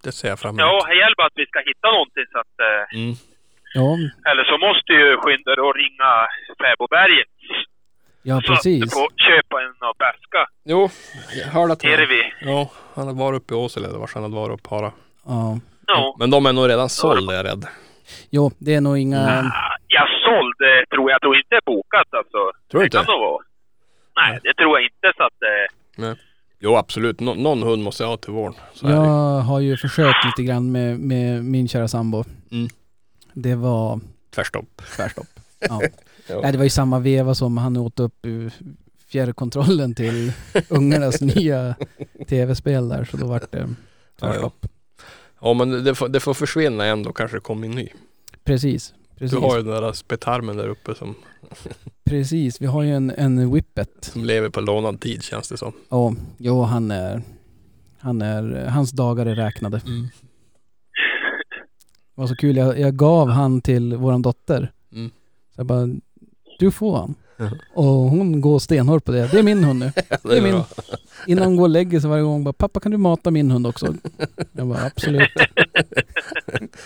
Det ser jag fram emot. Ja, det gäller bara att vi ska hitta någonting så att... Eh, Mm. Ja, eller så måste ju skynda och ringa Fäbodberget. Ja att precis. får köpa en av bärska. Jo, jag hörde att han, Erevi. ja, han hade varit uppe i Åsele, eller vars han hade varit och para. Ja. Ja. Men de är nog redan sålda är jag rädd. Jo, det är nog inga... Ah, Jag sålde, tror jag. Tror inte det bokat alltså. Tror du Det inte? kan nog vara. Nej, det tror jag inte så att... Eh, Jo absolut, Nå- någon hund måste jag ha till det. Jag har ju försökt lite grann med, med min kära sambo. Mm. Det var Tvärstopp. tvärstopp. Ja. Ja. Nej, det var i samma veva som han åt upp fjärrkontrollen till ungarnas nya tv-spel där. Så då vart det tvärstopp. Ja men det får, det får försvinna en då kanske det kommer en ny. Precis. Precis. Du har ju den där spetarmen där uppe som, Precis. Vi har ju en, en whippet. som lever på lånad tid känns det som. Ja, jo han är... Han är... Hans dagar är räknade. Mm. Det var så kul. Jag, jag gav han till våran dotter. Mm. Så jag bara, du får han. Och hon går stenhårt på det. Det är min hund nu. Det är min. Innan hon går och lägger sig varje gång bara, pappa kan du mata min hund också? Jag bara, absolut.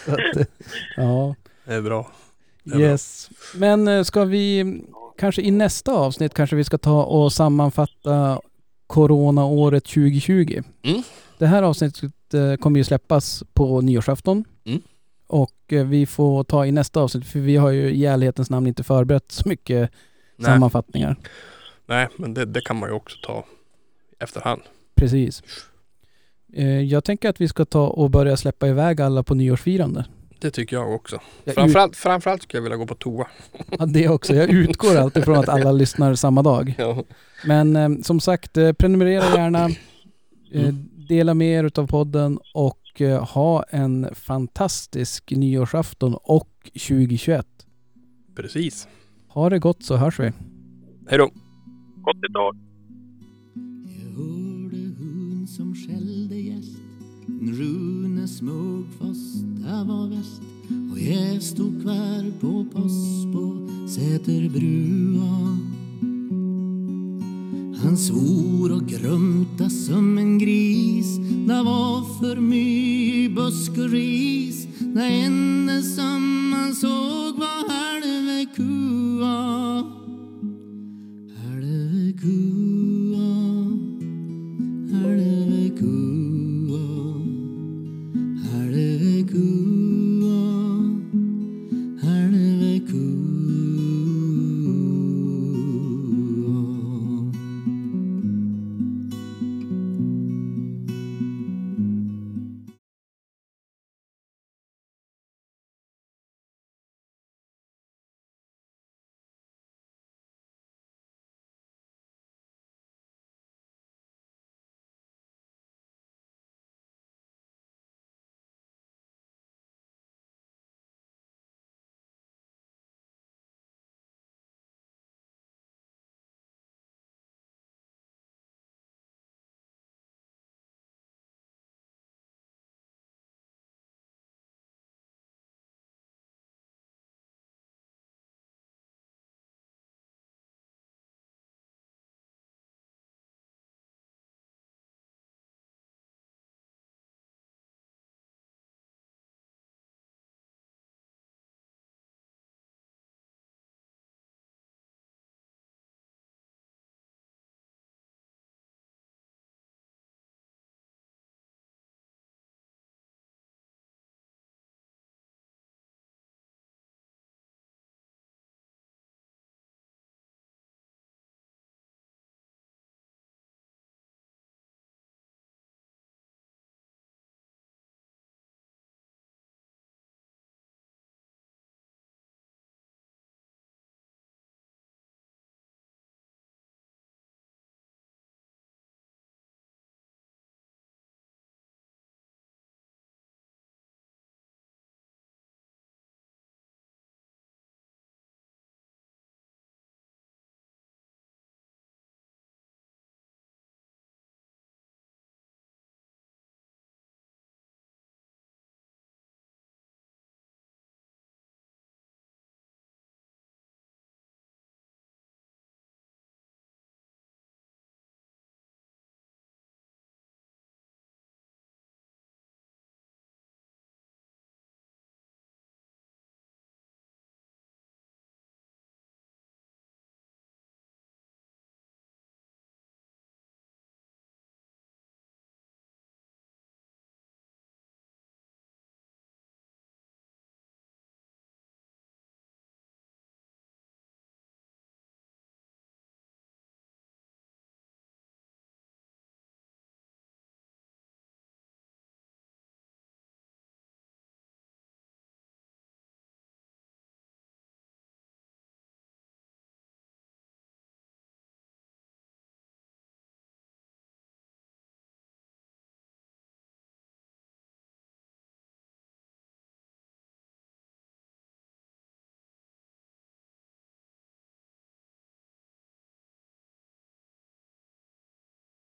Att, ja, Det är bra. Det är bra. yes. Men eh, ska vi, kanske i nästa avsnitt kanske vi ska ta och sammanfatta Corona-året 2020. Mm. Det här avsnittet eh, kommer ju släppas på nyårsafton. Mm. Och eh, vi får ta i nästa avsnitt, för vi har ju i ärlighetens namn inte förberett så mycket Nej, sammanfattningar. nej men det, det kan man ju också ta efterhand. Precis. Eh, Jag tänker att vi ska ta och börja släppa iväg alla på nyårsfirande. Det tycker jag också. Jag Framförallt, framförallt skulle jag vilja gå på toa. Ja, det också. Jag utgår alltid från att alla lyssnar samma dag. Ja. Men eh, som sagt, prenumerera gärna. Mm. dela med er utav podden och eh, ha en fantastisk nyårsafton och 2021. Precis. Ha det gott så hörs vi. Hej då. Gott nytt år! Jag hörde hon som skällde gäst Rune smög fast det var väst Och jag stod kvar på post på Säterbrua han svor och grumta som en gris. Det var för mycket busk och ris? Det enda som